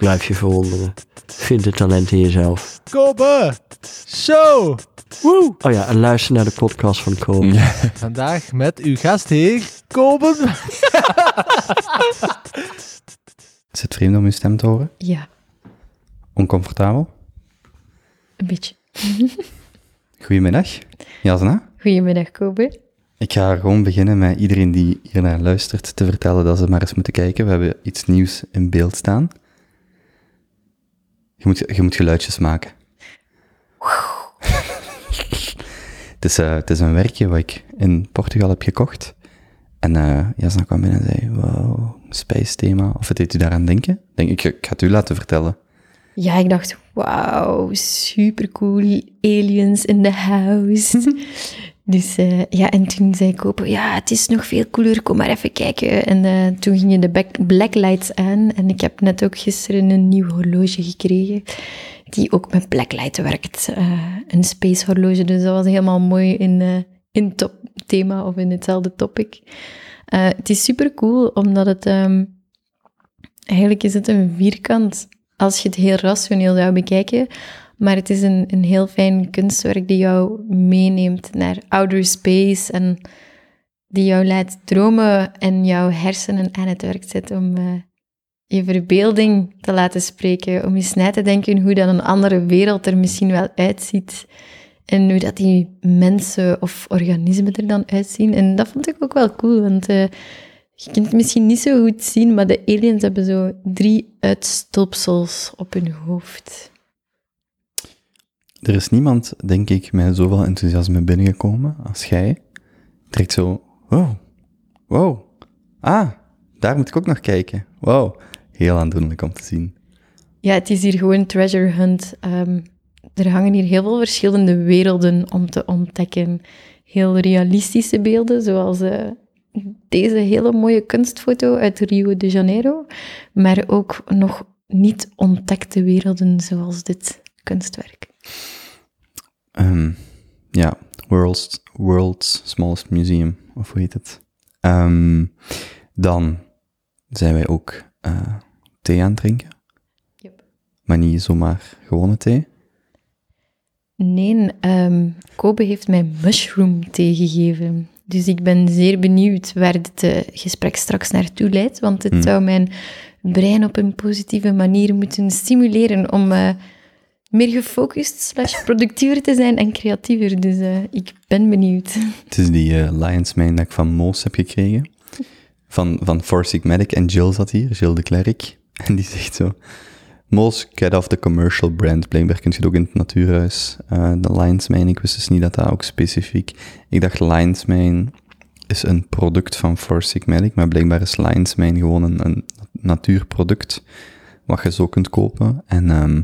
Blijf je verwonderen. Vind het talent in jezelf. Kobe Show. Woe. Oh ja, en luister naar de podcast van Kobe. Vandaag met uw gastheer, Kobe. Is het vreemd om uw stem te horen? Ja, Oncomfortabel? een beetje. Goedemiddag, Jasna. Goedemiddag, Kobe. Ik ga gewoon beginnen met iedereen die hiernaar luistert te vertellen dat ze maar eens moeten kijken. We hebben iets nieuws in beeld staan. Je moet, je moet geluidjes maken. het, is, eh, het is een werkje wat ik in Portugal heb gekocht. En eh Jasna kwam binnen en zei, wow, space thema. Of het deed u daaraan denken? Denk, ik, ik ga het u laten vertellen. Ja, ik dacht, wauw, super cool. Aliens in the house. dus eh, ja, en toen zei Kobe, ja, het is nog veel cooler, kom maar even kijken. En eh, toen gingen de blacklights aan. En ik heb net ook gisteren een nieuw horloge gekregen. Die ook met blacklight werkt. Eh, een space horloge, dus dat was helemaal mooi in, in top thema of in hetzelfde topic. Het is super cool, omdat het... ehm, eigenlijk is het een vierkant als je het heel rationeel zou bekijken. Maar het is een, een heel fijn kunstwerk die jou meeneemt naar outer space en die jou laat dromen en jouw hersenen aan het werk zet om eh, je verbeelding te laten spreken, om eens na te denken hoe dan een andere wereld er misschien wel uitziet en hoe dat die mensen of organismen er dan uitzien. En dat vond ik ook wel cool, want eh, je kunt het misschien niet zo goed zien, maar de aliens hebben zo drie uitstulpsels op hun hoofd. Er is niemand, denk ik, met zoveel enthousiasme binnengekomen als jij. Direct zo, wow, wow, ah, daar moet ik ook nog kijken. Wow, heel aandoenlijk om te zien. Ja, het is hier gewoon treasure hunt. Ehm, er hangen hier heel veel verschillende werelden om te ontdekken. Heel realistische beelden, zoals eh, deze hele mooie kunstfoto uit Rio de Janeiro. Maar ook nog niet ontdekte werelden, zoals dit kunstwerk. Ehm, ja, world's, world's Smallest Museum, of hoe heet het? Ehm, dan zijn wij ook eh, thee aan het drinken. Yep. Maar niet zomaar gewone thee. Nee, ehm, Kobe heeft mij mushroom thee gegeven. Dus ik ben zeer benieuwd waar dit eh, gesprek straks naartoe leidt, want het Hmm. zou mijn brein op een positieve manier moeten stimuleren om eh, meer gefocust slash productiever te zijn en creatiever. Dus eh, ik ben benieuwd. Het is die eh, Lions Mane dat ik van Moos heb gekregen. Van, van Four Sigmatic. En Jill zat hier, Jill de Klerk. En die zegt zo... Moos, get off the commercial brand. Blijkbaar kun je het ook in het natuurhuis. eh, de Lions Mane, ik wist dus niet dat dat ook specifiek... Ik dacht Lions is een product van Four Sigmatic. Maar blijkbaar is Lions gewoon een, een natuurproduct. Wat je zo kunt kopen. En... ehm,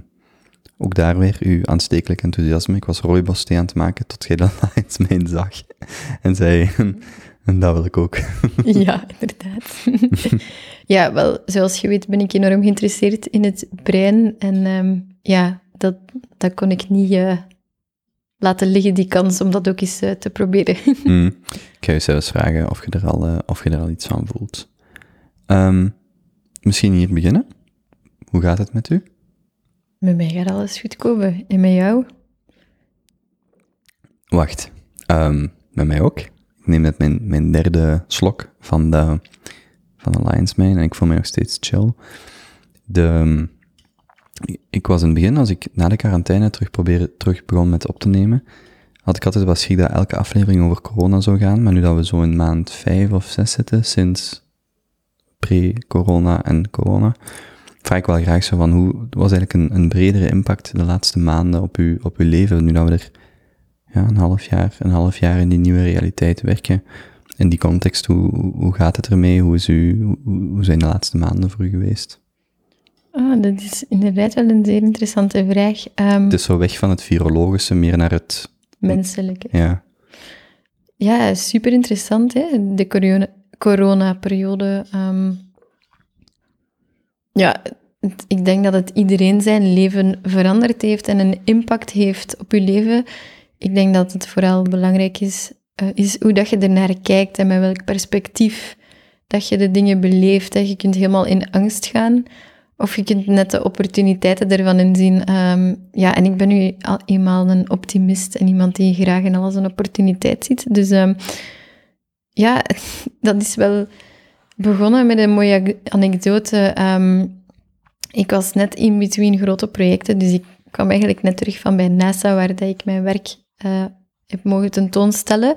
ook daar weer uw aanstekelijk enthousiasme. Ik was rooibos thee aan het maken tot jij de Lions Mane zag. En zei, en dat wil ik ook. ja, inderdaad. ja, wel, zoals je weet ben ik enorm geïnteresseerd in het brein. En ehm, ja, dat, dat kon ik niet eh, laten liggen, die kans, om dat ook eens eh, te proberen. Hmm. Ik ga je zelfs vragen of je er al, eh, of je er al iets van voelt. Ehm, misschien hier beginnen. Hoe gaat het met u? Met mij gaat alles goed komen. En met jou? Wacht. Ehm, met mij ook. Ik neem net mijn, mijn derde slok van de, van de Lions Mane en ik voel mij nog steeds chill. De, ik was in het begin, als ik na de quarantaine terug, probeerde, terug begon met op te nemen, had ik altijd wel schrik dat elke aflevering over corona zou gaan. Maar nu dat we zo in maand vijf of zes zitten, sinds pre-corona en corona, vraag ik wel graag zo van hoe was eigenlijk een, een bredere impact de laatste maanden op uw, op uw leven, nu dat we er ja, een half jaar, een half jaar in die nieuwe realiteit werken. In die context, hoe, hoe gaat het ermee? Hoe, is u, hoe, hoe zijn de laatste maanden voor u geweest? Ah, dat is inderdaad wel een zeer interessante vraag. Ehm, Het is zo weg van het virologische, meer naar het, Menselijke. ja, ja, super interessant, hè? de corona- corona-periode. ehm. Ja, ik denk dat het iedereen zijn leven veranderd heeft en een impact heeft op je leven. Ik denk dat het vooral belangrijk is, eh, is hoe dat je ernaar kijkt en met welk perspectief dat je de dingen beleeft. Hè. Je kunt helemaal in angst gaan. Of je kunt net de opportuniteiten ervan inzien. Ehm, ja, en ik ben nu al eenmaal een optimist en iemand die graag in alles een opportuniteit ziet. Dus ehm, ja, dat is wel begonnen met een mooie anekdote. Ehm, ik was net in between grote projecten, dus ik kwam eigenlijk net terug van bij NASA, waar dat ik mijn werk eh, heb mogen tentoonstellen.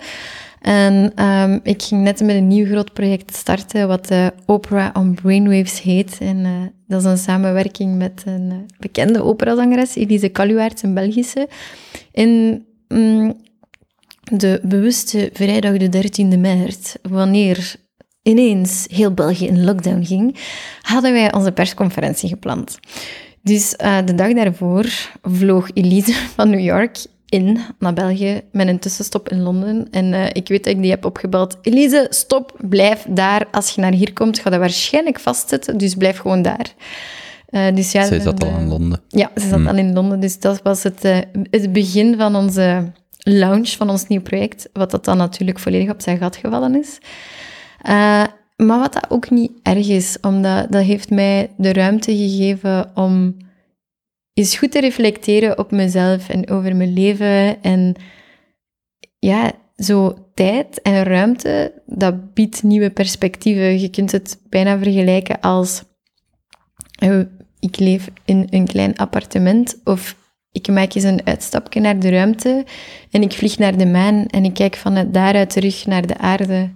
En ehm, ik ging net met een nieuw groot project starten, wat eh, Opera on Brainwaves heet. En eh, dat is een samenwerking met een bekende operazangeres, Elise Kaluwaerts, een Belgische. En mm, de bewuste vrijdag de 13e maart, wanneer ineens heel België in lockdown ging, hadden wij onze persconferentie gepland. Dus eh, de dag daarvoor vloog Elise van New York in naar België met een tussenstop in Londen. En eh, ik weet dat ik die heb opgebeld. Elise, stop, blijf daar. Als je naar hier komt, ga je waarschijnlijk vastzitten, dus blijf gewoon daar. Eh, dus ja, Zij zat de- al in Londen. ja, ze zat Hmm. al in Londen, dus dat was het, het begin van onze launch van ons nieuw project, wat dat dan natuurlijk volledig op zijn gat gevallen is. Eh, maar wat dat ook niet erg is, omdat dat heeft mij de ruimte gegeven om eens goed te reflecteren op mezelf en over mijn leven. En ja, zo tijd en ruimte, dat biedt nieuwe perspectieven. Je kunt het bijna vergelijken als eh, ik leef in een klein appartement of ik maak eens een uitstapje naar de ruimte en ik vlieg naar de maan en ik kijk vanuit daaruit terug naar de aarde.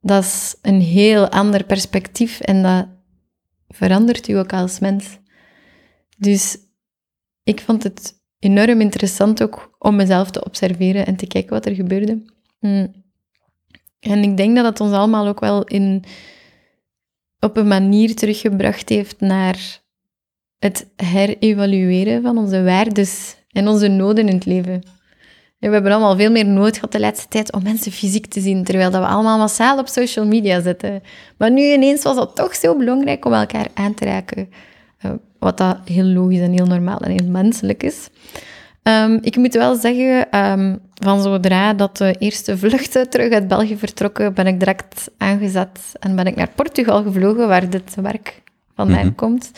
Dat is een heel ander perspectief en dat verandert u ook als mens. Dus ik vond het enorm interessant ook om mezelf te observeren en te kijken wat er gebeurde. Mm. En ik denk dat het ons allemaal ook wel in, op een manier teruggebracht heeft naar het herevalueren van onze waardes en onze noden in het leven. We hebben allemaal veel meer nood gehad de laatste tijd om mensen fysiek te zien, terwijl dat we allemaal massaal op social media zitten. Maar nu ineens was het toch zo belangrijk om elkaar aan te raken. Eh, wat dat heel logisch en heel normaal en heel menselijk is. Ehm, ik moet wel zeggen, ehm, van zodra dat de eerste vluchten terug uit België vertrokken, ben ik direct aangezet en ben ik naar Portugal gevlogen, waar dit werk vandaan Mhm. komt.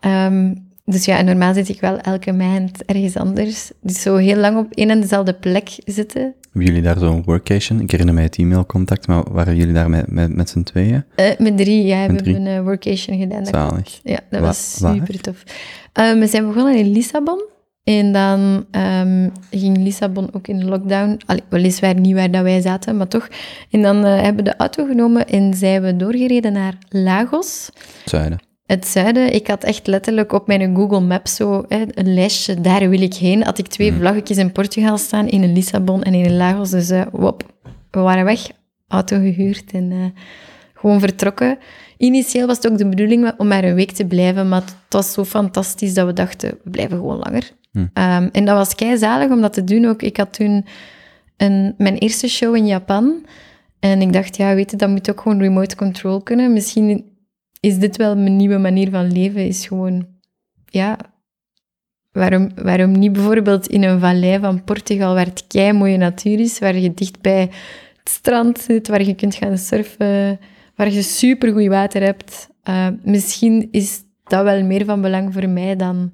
Ehm, dus ja, normaal zit ik wel elke maand ergens anders. Dus zo heel lang op één en dezelfde plek zitten. Hebben jullie daar zo'n workation? Ik herinner mij het e-mailcontact, maar waren jullie daar met, met, met z'n tweeën? Eh, met drie, ja, we drie. hebben een workation gedaan. dat Zalig. klopt. Ja, dat Wa- was super tof. Eh, we zijn begonnen in Lissabon. En dan ehm, ging Lissabon ook in lockdown. Allee, weliswaar niet waar dat wij zaten, maar toch. En dan eh, hebben we de auto genomen en zijn we doorgereden naar Lagos. Zuiden. Het zuiden, ik had echt letterlijk op mijn Google Maps zo hè, een lijstje, daar wil ik heen. Had ik twee Mhm. vlaggetjes in Portugal staan, één in Lissabon en één in Lagos. Dus eh, wop, we waren weg, auto gehuurd en eh, gewoon vertrokken. Initieel was het ook de bedoeling om maar een week te blijven, maar het was zo fantastisch dat we dachten, we blijven gewoon langer. Hm. Ehm, en dat was kei zalig om dat te doen ook. Ik had toen een, mijn eerste show in Japan. En ik dacht, ja, weet je, dat moet ook gewoon remote control kunnen. Misschien is dit wel mijn nieuwe manier van leven. Is gewoon, ja, waarom, waarom niet bijvoorbeeld in een vallei van Portugal, waar het kei mooie natuur is, waar je dicht bij het strand zit, waar je kunt gaan surfen, waar je supergoed water hebt. Uh, misschien is dat wel meer van belang voor mij dan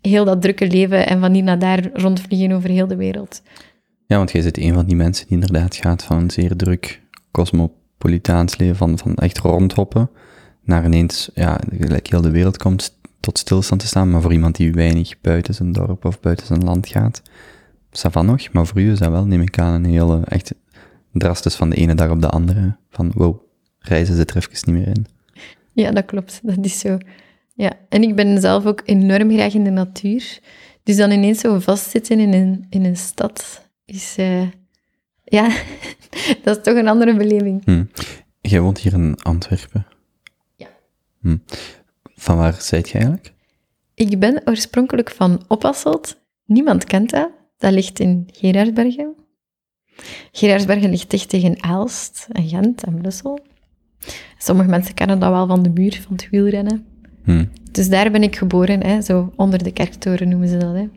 heel dat drukke leven en van hier naar daar rondvliegen over heel de wereld. Ja, want jij zit een van die mensen die inderdaad gaat van een zeer druk cosmopolitaans leven, van, van echt rondhoppen, naar ineens, ja, gelijk heel de wereld komt tot stilstand te staan, maar voor iemand die weinig buiten zijn dorp of buiten zijn land gaat, is dat van nog, maar voor u is dat wel, neem ik aan, een hele, echt drastisch van de ene dag op de andere, van wow, reizen zit er even niet meer in. Ja, dat klopt, dat is zo. Ja, en ik ben zelf ook enorm graag in de natuur. Dus dan ineens zo vastzitten in een, in een stad is... Uh, ja, dat is toch een andere beleving. Hm. Jij woont hier in Antwerpen. Hm. Van waar zijt je eigenlijk? Ik ben oorspronkelijk van Oppasselt. Niemand kent dat. Dat ligt in Gerardbergen. Gerardsbergen ligt dicht tegen Aalst en Gent en Brussel. Sommige mensen kennen dat wel van de muur, van het wielrennen. Hm. Dus daar ben ik geboren, hè, zo onder de kerktoren noemen ze dat. Hè.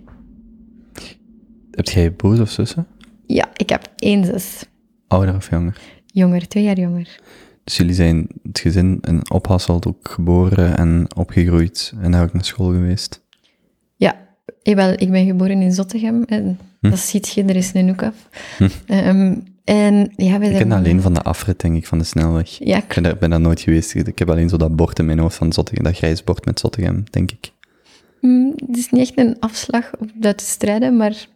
Heb jij broers of zussen? Ja, ik heb één zus. Ouder of jonger? Jonger, twee jaar jonger. Dus jullie zijn het gezin in Ophasselt ook geboren en opgegroeid en daar ook naar school geweest? Ja, eh, wel, ik ben geboren in Zottegem. En Hm. Dat ziet je, er is een hoek af. Hm. Ehm, en ja, wij Ik ken alleen van de afrit, denk ik, van de snelweg. Ja, Ik ben daar, ben daar nooit geweest. Ik heb alleen zo dat bord in mijn hoofd van Zottegem, dat grijs bord met Zottegem, denk ik. mm, het is niet echt een afslag om dat te strijden, maar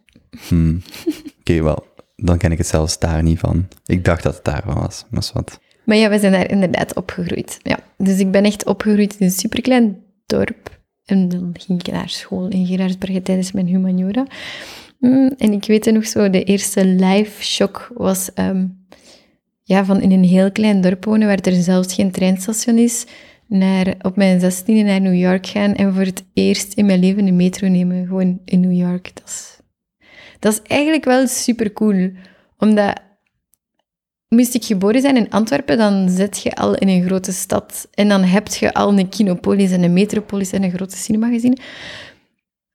Hm. Oké, wel. Dan ken ik het zelfs daar niet van. Ik dacht dat het daarvan was, maar wat. Maar ja, we zijn daar inderdaad opgegroeid. Ja. Dus ik ben echt opgegroeid in een superklein dorp. En dan ging ik naar school in Gerardsbergen tijdens mijn humaniora. Mm, En ik weet nog zo, de eerste live shock was ehm, ja, van in een heel klein dorp wonen, waar er zelfs geen treinstation is, naar, op mijn zestiende naar New York gaan en voor het eerst in mijn leven een metro nemen, gewoon in New York. Dat is, dat is eigenlijk wel super cool, omdat moest ik geboren zijn in Antwerpen, dan zit je al in een grote stad. En dan heb je al een Kinopolis en een Metropolis en een grote cinema gezien.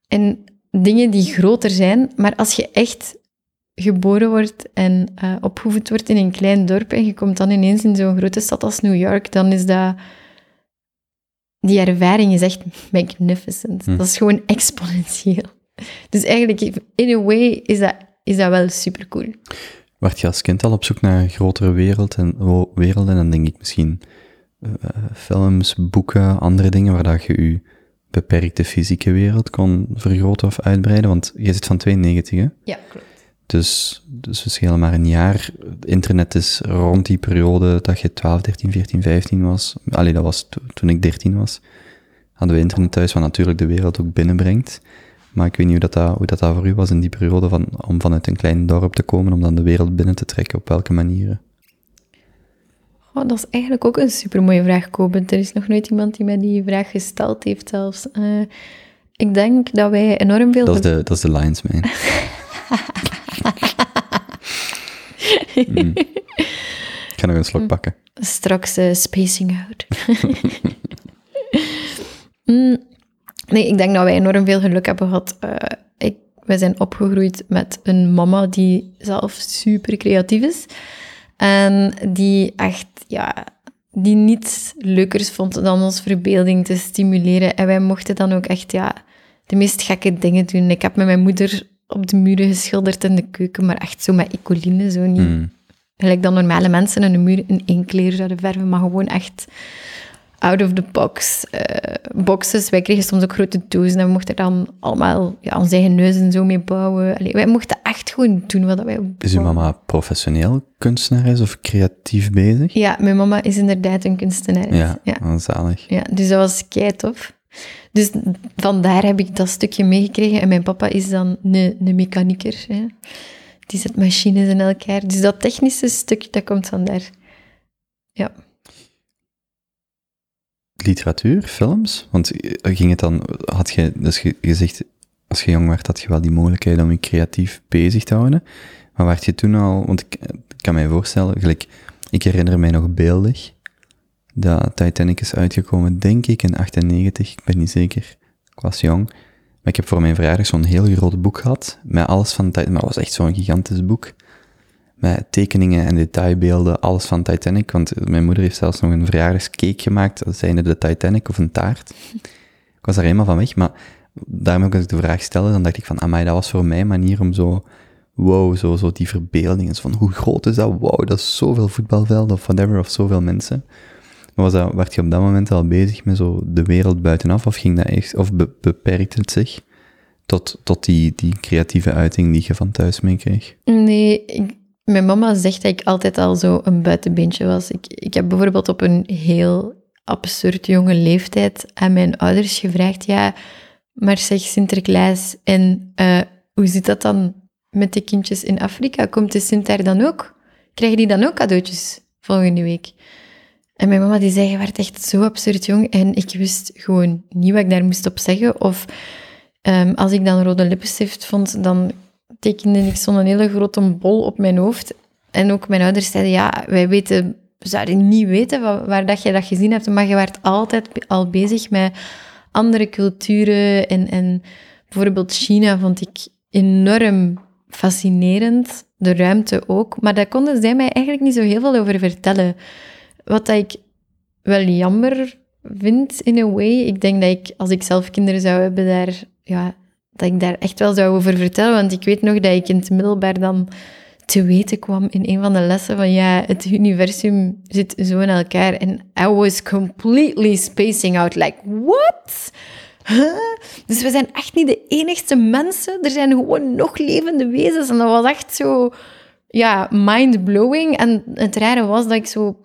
En dingen die groter zijn, maar als je echt geboren wordt en eh, opgevoed wordt in een klein dorp en je komt dan ineens in zo'n grote stad als New York, dan is dat... Die ervaring is echt magnificent. Hm. Dat is gewoon exponentieel. Dus eigenlijk, in a way, is dat, is dat wel super cool. Werd je als kind al op zoek naar een grotere wereld en, werelden? En dan denk ik misschien eh, films, boeken, andere dingen waar dat je je beperkte fysieke wereld kon vergroten of uitbreiden. Want je zit van 92, hè? Ja, klopt. Dus, dus we schelen maar een jaar. Internet is rond die periode dat je 12, 13, 14, 15 was. Allee, dat was to- toen ik 13 was. Hadden we internet thuis, wat natuurlijk de wereld ook binnenbrengt. Maar ik weet niet hoe dat, dat, hoe dat, dat voor u was in die periode van, om vanuit een klein dorp te komen, om dan de wereld binnen te trekken. Op welke manieren? Oh, dat is eigenlijk ook een supermooie vraag, Koben. Er is nog nooit iemand die mij die vraag gesteld heeft zelfs. Eh, ik denk dat wij enorm veel... Dat is de, dat is de Lions Man. Mm. Ik ga nog een slok pakken. Straks eh, spacing out. Mm, nee, ik denk dat wij enorm veel geluk hebben gehad. Eh, ik, wij zijn opgegroeid met een mama die zelf super creatief is. En die echt, ja, die niets leukers vond dan ons verbeelding te stimuleren. En wij mochten dan ook echt, ja, de meest gekke dingen doen. Ik heb met mijn moeder op de muren geschilderd in de keuken, maar echt zo met ecoline, zo niet Mm. gelijk dan normale mensen in een muur in één kleur zouden verven, maar gewoon echt out of the box eh, boxes. Wij kregen soms ook grote dozen en we mochten er dan allemaal ja, onze eigen neuzen zo mee bouwen. Allee, wij mochten echt gewoon doen wat wij Is uw mama professioneel kunstenares of creatief bezig? Ja, mijn mama is inderdaad een kunstenaar. Ja, ja. zalig. Ja, dus dat was kei tof. Dus vandaar heb ik dat stukje meegekregen. En mijn papa is dan een, een mechanieker. Hè. Die zet machines in elkaar. Dus dat technische stuk, dat komt vandaar. Ja. Literatuur, films? Want eh, ging het dan, had je, dus ge- gezegd, als je jong werd, had je wel die mogelijkheid om je creatief bezig te houden. Maar werd je toen al, want ik, ik kan mij voorstellen, gelijk, ik herinner mij nog beeldig, dat Titanic is uitgekomen, denk ik, in 98, ik ben niet zeker, ik was jong. Maar ik heb voor mijn verjaardag zo'n heel groot boek gehad, met alles van Titanic, maar het was echt zo'n gigantisch boek. Met tekeningen en detailbeelden, alles van Titanic. Want mijn moeder heeft zelfs nog een verjaardagscake gemaakt, zijnde de Titanic of een taart. Ik was daar helemaal van weg, maar daarom als ik de vraag stelde, dan dacht ik van, amai, dat was voor mij manier om zo, wow, zo, zo die verbeelding, van, hoe groot is dat? Wow, dat is zoveel voetbalvelden of whatever, of zoveel mensen. Maar was dat, werd je op dat moment al bezig met zo de wereld buitenaf, of ging dat echt, of be- beperkte het zich tot, tot die, die creatieve uiting die je van thuis meekreeg? Nee, ik- mijn mama zegt dat ik altijd al zo een buitenbeentje was. Ik, ik heb bijvoorbeeld op een heel absurd jonge leeftijd aan mijn ouders gevraagd, ja, maar zeg Sinterklaas, en eh, hoe zit dat dan met de kindjes in Afrika? Komt de Sint daar dan ook? Krijgen die dan ook cadeautjes volgende week? En mijn mama die zei, je werd echt zo absurd jong en ik wist gewoon niet wat ik daar moest op zeggen. Of ehm, als ik dan rode lippenstift vond, dan tekende ik zo'n hele grote bol op mijn hoofd. en ook mijn ouders zeiden, ja, wij weten, we zouden niet weten wa- waar dat je dat gezien hebt, maar je werd altijd al bezig met andere culturen. En, en bijvoorbeeld China vond ik enorm fascinerend, de ruimte ook. Maar daar konden zij mij eigenlijk niet zo heel veel over vertellen. Wat dat ik wel jammer vind, in a way. Ik denk dat ik, als ik zelf kinderen zou hebben, daar, ja, dat ik daar echt wel zou over vertellen. Want ik weet nog dat ik in het middelbaar dan te weten kwam in een van de lessen van ja, het universum zit zo in elkaar. En I was completely spacing out. Like, what? Huh? Dus we zijn echt niet de enigste mensen. Er zijn gewoon nog levende wezens. En dat was echt zo, ja, mind-blowing. En het rare was dat ik zo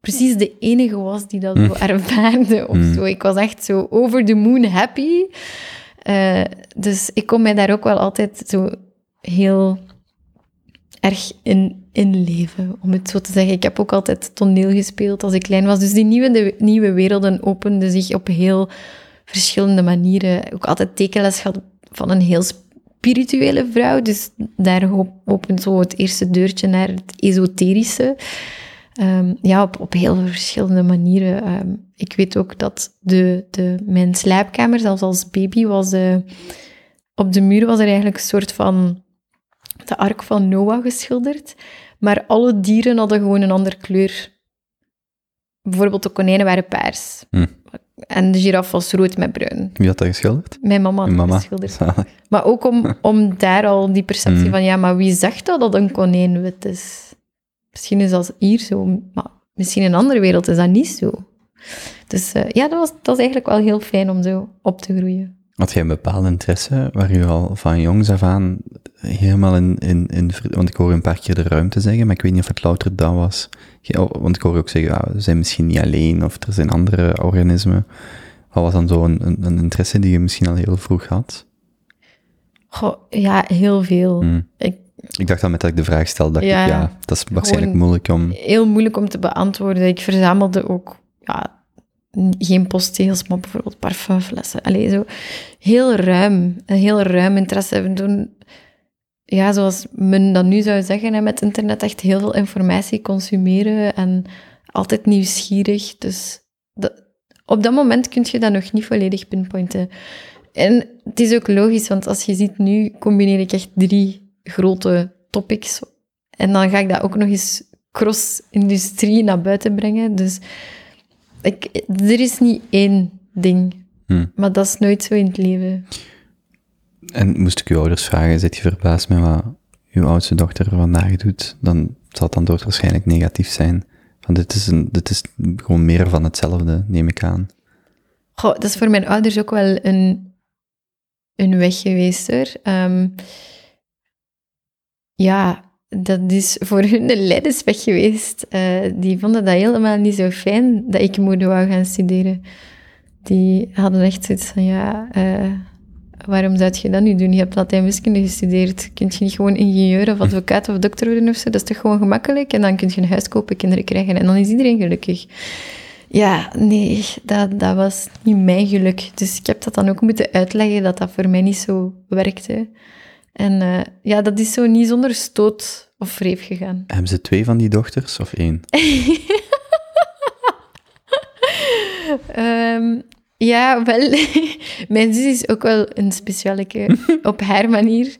precies de enige was die dat zo ervaarde of Mm. zo. Ik was echt zo over the moon happy. Eh, dus ik kon mij daar ook wel altijd zo heel erg in, in leven, om het zo te zeggen. Ik heb ook altijd toneel gespeeld als ik klein was. Dus die nieuwe, de nieuwe werelden openden zich op heel verschillende manieren. Ook altijd tekenles gehad van een heel spirituele vrouw. Dus daar opent zo het eerste deurtje naar het esoterische. Ehm, ja, op, op heel verschillende manieren. Ehm, ik weet ook dat de, de, mijn slaapkamer, zelfs als baby, was... eh, op de muur was er eigenlijk een soort van de ark van Noah geschilderd. Maar alle dieren hadden gewoon een andere kleur. Bijvoorbeeld de konijnen waren paars. Hm. En de giraf was rood met bruin. Wie had dat geschilderd? Mijn mama had dat mama. geschilderd. Zalig. Maar ook om, om daar al die perceptie Mm. van, ja, maar wie zegt dat dat een konijn wit is? Misschien is dat hier zo, maar misschien in een andere wereld is dat niet zo. Dus eh, ja, dat was, dat was eigenlijk wel heel fijn om zo op te groeien. Had jij een bepaalde interesse waar je al van jongs af aan helemaal in, in, in... Want ik hoor een paar keer de ruimte zeggen, maar ik weet niet of het louter dat was. Ja, Want ik hoor ook zeggen, ja, we zijn misschien niet alleen, of er zijn andere organismen. Wat was dan zo een, een, een interesse die je misschien al heel vroeg had? Goh, ja, heel veel. Hm. Ik, Ik dacht dan met dat ik de vraag stelde, dacht Ja, ik, ja, dat is waarschijnlijk moeilijk om... heel moeilijk om te beantwoorden. Ik verzamelde ook ja, geen posttegels, maar bijvoorbeeld parfumflessen. Allee, zo heel ruim, een heel ruim interesse hebben doen. Ja, zoals men dat nu zou zeggen, hè, met internet echt heel veel informatie consumeren en altijd nieuwsgierig. Dus dat, op dat moment kun je dat nog niet volledig pinpointen. En het is ook logisch, want als je ziet nu, combineer ik echt drie grote topics. En dan ga ik dat ook nog eens cross-industrie naar buiten brengen. Dus ik, er is niet één ding. Hm. Maar dat is nooit zo in het leven. En moest ik uw ouders vragen, zit je verbaasd met wat uw oudste dochter vandaag doet, dan zal het antwoord waarschijnlijk negatief zijn. Van dit is, een, dit is gewoon meer van hetzelfde, neem ik aan. Goh, dat is voor mijn ouders ook wel een, een weg geweest, hoor. Ehm, ja, dat is voor hun een leidersweg geweest. Eh, die vonden dat helemaal niet zo fijn dat ik mode wou gaan studeren. Die hadden echt zoiets van, ja, eh, waarom zou je dat nu doen? Je hebt Latijn wiskunde gestudeerd. Kun je niet gewoon ingenieur of advocaat of dokter worden of zo? Dat is toch gewoon gemakkelijk? En dan kun je een huis kopen, kinderen krijgen en dan is iedereen gelukkig. Ja, nee, dat, dat was niet mijn geluk. Dus ik heb dat dan ook moeten uitleggen dat dat voor mij niet zo werkte. En eh, ja, dat is zo niet zonder stoot of wreef gegaan. Hebben ze twee van die dochters of één? Ehm, ja, wel. Mijn zus is ook wel een specialeke op haar manier.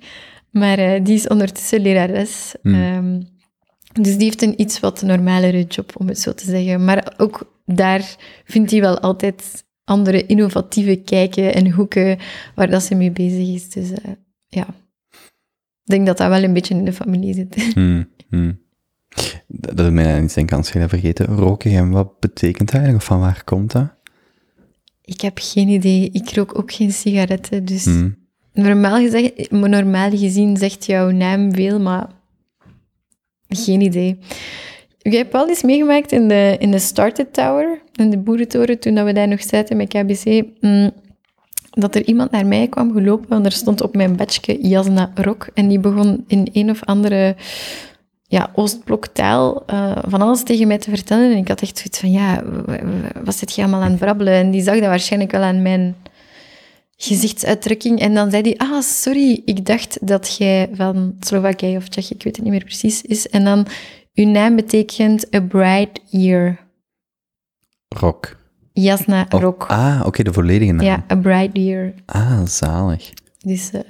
Maar eh, die is ondertussen lerares. Hmm. Ehm, dus die heeft een iets wat normalere job, om het zo te zeggen. Maar ook daar vindt hij wel altijd andere innovatieve kijken en hoeken waar dat ze mee bezig is. Dus eh, ja, ik denk dat dat wel een beetje in de familie zit. Hmm, hmm. Dat is mij niet zijn kans vergeten. Roken, en wat betekent dat eigenlijk? Of van waar komt dat? Ik heb geen idee. Ik rook ook geen sigaretten, dus... Hmm. Normaal, gezegd, normaal gezien zegt jouw naam veel, maar geen idee. Ik heb wel eens meegemaakt in de, in de Started Tower, in de boerentoren, toen dat we daar nog zaten met KBC, mm, dat er iemand naar mij kwam gelopen, want er stond op mijn badge Jasna Rok, en die begon in een of andere ja, Oostbloktaal eh, van alles tegen mij te vertellen. En ik had echt zoiets van, ja, wat zit je allemaal aan het brabbelen? En die zag dat waarschijnlijk wel aan mijn gezichtsuitdrukking. En dan zei hij, ah, sorry, ik dacht dat jij van Slowakije of Tsjechië, ik weet het niet meer precies, is. En dan, uw naam betekent a bright year. Rock. Jasna Oh, Rok. Ah, oké, de volledige naam. Ja, a bright year. Ah, zalig. Dus eh,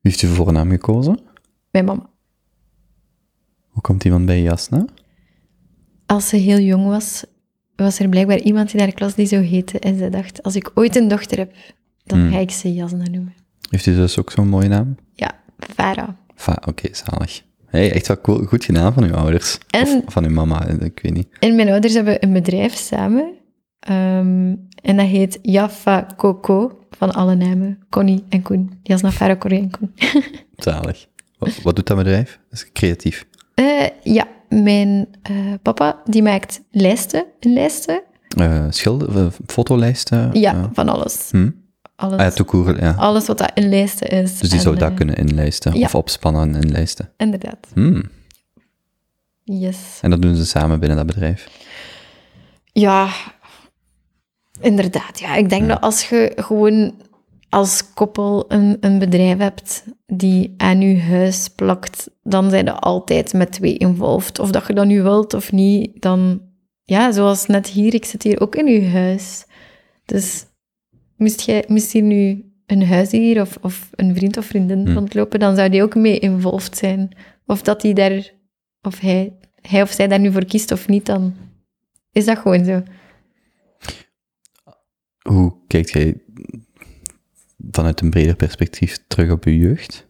Wie heeft uw voornaam gekozen? mijn mama. Hoe komt iemand bij Jasna? Als ze heel jong was, was er blijkbaar iemand in haar klas die zo heette. En ze dacht, als ik ooit een dochter heb, dan Hmm. ga ik ze Jasna noemen. Heeft u dus ook zo'n mooie naam? Ja, Farah. Va- Oké, zalig. Hey, echt wel cool, goed gedaan van uw ouders. En- Of van uw mama, ik weet niet. En mijn ouders hebben een bedrijf samen. ehm, en dat heet Jaffa Coco, van alle namen. Connie en Koen. Jasna, Farah, Connie en Koen. Zalig. Wat, wat doet dat bedrijf? Dat is creatief. Eh, ja, mijn eh, papa die maakt lijsten en lijsten. Eh schilder, fotolijsten? Ja, van alles. hm? Alles, Ah ja, toekoer, ja. alles wat dat een lijsten is. Dus die En, zou dat eh, kunnen inlijsten, ja. of opspannen en inlijsten. Inderdaad. Hmm. Yes. En dat doen ze samen binnen dat bedrijf. Ja, inderdaad. Ja, ik denk dat als je gewoon als koppel een, een bedrijf hebt die aan je huis plakt, dan zijn er altijd met twee involved. Of dat je dat nu wilt of niet, dan... Ja, zoals net hier, ik zit hier ook in uw huis. Dus moest, jij, moest hier nu een huisdier of, of een vriend of vriendin Hmm. rondlopen, dan zou die ook mee involved zijn. Of dat die daar... Of hij, hij of zij daar nu voor kiest of niet, dan is dat gewoon zo. Hoe kijkt jij vanuit een breder perspectief terug op je jeugd?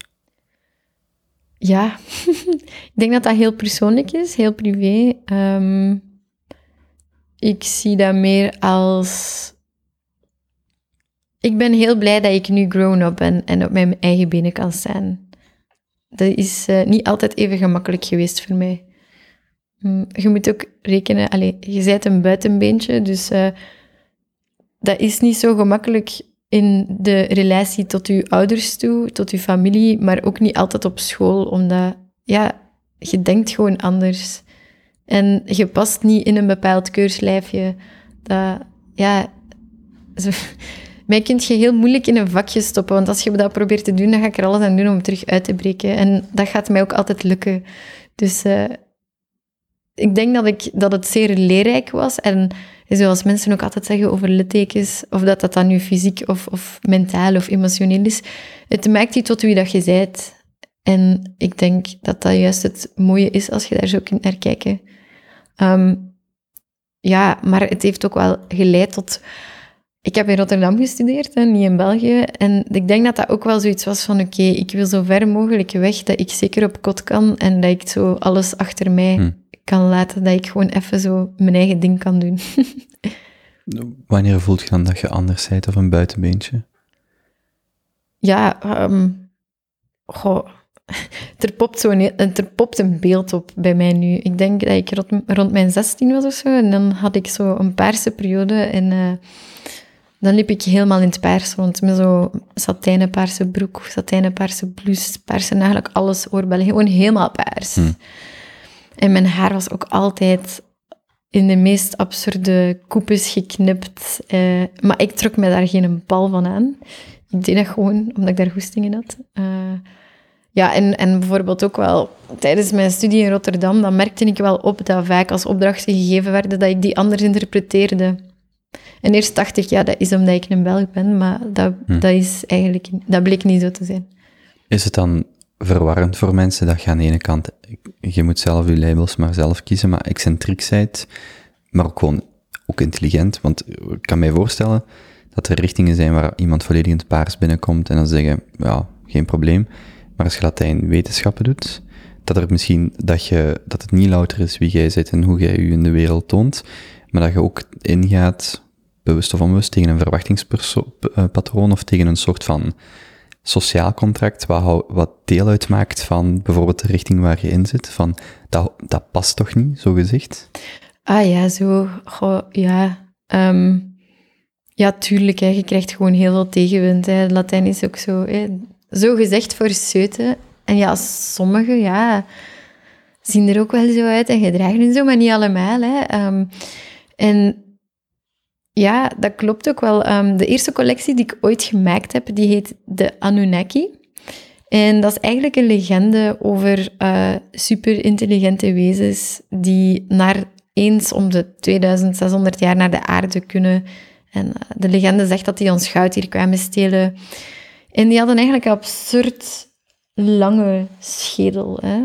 Ja, ik denk dat dat heel persoonlijk is, heel privé. Ehm, ik zie dat meer als. Ik ben heel blij dat ik nu grown-up ben en op mijn eigen benen kan staan. Dat is eh, niet altijd even gemakkelijk geweest voor mij. Mm, Je moet ook rekenen, allez, je bent een buitenbeentje, dus eh, dat is niet zo gemakkelijk in de relatie tot je ouders toe, tot je familie, maar ook niet altijd op school, omdat ja, je denkt gewoon anders. En je past niet in een bepaald keurslijfje. Dat, ja, mij kun je heel moeilijk in een vakje stoppen, want als je dat probeert te doen, dan ga ik er alles aan doen om terug uit te breken. En dat gaat mij ook altijd lukken. Dus eh, ik denk dat, ik, dat het zeer leerrijk was. En zoals mensen ook altijd zeggen over littekens, of dat dat dan nu fysiek of, of mentaal of emotioneel is, het maakt je tot wie dat je bent. En ik denk dat dat juist het mooie is als je daar zo kunt naar kijken. Ehm, ja, maar het heeft ook wel geleid tot... Ik heb in Rotterdam gestudeerd, hè, niet in België. En ik denk dat dat ook wel zoiets was van, oké, ik wil zo ver mogelijk weg dat ik zeker op kot kan en dat ik zo alles achter mij Hm. kan laten, dat ik gewoon even zo mijn eigen ding kan doen. Wanneer voelt je dan dat je anders bent of een buitenbeentje? Ja, ehm, goh, er popt, zo een, er popt een beeld op bij mij nu. Ik denk dat ik rond, rond mijn 16 was of zo. En dan had ik zo een paarse periode. En eh, dan liep ik helemaal in het paars rond. Met zo satijnen paarse broek, satijnen paarse blouse, paarse eigenlijk alles oorbellen. Gewoon helemaal paars. Hm. En mijn haar was ook altijd in de meest absurde koepes geknipt. eh, maar ik trok me daar geen bal van aan. Ik deed dat gewoon omdat ik daar goesting in had. Eh, ja, en, en bijvoorbeeld ook wel tijdens mijn studie in Rotterdam, dan merkte ik wel op dat vaak als opdrachten gegeven werden, dat ik die anders interpreteerde. En eerst dacht ik, ja, dat is omdat ik een Belg ben, maar dat, Hm. dat, is eigenlijk, dat bleek niet zo te zijn. Is het dan verwarrend voor mensen dat je aan de ene kant, je moet zelf je labels maar zelf kiezen, maar excentriek zijt, maar ook gewoon ook intelligent? Want ik kan mij voorstellen dat er richtingen zijn waar iemand volledig in het paars binnenkomt en dan zeggen, ja, geen probleem. Maar als je Latijn wetenschappen doet, dat er misschien, dat je, dat het niet louter is wie jij bent en hoe jij je in de wereld toont, maar dat je ook ingaat, bewust of onbewust, tegen een verwachtingspatroon of tegen een soort van sociaal contract, wat, wat deel uitmaakt van bijvoorbeeld de richting waar je in zit, van dat, dat past toch niet, zo gezegd? Ah ja, zo. Ja. Ehm, ja, tuurlijk. Hè. Je krijgt gewoon heel veel tegenwind. Hè. Latijn is ook zo, zo gezegd voor seuten. En ja, sommigen ja, zien er ook wel zo uit en gedragen en zo, maar niet allemaal. Hè. Ehm, en ja, dat klopt ook wel. Ehm, de eerste collectie die ik ooit gemaakt heb, die heet de Anunnaki. En dat is eigenlijk een legende over uh, superintelligente wezens die naar eens om de 2600 jaar naar de aarde kunnen. En uh, de legende zegt dat die ons goud hier kwamen stelen. En die hadden eigenlijk een absurd lange schedel. Hè?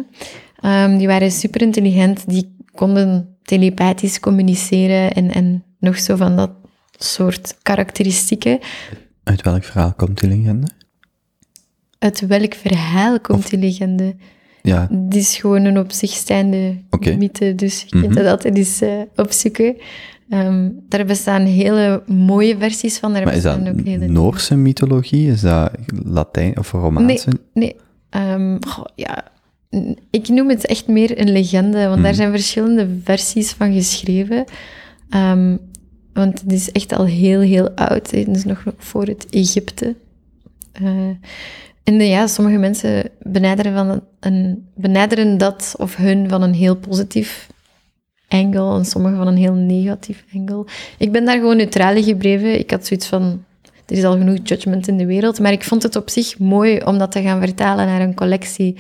Um, die waren superintelligent, die konden telepathisch communiceren en, en nog zo van dat soort karakteristieken. Uit welk verhaal komt die legende? Uit welk verhaal komt die legende? Ja, Het is gewoon een op zich staande mythe, dus je kunt Mhm. dat altijd eens eh, opzoeken. Ehm, daar bestaan hele mooie versies van. Daar maar is dat ook hele... Noorse mythologie? Is dat Latijn of Romaanse? Nee, ehm, goh, ja, ik noem het echt meer een legende, want daar Mhm. zijn verschillende versies van geschreven. Ehm, want het is echt al heel, heel oud. Het is nog voor het Egypte. Eh, en eh, ja, sommige mensen benaderen, van een, benaderen dat of hun van een heel positief angle en sommigen van een heel negatief angle. Ik ben daar gewoon neutraal in gebleven. Ik had zoiets van, er is al genoeg judgment in de wereld, maar ik vond het op zich mooi om dat te gaan vertalen naar een collectie.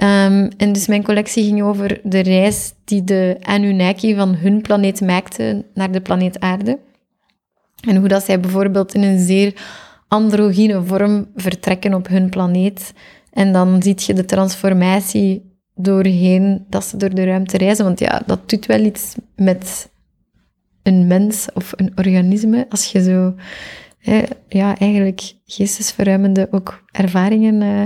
Ehm, en dus mijn collectie ging over de reis die de Anunnaki van hun planeet maakte naar de planeet Aarde. En hoe dat zij bijvoorbeeld in een zeer androgyne vorm vertrekken op hun planeet. En dan zie je de transformatie doorheen dat ze door de ruimte reizen. Want ja, dat doet wel iets met een mens of een organisme. Als je zo, ja, eigenlijk geestesverruimende ook ervaringen eh,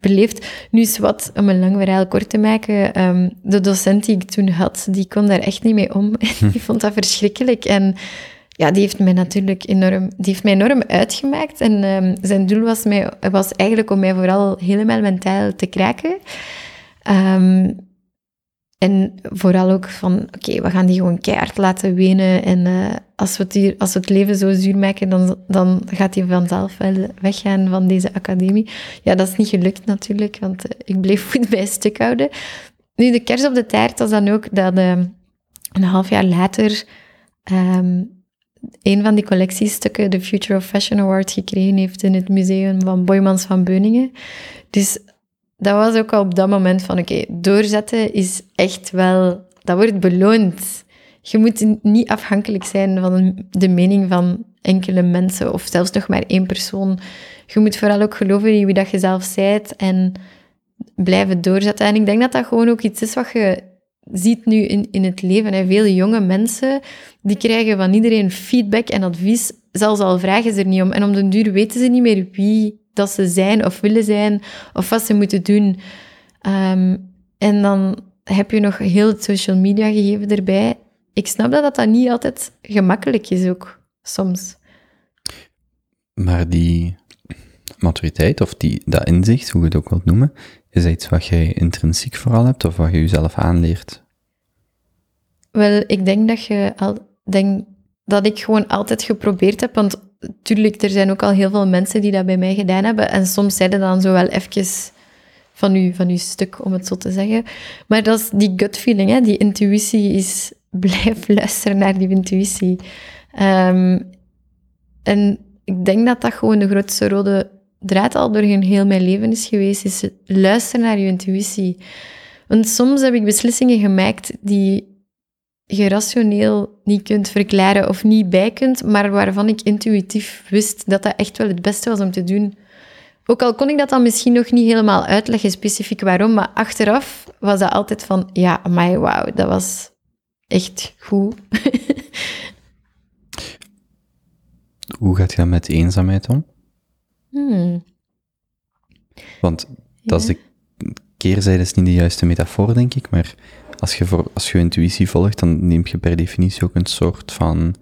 beleeft. Nu is wat, om een lang verhaal kort te maken, ehm, de docent die ik toen had, die kon daar echt niet mee om. die vond dat verschrikkelijk. En ja, die heeft mij natuurlijk enorm, die heeft mij enorm uitgemaakt. En ehm, zijn doel was, mij, was eigenlijk om mij vooral helemaal mentaal te kraken. Ehm, en vooral ook van, oké, we gaan die gewoon keihard laten wenen. En eh, als, we het als het leven zo zuur maken, dan, dan gaat hij vanzelf wel weggaan van deze academie. Ja, dat is niet gelukt natuurlijk, want eh, ik bleef goed bij stuk houden. Nu, de kers op de taart was dan ook dat eh, een half jaar later ehm, een van die collectiestukken de Future of Fashion Award gekregen heeft in het museum van Boymans van Beuningen. Dus dat was ook al op dat moment van, oké, doorzetten is echt wel... Dat wordt beloond. Je moet niet afhankelijk zijn van de mening van enkele mensen of zelfs nog maar één persoon. Je moet vooral ook geloven in wie dat je zelf bent en blijven doorzetten. En ik denk dat dat gewoon ook iets is wat je ziet nu in, in het leven. Veel jonge mensen, die krijgen van iedereen feedback en advies, zelfs al vragen ze er niet om. En om den duur weten ze niet meer wie dat ze zijn of willen zijn, of wat ze moeten doen. Ehm, en dan heb je nog heel het social media gegeven erbij. Ik snap dat dat, dat niet altijd gemakkelijk is ook, soms. Maar die maturiteit, of die, dat inzicht, hoe je het ook wilt noemen, is dat iets wat jij intrinsiek vooral hebt, of wat je jezelf aanleert? Wel, ik denk dat je al, denk dat ik gewoon altijd geprobeerd heb, want tuurlijk, er zijn ook al heel veel mensen die dat bij mij gedaan hebben, en soms zeiden dan zo wel even van uw, van stuk, om het zo te zeggen. Maar dat is die gut feeling, hè? die intuïtie is, blijf luisteren naar die intuïtie. Ehm, en ik denk dat dat gewoon de grootste rode draad al door heel mijn leven is geweest, is luisteren naar je intuïtie. Want soms heb ik beslissingen gemaakt die je rationeel niet kunt verklaren of niet bij kunt, maar waarvan ik intuïtief wist dat dat echt wel het beste was om te doen. Ook al kon ik dat dan misschien nog niet helemaal uitleggen, specifiek waarom, maar achteraf was dat altijd van, ja, maar wauw, dat was echt goed. Hoe gaat je dan met eenzaamheid om? Hmm, Want dat is de keerzijde is niet de juiste metafoor, denk ik, maar als je, voor, als je intuïtie volgt, dan neem je per definitie ook een soort van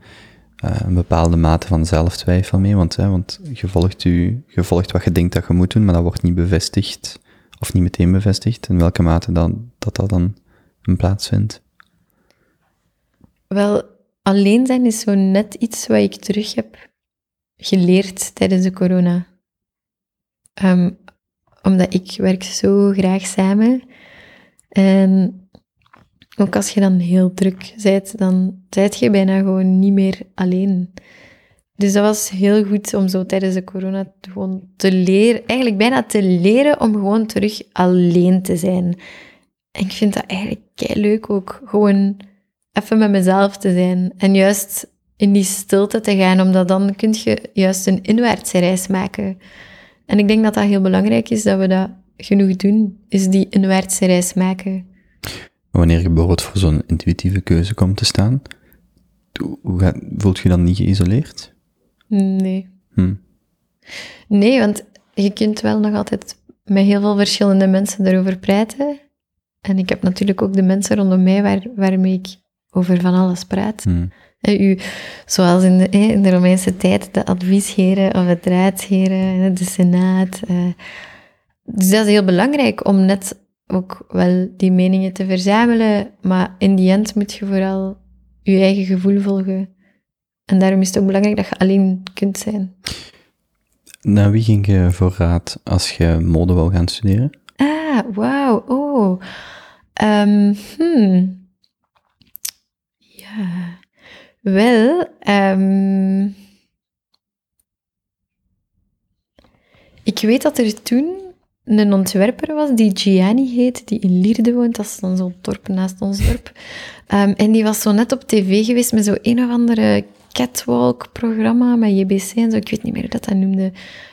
eh, een bepaalde mate van zelftwijfel mee, want, hè, want je, volgt je, je volgt wat je denkt dat je moet doen, maar dat wordt niet bevestigd, of niet meteen bevestigd, in welke mate dan, dat dat dan een plaats vindt. Wel, alleen zijn is zo net iets wat ik terug heb geleerd tijdens de corona. Ehm, omdat ik werk zo graag samen. En ook als je dan heel druk bent, dan zijt je bijna gewoon niet meer alleen. Dus dat was heel goed om zo tijdens de corona gewoon te leren, eigenlijk bijna te leren om gewoon terug alleen te zijn. En ik vind dat eigenlijk kei leuk ook, gewoon even met mezelf te zijn. En juist in die stilte te gaan, omdat dan kun je juist een inwaartse reis maken. En ik denk dat dat heel belangrijk is, dat we dat genoeg doen, is die inwaartse reis maken. Wanneer je bijvoorbeeld voor zo'n intuïtieve keuze komt te staan, hoe- gaat, voelt je dan niet geïsoleerd? Nee. Hm. Nee, want je kunt wel nog altijd met heel veel verschillende mensen daarover praten. En ik heb natuurlijk ook de mensen rondom mij waar, waarmee ik over van alles praat. Hm. Eh, U, zoals in de, in de Romeinse tijd, de adviesheren of het raadsheren, de senaat. eh. Dus dat is heel belangrijk om net ook wel die meningen te verzamelen. Maar in die end moet je vooral je eigen gevoel volgen. En daarom is het ook belangrijk dat je alleen kunt zijn. Naar wie ging je voor raad als je mode wou gaan studeren? Ah, wauw. Oh. Ehm, hmm. Ja. Wel, ehm, ik weet dat er toen een ontwerper was die Gianni heet, die in Lierde woont. Dat is dan zo'n dorp naast ons dorp. Ehm, en die was zo net op tv geweest met zo'n een of andere catwalk-programma met JBC en zo. Ik weet niet meer hoe dat dat noemde.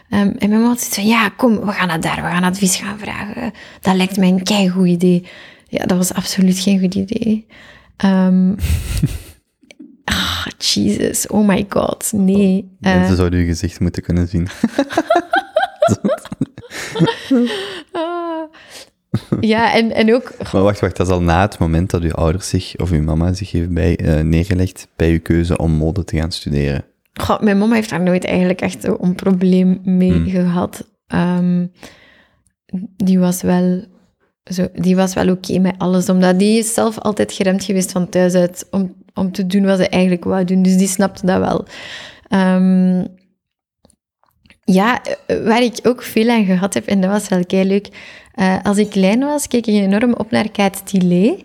Ehm, en mijn man had zoiets van, ja, kom, we gaan naar daar. We gaan advies gaan vragen. Dat lijkt mij een keigoed idee. Ja, dat was absoluut geen goed idee. Ehm ah, Jesus. Oh my god. Nee. Eh, Mensen zouden je gezicht moeten kunnen zien. ah. Ja, en, en ook... Maar wacht, wacht, dat is al na het moment dat uw ouders zich, of uw mama zich heeft bij, eh, neergelegd bij uw keuze om mode te gaan studeren. Goh, mijn mama heeft daar nooit eigenlijk echt een probleem mee Hmm. gehad. Ehm, die was wel, zo, die was wel oké met alles, omdat die is zelf altijd geremd geweest van thuis uit om, om te doen wat ze eigenlijk wou doen. Dus die snapte dat wel. Ehm, ja, waar ik ook veel aan gehad heb, en dat was wel kei leuk. eh, als ik klein was, keek ik enorm op naar Kate Tillet.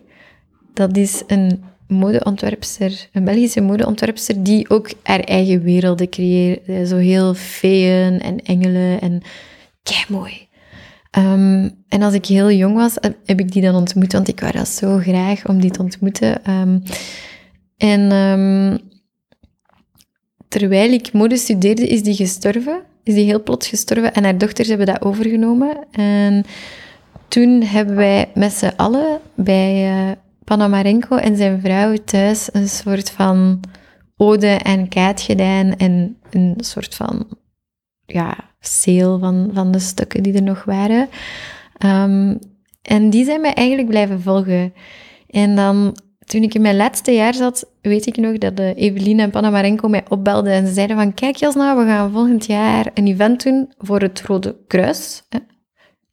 Dat is een modeontwerpster, een Belgische modeontwerpster, die ook haar eigen werelden creëert. Eh, Zo heel feeën en engelen en kei mooi. Ehm, en als ik heel jong was, heb ik die dan ontmoet, want ik wou dat zo graag om die te ontmoeten. Ehm, en ehm, terwijl ik mode studeerde, is die gestorven. Is die heel plots gestorven en haar dochters hebben dat overgenomen. En toen hebben wij met z'n allen bij eh, Panamarenko en zijn vrouw thuis een soort van ode en gedaan en een soort van ja, sale van, van de stukken die er nog waren. Ehm, en die zijn mij eigenlijk blijven volgen. En dan, toen ik in mijn laatste jaar zat, weet ik nog dat de Eveline en Panamarenko mij opbelden en ze zeiden van, kijk Jasna, we gaan volgend jaar een event doen voor het Rode Kruis. Hè.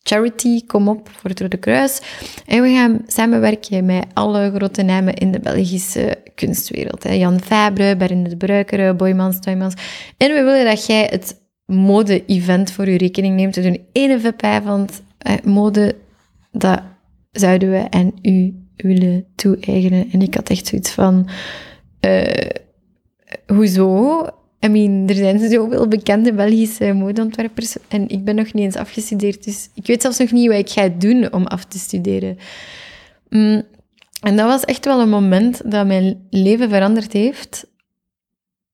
Charity, kom op voor het Rode Kruis. En we gaan samenwerken met alle grote namen in de Belgische kunstwereld. Hè. Jan Fabre, Berinde de Boymans, Tuymans. En we willen dat jij het mode-event voor je rekening neemt. We doen één VIP-avond. Eh, mode, dat zouden we aan u willen toe-eigenen. En ik had echt zoiets van... eh, hoezo? I mean, er zijn zoveel bekende Belgische modeontwerpers en ik ben nog niet eens afgestudeerd, dus ik weet zelfs nog niet wat ik ga doen om af te studeren. Mm, en dat was echt wel een moment dat mijn leven veranderd heeft.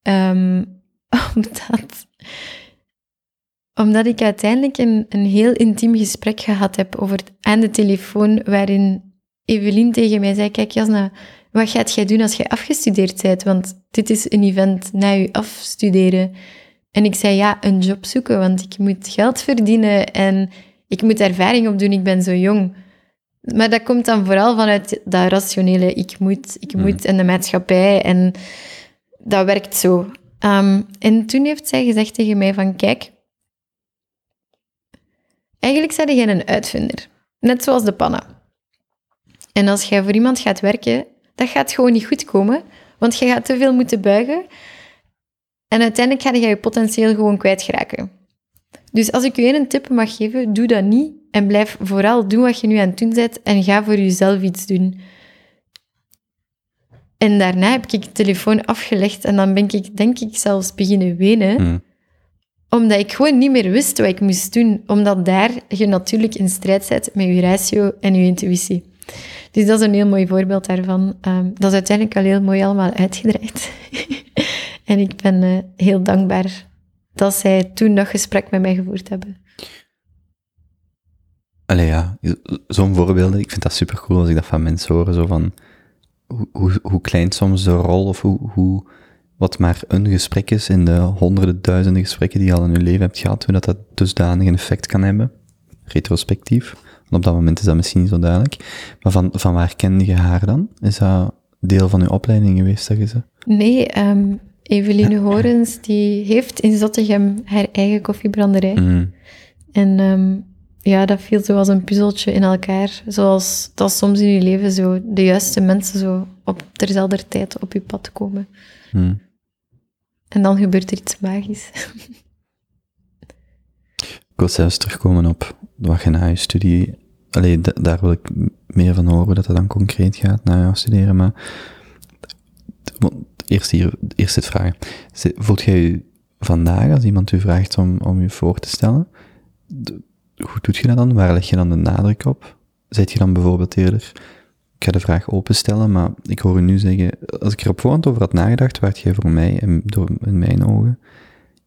Ehm, omdat, omdat ik uiteindelijk een, een heel intiem gesprek gehad heb over, aan de telefoon, waarin Evelien tegen mij zei, kijk Jasna, wat gaat jij doen als jij afgestudeerd bent? Want dit is een event na je afstuderen. En ik zei, ja, een job zoeken, want ik moet geld verdienen en ik moet ervaring opdoen, ik ben zo jong. Maar dat komt dan vooral vanuit dat rationele, ik moet, ik moet in de maatschappij en dat werkt zo. Ehm, en toen heeft zij gezegd tegen mij van, kijk, eigenlijk zei jij een uitvinder. Net zoals de panna. En als jij voor iemand gaat werken, dat gaat gewoon niet goed komen, want je gaat te veel moeten buigen en uiteindelijk ga je je potentieel gewoon kwijtgeraken. Dus als ik je een tip mag geven, doe dat niet en blijf vooral doen wat je nu aan het doen bent en ga voor jezelf iets doen. En daarna heb ik de telefoon afgelegd en dan ben ik, denk ik, zelfs beginnen wenen. Hm. Omdat ik gewoon niet meer wist wat ik moest doen. Omdat daar je natuurlijk in strijd bent met je ratio en je intuïtie. Dus dat is een heel mooi voorbeeld daarvan. Ehm, dat is uiteindelijk al heel mooi allemaal uitgedraaid. en ik ben eh, heel dankbaar dat zij toen dat gesprek met mij gevoerd hebben. Allee, ja, zo'n voorbeelden, ik vind dat super cool als ik dat van mensen hoor, zo van hoe, hoe, hoe klein soms de rol of hoe, hoe, wat maar een gesprek is in de honderden, duizenden gesprekken die je al in je leven hebt gehad, hoe dat dat dusdanig een effect kan hebben, retrospectief. Op dat moment is dat misschien niet zo duidelijk. Maar van, van waar kende je haar dan? Is dat deel van je opleiding geweest, zeg je ze? Nee, ehm, Eveline Horens, die heeft in Zottegem haar eigen koffiebranderij. Mm. En ehm, ja, dat viel zoals een puzzeltje in elkaar. Zoals dat soms in je leven zo de juiste mensen zo op terzelfde tijd op je pad komen. Mm. En dan gebeurt er iets magisch. Ik wil zelfs terugkomen op wat je na je studie... Allee, da- daar wil ik meer van horen, dat het dan concreet gaat na jouw studeren, maar... Eerst hier, eerst dit vragen. Voelt jij je vandaag, als iemand u vraagt om, om je voor te stellen, hoe doet je dat dan? Waar leg je dan de nadruk op? Zet je dan bijvoorbeeld eerder... Ik ga de vraag openstellen, maar ik hoor u nu zeggen... Als ik er op voorhand over had nagedacht, werd jij voor mij, in, door, in mijn ogen,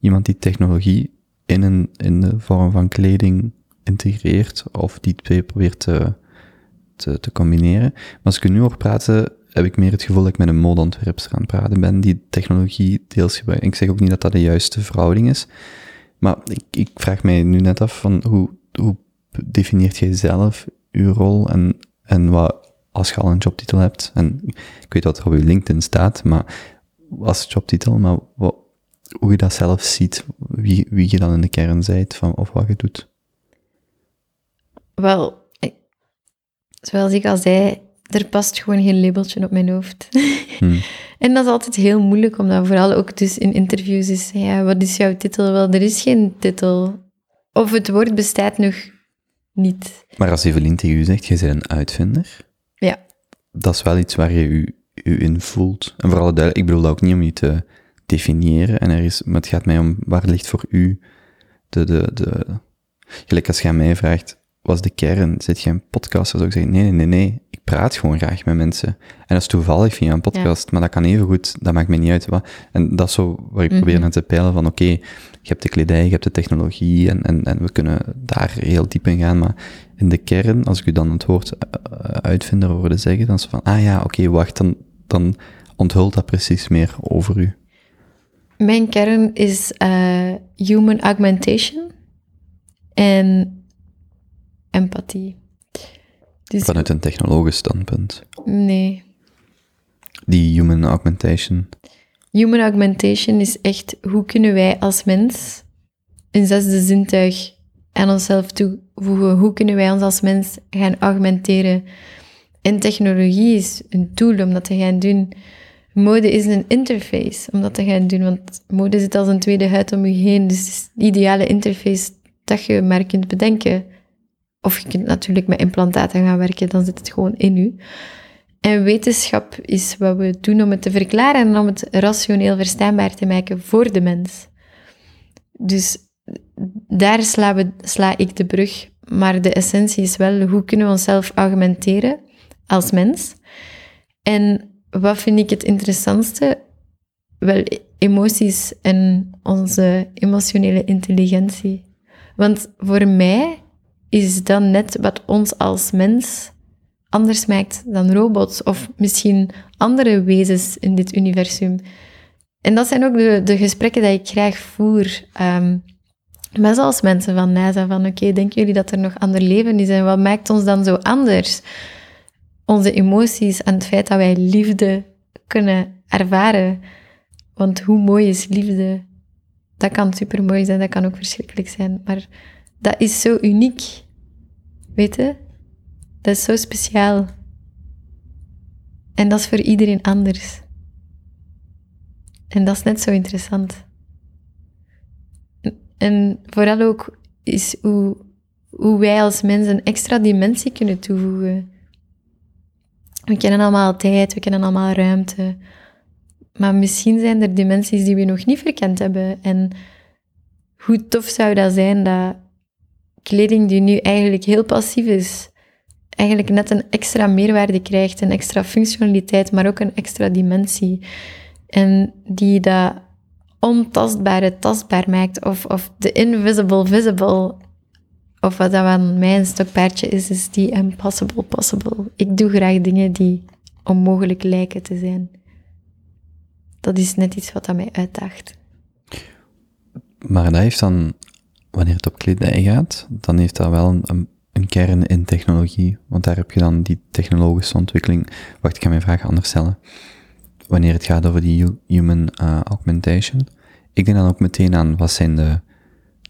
iemand die technologie in, een, in de vorm van kleding integreert, of die twee probeert te, te, te combineren. Maar als ik nu hoor praten, heb ik meer het gevoel dat ik met een modeontwerpster aan het praten ben, die technologie deels gebruikt. Ik zeg ook niet dat dat de juiste verhouding is, maar ik, ik vraag mij nu net af van hoe, hoe definieert jij zelf uw rol en, en wat, als je al een jobtitel hebt, en ik weet wat er op je LinkedIn staat, maar als jobtitel, maar wat, hoe je dat zelf ziet, wie, wie je dan in de kern zijt van, of wat je doet. Wel, zoals ik al zei, er past gewoon geen labeltje op mijn hoofd. Hmm. En dat is altijd heel moeilijk, omdat vooral ook dus in interviews is, ja, wat is jouw titel? Wel, er is geen titel. Of het woord bestaat nog niet. Maar als Evelien tegen u zegt, jij bent een uitvinder, Ja. dat is wel iets waar je u, u in voelt. En vooral duidelijk, ik bedoel dat ook niet om je te definiëren, en er is, maar het gaat mij om, waar ligt voor u de, de, de, gelijk als je aan mij vraagt, was de kern, zit je een podcast, dan zou ik zeggen, nee, nee, nee, nee, ik praat gewoon graag met mensen. En dat is toevallig via een podcast, maar dat kan even goed, dat maakt mij niet uit. Wat. En dat is zo waar ik probeer Mhm. naar te peilen van, oké, je hebt de kledij, je hebt de technologie, en, en, en we kunnen daar heel diep in gaan, maar in de kern, als ik u dan het woord eh, eh, uitvinder hoorde zeggen, dan is van, ah ja, oké, wacht, dan, dan onthult dat precies meer over u. Mijn kern is eh, human augmentation en empathie. Dus Vanuit een technologisch standpunt. nee, Die human augmentation. Human augmentation is echt hoe kunnen wij als mens een zesde zintuig aan onszelf toevoegen? Hoe kunnen wij ons als mens gaan augmenteren? En technologie is een tool om dat te gaan doen. Mode is een interface om dat te gaan doen, want mode zit als een tweede huid om je heen. Dus het is de ideale interface dat je maar kunt bedenken. Of je kunt natuurlijk met implantaten gaan werken, dan zit het gewoon in u. En wetenschap is wat we doen om het te verklaren en om het rationeel verstaanbaar te maken voor de mens. Dus daar sla, we, sla ik de brug. Maar de essentie is wel, hoe kunnen we onszelf augmenteren als mens? En wat vind ik het interessantste? Wel, emoties en onze emotionele intelligentie. Want voor mij is dat net wat ons als mens anders maakt dan robots of misschien andere wezens in dit universum. En dat zijn ook de, de gesprekken die ik graag voer. ehm, met zoals mensen van NASA, van oké, denken jullie dat er nog ander leven is en wat maakt ons dan zo anders? Onze emoties en het feit dat wij liefde kunnen ervaren. Want hoe mooi is liefde? Dat kan supermooi zijn, dat kan ook verschrikkelijk zijn, maar dat is zo uniek. Weet je? Dat is zo speciaal. En dat is voor iedereen anders. En dat is net zo interessant. En- vooral ook is hoe, hoe wij als mensen een extra dimensie kunnen toevoegen. We kennen allemaal tijd, we kennen allemaal ruimte. Maar misschien zijn er dimensies die we nog niet verkend hebben. En hoe tof zou dat zijn dat kleding die nu eigenlijk heel passief is, eigenlijk net een extra meerwaarde krijgt, een extra functionaliteit, maar ook een extra dimensie. En die dat ontastbare tastbaar maakt, of, of de invisible visible. Of wat dat van mijn stokpaardje is, is die impossible possible. Ik doe graag dingen die onmogelijk lijken te zijn. Dat is net iets wat dat mij uitdaagt. Maar dat heeft dan, wanneer het op kledij gaat, dan heeft dat wel een, een, kern in technologie. Want daar heb je dan die technologische ontwikkeling. Wacht, ik ga mijn vraag anders stellen. Wanneer het gaat over die hu- human eh, augmentation, ik denk dan ook meteen aan wat zijn de,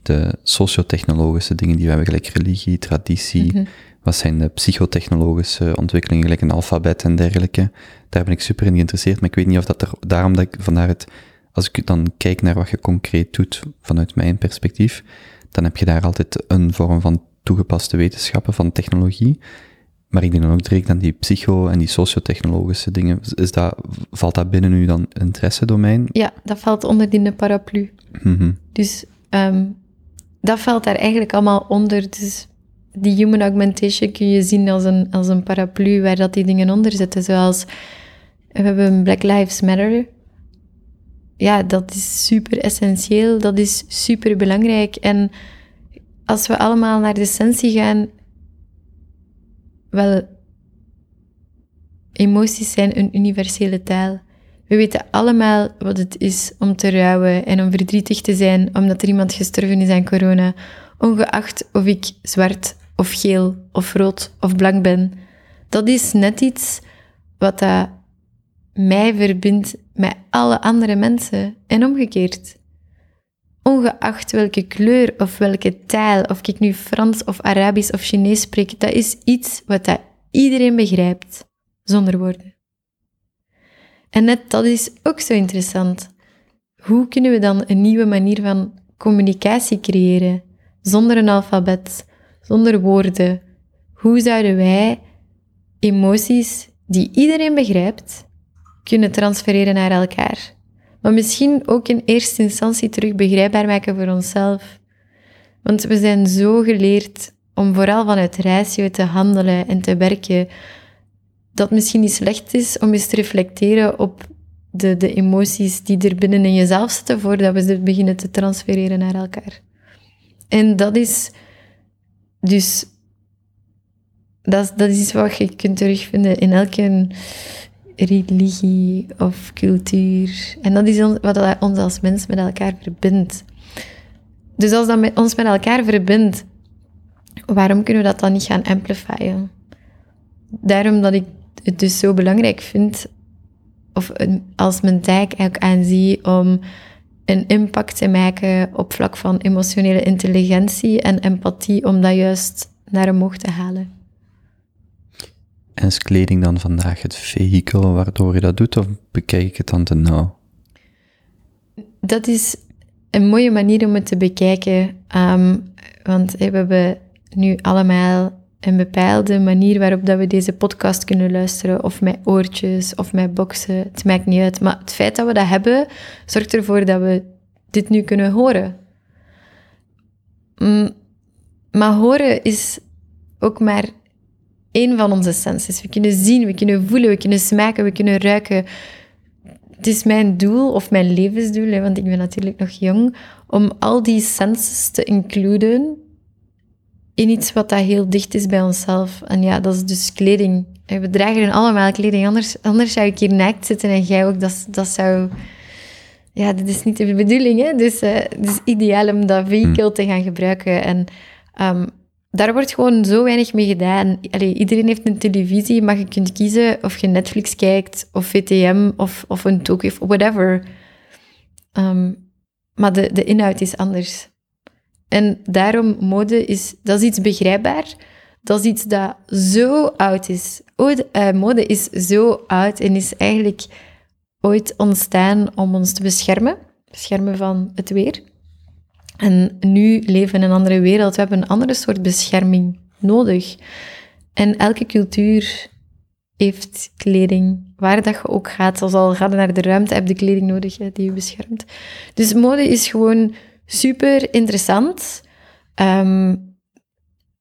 de sociotechnologische dingen die we hebben, gelijk religie, traditie. Wat zijn de psychotechnologische ontwikkelingen, gelijk een alfabet en dergelijke. Daar ben ik super in geïnteresseerd, maar ik weet niet of dat er, daarom dat ik vandaar het, als ik dan kijk naar wat je concreet doet vanuit mijn perspectief, dan heb je daar altijd een vorm van toegepaste wetenschappen, van technologie. Maar ik denk dan ook direct aan die psycho- en die sociotechnologische dingen. Is dat, valt dat binnen u dan interessedomein? Ja, dat valt onder die paraplu. Mhm. Dus ehm, dat valt daar eigenlijk allemaal onder. Dus die human augmentation kun je zien als een, als een paraplu waar dat die dingen onder zitten. Zoals, we hebben Black Lives Matter. Ja, dat is super essentieel. Dat is super belangrijk. En als we allemaal naar de essentie gaan, wel, emoties zijn een universele taal. We weten allemaal wat het is om te rouwen en om verdrietig te zijn omdat er iemand gestorven is aan corona, ongeacht of ik zwart of geel of rood of blank ben. Dat is net iets wat dat mij verbindt met alle andere mensen en omgekeerd. Ongeacht welke kleur of welke taal, of ik nu Frans of Arabisch of Chinees spreek, dat is iets wat dat iedereen begrijpt, zonder woorden. En net dat is ook zo interessant. Hoe kunnen we dan een nieuwe manier van communicatie creëren, zonder een alfabet, zonder woorden? Hoe zouden wij emoties die iedereen begrijpt, kunnen transfereren naar elkaar? Maar misschien ook in eerste instantie terug begrijpbaar maken voor onszelf. Want we zijn zo geleerd om vooral vanuit ratio te handelen en te werken, dat misschien niet slecht is om eens te reflecteren op de, de emoties die er binnen in jezelf zitten, voordat we ze beginnen te transfereren naar elkaar. En dat is dus... Dat, dat is iets wat je kunt terugvinden in elke religie of cultuur. En dat is wat ons als mens met elkaar verbindt. Dus als dat met ons met elkaar verbindt, waarom kunnen we dat dan niet gaan amplifyen? Daarom dat ik het dus zo belangrijk vind, of als mijn taak ook aanzie om een impact te maken op vlak van emotionele intelligentie en empathie, om dat juist naar omhoog te halen. En is kleding dan vandaag het vehikel waardoor je dat doet, of bekijk ik het dan te nauw? Dat is een mooie manier om het te bekijken. ehm, want we hebben nu allemaal een bepaalde manier waarop dat we deze podcast kunnen luisteren. Of met oortjes, of met boxen. Het maakt niet uit. Maar het feit dat we dat hebben, zorgt ervoor dat we dit nu kunnen horen. Mm, maar horen is ook maar één van onze senses. We kunnen zien, we kunnen voelen, we kunnen smaken, we kunnen ruiken het is mijn doel, of mijn levensdoel, hè, want ik ben natuurlijk nog jong, om al die senses te includen in iets wat dat heel dicht is bij onszelf. En ja, dat is dus kleding. We dragen allemaal kleding, anders, anders zou ik hier naakt zitten en jij ook. Dat, dat zou... Ja, dat is niet de bedoeling, hè. Dus eh, het is ideaal om dat vehicle te gaan gebruiken. En ehm, daar wordt gewoon zo weinig mee gedaan. Iedereen heeft een televisie, maar je kunt kiezen of je Netflix kijkt, of VTM, of, of een talk, of whatever. Ehm, maar de, de inhoud is anders. En daarom, mode is, dat is iets begrijpbaar. Dat is iets dat zo oud is. Eh, mode is zo oud en is eigenlijk ooit ontstaan om ons te beschermen. Beschermen van het weer. En nu leven we in een andere wereld. We hebben een andere soort bescherming nodig. En elke cultuur heeft kleding. Waar dat je ook gaat, zelfs al ga je naar de ruimte, heb je kleding nodig die je beschermt. Dus mode is gewoon super interessant. Ehm,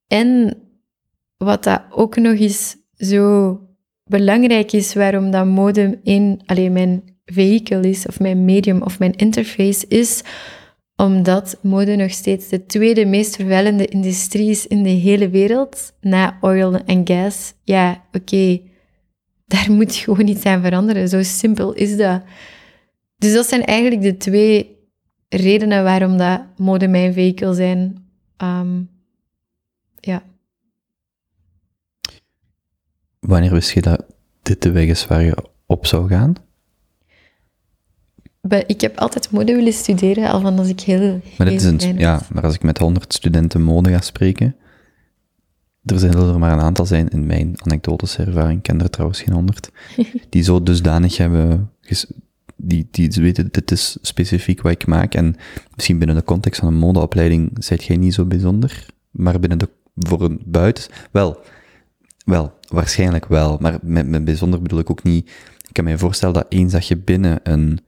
en wat dat ook nog eens zo belangrijk is, waarom dat mode in alleen mijn vehikel is, of mijn medium, of mijn interface is, omdat mode nog steeds de tweede meest vervuilende industrie is in de hele wereld, na oil en gas. Ja, oké, daar moet gewoon iets aan veranderen. Zo simpel is dat. Dus dat zijn eigenlijk de twee redenen waarom dat mode mijn vehikel zijn. Ehm, ja. Wanneer wist je dat dit de weg is waar je op zou gaan? Ik heb altijd mode willen studeren, al van als ik heel, Maar, dit is een, ja, maar als ik met 100 studenten mode ga spreken, er zijn er maar een aantal zijn in mijn anekdotische ervaring, ik ken er trouwens geen 100, die zo dusdanig hebben, die, die weten, dit is specifiek wat ik maak. En misschien binnen de context van een modeopleiding zijt jij niet zo bijzonder, maar binnen de, voor een buiten, wel, wel, waarschijnlijk wel, maar met, met bijzonder bedoel ik ook niet, ik kan me voorstellen dat eens dat je binnen een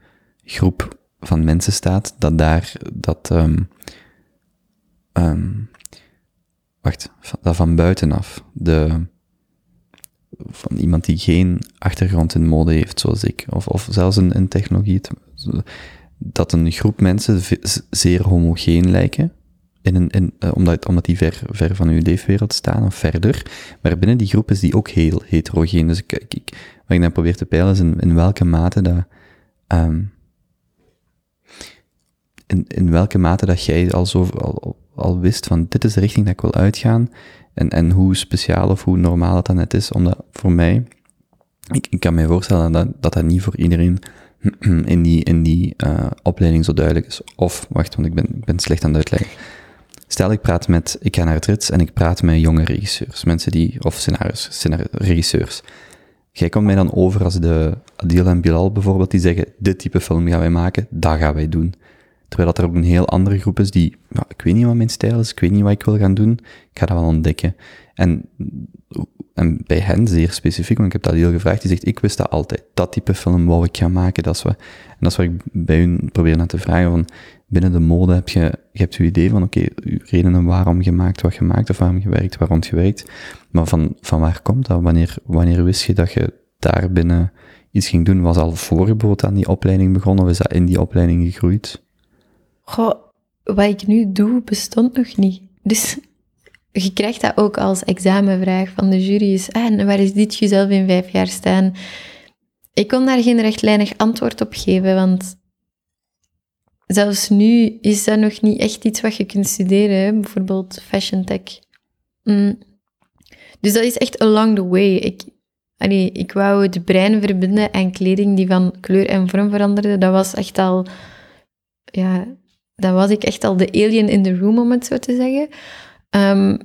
groep van mensen staat, dat daar, dat, ehm, ehm, wacht, dat van buitenaf, de, van iemand die geen achtergrond in mode heeft, zoals ik, of, of zelfs in, in technologie, dat een groep mensen zeer homogeen lijken, in een, in, eh, omdat, omdat die ver, ver van uw leefwereld staan, of verder, maar binnen die groep is die ook heel heterogeen. Dus ik, ik, wat ik dan probeer te peilen is in, in welke mate dat, ehm, in, in welke mate dat jij al, zo, al, al wist van dit is de richting dat ik wil uitgaan en, en hoe speciaal of hoe normaal dat dan net is, omdat voor mij, ik, ik kan me voorstellen dat dat, dat niet voor iedereen in die, in die eh, opleiding zo duidelijk is. Of, wacht, want ik ben, ik ben slecht aan het uitleggen. Stel, ik praat met, ik ga naar het rits en ik praat met jonge regisseurs, mensen die, of scenario's, scenario, regisseurs. Jij komt mij dan over als de Adil en Bilal bijvoorbeeld, die zeggen, dit type film gaan wij maken, dat gaan wij doen. Terwijl dat er een heel andere groep is die, ja, ik weet niet wat mijn stijl is, ik weet niet wat ik wil gaan doen, ik ga dat wel ontdekken. En, en bij hen zeer specifiek, want ik heb dat heel gevraagd, die zegt, ik wist dat altijd, dat type film wou ik gaan maken, dat is wat, en dat is wat ik bij hun probeer net te vragen, van, binnen de mode heb je, je hebt je idee van, oké, uw redenen waarom je maakt wat je maakt, of waarom je werkt, waarom je werkt, maar van, van waar komt dat? Wanneer, wanneer wist je dat je daar binnen iets ging doen? Was al voor je bijvoorbeeld aan die opleiding begonnen, of is dat in die opleiding gegroeid? Goh, wat ik nu doe, bestond nog niet. Dus je krijgt dat ook als examenvraag van de jury. Is, ah, en waar is dit jezelf in vijf jaar staan? Ik kon daar geen rechtlijnig antwoord op geven, want zelfs nu is dat nog niet echt iets wat je kunt studeren. hè. Bijvoorbeeld fashion tech. Mm. Dus dat is echt along the way. Ik, allee, ik wou het brein verbinden aan kleding die van kleur en vorm veranderde. Dat was echt al... Ja, dan was ik echt al de alien in the room, om het zo te zeggen. Ehm,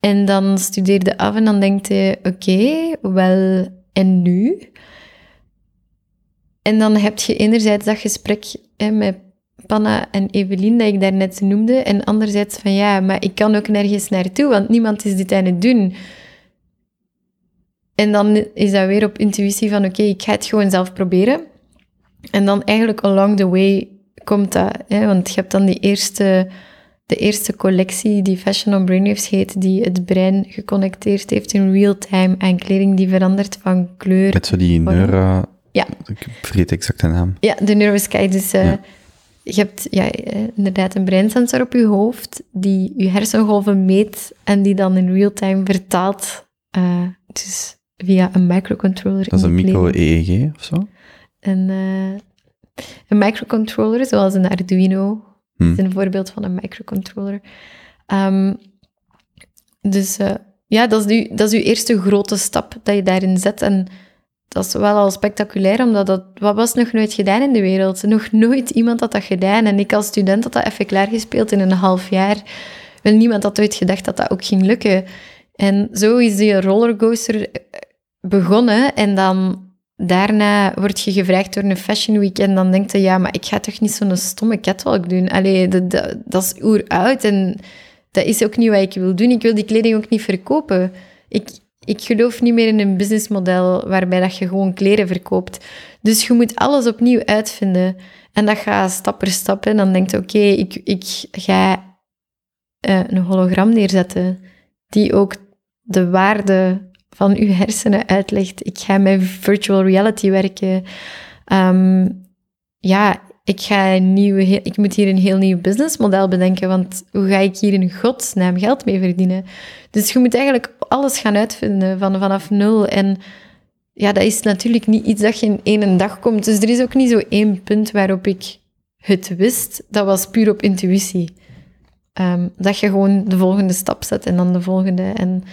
en dan studeerde af en dan denkt je, oké, wel, en nu? En dan heb je enerzijds dat gesprek hè, met Panna en Evelien, dat ik daarnet noemde, en anderzijds van, ja, maar ik kan ook nergens naartoe, want niemand is dit aan het doen. En dan is dat weer op intuïtie van, oké, ik ga het gewoon zelf proberen. En dan eigenlijk along the way komt dat. Hè? Want je hebt dan die eerste, de eerste collectie die Fashion on Brainwaves heet, die het brein geconnecteerd heeft in real time aan kleding die verandert van kleur. Met zo die neuro... Ja. Ik vergeet de exacte naam. Ja, de Neurosky. Dus eh, Ja. je hebt ja, eh, inderdaad een breinsensor op je hoofd die je hersengolven meet en die dan in real time vertaalt. eh, dus via een microcontroller Dat is een je kleding. micro-EEG of zo? En, eh, een microcontroller, zoals een Arduino, Hm. is een voorbeeld van een microcontroller. Ehm, dus eh, ja, dat is, uw, dat is uw eerste grote stap dat je daarin zet. En dat is wel al spectaculair, omdat dat wat was nog nooit gedaan in de wereld. Nog nooit iemand had dat gedaan. En ik als student had dat even klaargespeeld in een half jaar. Wel, niemand had ooit gedacht dat dat ook ging lukken. En zo is die rollercoaster eh, begonnen. En dan daarna word je gevraagd door een fashion week en dan denkt je, ja, maar ik ga toch niet zo'n stomme catwalk doen. Allee, dat, dat, dat is oeroud en dat is ook niet wat ik wil doen. Ik wil die kleding ook niet verkopen. Ik, ik geloof niet meer in een businessmodel waarbij dat je gewoon kleren verkoopt. Dus je moet alles opnieuw uitvinden. En dat gaat stap per stap. En dan denk je, oké, ik, ik ga eh, een hologram neerzetten die ook de waarde van uw hersenen uitlegt. Ik ga met virtual reality werken. Ehm, ja, ik, ga een nieuwe, ik moet hier een heel nieuw businessmodel bedenken, want hoe ga ik hier in godsnaam geld mee verdienen? Dus je moet eigenlijk alles gaan uitvinden van, vanaf nul. En ja, dat is natuurlijk niet iets dat je in één dag komt. Dus er is ook niet zo één punt waarop ik het wist. Dat was puur op intuïtie. Ehm, dat je gewoon de volgende stap zet en dan de volgende en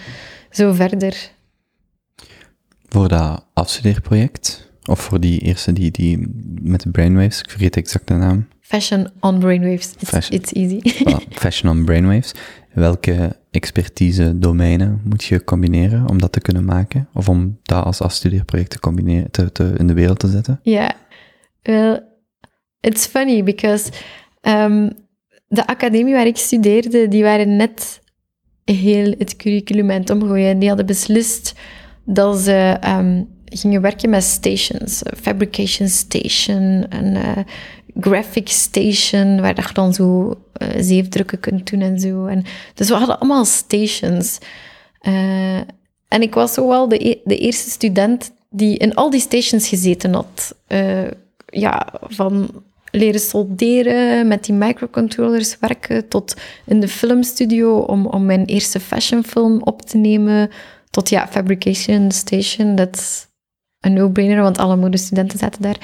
zo verder. Voor dat afstudeerproject, of voor die eerste die, die met de brainwaves, ik vergeet exact de naam, Fashion on brainwaves. It's, Fashion. it's easy. Voilà, Fashion on Brainwaves. Welke expertise domeinen moet je combineren om dat te kunnen maken? Of om dat als afstudeerproject te combineren, te, te, in de wereld te zetten? Ja, wel, it's funny because ehm, de academie waar ik studeerde, die waren net heel het curriculum aan het omgooien. En die hadden beslist dat ze ehm, gingen werken met stations. eh, Fabrication station, een eh, graphic station, waar je dan zo eh, zeefdrukken kunt doen en zo. En, dus we hadden allemaal stations. En ik was zo wel de, e- de eerste student die in al die stations gezeten had. Ja, van leren solderen, met die microcontrollers werken, tot in de filmstudio om, om mijn eerste fashionfilm op te nemen, tot ja, Fabrication Station, dat is een no-brainer, want alle modestudenten zaten daar.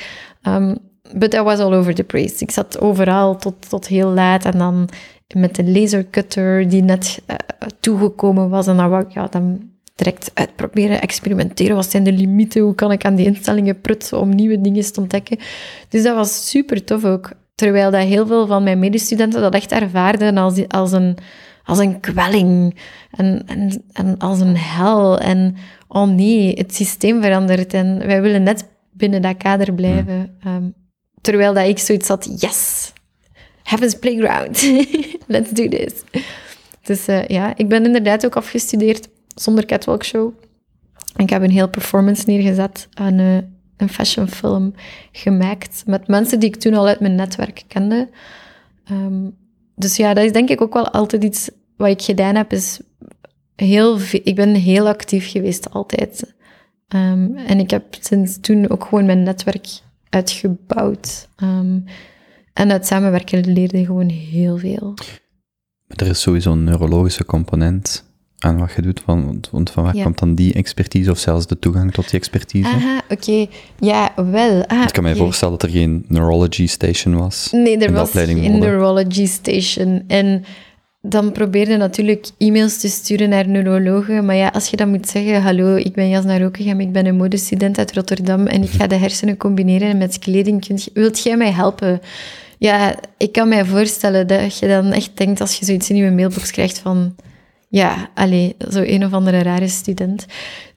Um, but I was all over the place. Ik zat overal tot, tot heel laat en dan met de lasercutter die net eh, toegekomen was en dan wou ik ja, dan direct uitproberen, experimenteren. Wat zijn de limieten? Hoe kan ik aan die instellingen prutsen om nieuwe dingen te ontdekken? Dus dat was super tof ook. Terwijl dat heel veel van mijn medestudenten dat echt ervaarden als, als, een, als een kwelling en, en, en als een hel. En oh nee, het systeem verandert en wij willen net binnen dat kader blijven. Ehm, terwijl dat ik zoiets had, yes, Heaven's Playground, let's do this. Dus eh, ja, ik ben inderdaad ook afgestudeerd zonder catwalk show. Ik heb een heel performance neergezet aan eh, een fashionfilm gemaakt met mensen die ik toen al uit mijn netwerk kende. Ehm, dus ja, dat is denk ik ook wel altijd iets wat ik gedaan heb. Is heel ik ben heel actief geweest altijd. Ehm, en ik heb sinds toen ook gewoon mijn netwerk uitgebouwd. Ehm, en uit samenwerken leerde gewoon heel veel. Er is sowieso een neurologische component aan wat je doet, want, want- van waar Ja. komt dan die expertise of zelfs de toegang tot die expertise? Aha, oké. Ja, wel. Ah, ik kan mij voorstellen dat er geen neurology station was. Nee, er was geen neurology station. En dan probeerde natuurlijk e-mails te sturen naar neurologen. Maar ja, als je dan moet zeggen, hallo, ik ben Jasna Rokegem, ik ben een modestudent uit Rotterdam en ik ga de hersenen combineren met kleding. Kunt Wilt jij mij helpen? Ja, ik kan mij voorstellen dat je dan echt denkt als je zoiets in je mailbox krijgt van... Ja, allee, zo een of andere rare student.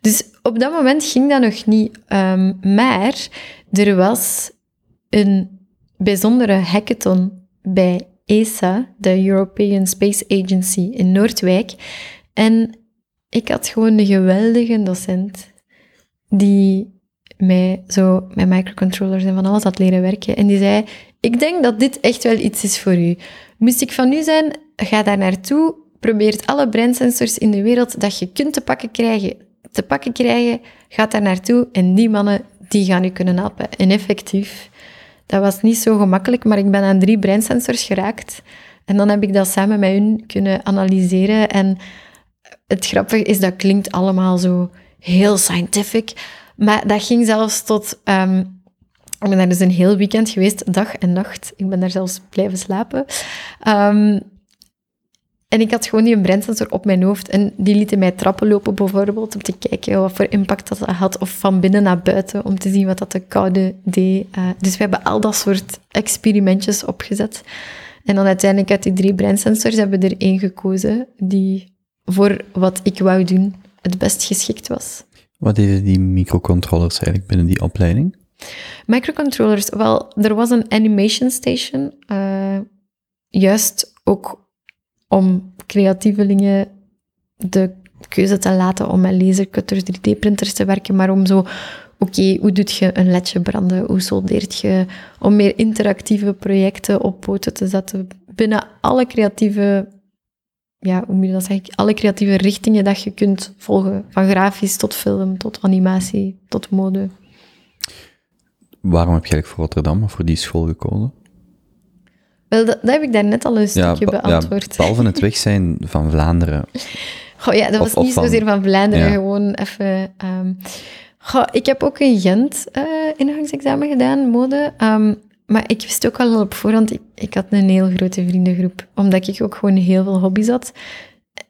Dus op dat moment ging dat nog niet. ehm, maar er was een bijzondere hackathon bij ESA, de European Space Agency in Noordwijk. En ik had gewoon een geweldige docent die mij zo met microcontrollers en van alles had leren werken. En die zei, ik denk dat dit echt wel iets is voor u. Moest ik van u zijn, ga daar naartoe, probeer alle breinsensors in de wereld dat je kunt te pakken krijgen, te pakken krijgen, ga daar naartoe en die mannen, die gaan u kunnen helpen. En effectief, dat was niet zo gemakkelijk, maar ik ben aan drie breinsensors geraakt. En dan heb ik dat samen met hun kunnen analyseren. En het grappige is, dat klinkt allemaal zo heel scientific. Maar dat ging zelfs tot... ehm, ik ben daar dus een heel weekend geweest, dag en nacht. Ik ben daar zelfs blijven slapen. Ehm, en ik had gewoon die breinsensor op mijn hoofd. En die lieten mij trappen lopen bijvoorbeeld, om te kijken wat voor impact dat had. Of van binnen naar buiten, om te zien wat dat de koude deed. Eh, dus we hebben al dat soort experimentjes opgezet. En dan uiteindelijk uit die drie breinsensors hebben we er één gekozen die voor wat ik wou doen het best geschikt was. Wat deden die microcontrollers eigenlijk binnen die opleiding? Microcontrollers, wel, er was een animation station, eh, juist ook om creatievelingen de keuze te laten om met lasercutters, 3D-printers te werken, maar om zo, oké, hoe doet je een ledje branden? Hoe soldeert je? Om meer interactieve projecten op poten te zetten binnen alle creatieve, ja, hoe moet je dat zeggen? Alle creatieve richtingen dat je kunt volgen. Van grafisch tot film, tot animatie, tot mode. Waarom heb je eigenlijk voor Rotterdam voor die school gekozen? Wel, dat, dat heb ik daarnet al een stukje beantwoord. behalve het weg zijn van Vlaanderen. Goh, ja, dat Of- was of niet van- zozeer van Vlaanderen, Ja. gewoon even... ehm, goh, ik heb ook in Gent eh ingangsexamen gedaan, mode. ehm, maar ik wist ook al op voorhand, ik, ik had een heel grote vriendengroep. Omdat ik ook gewoon heel veel hobby's had.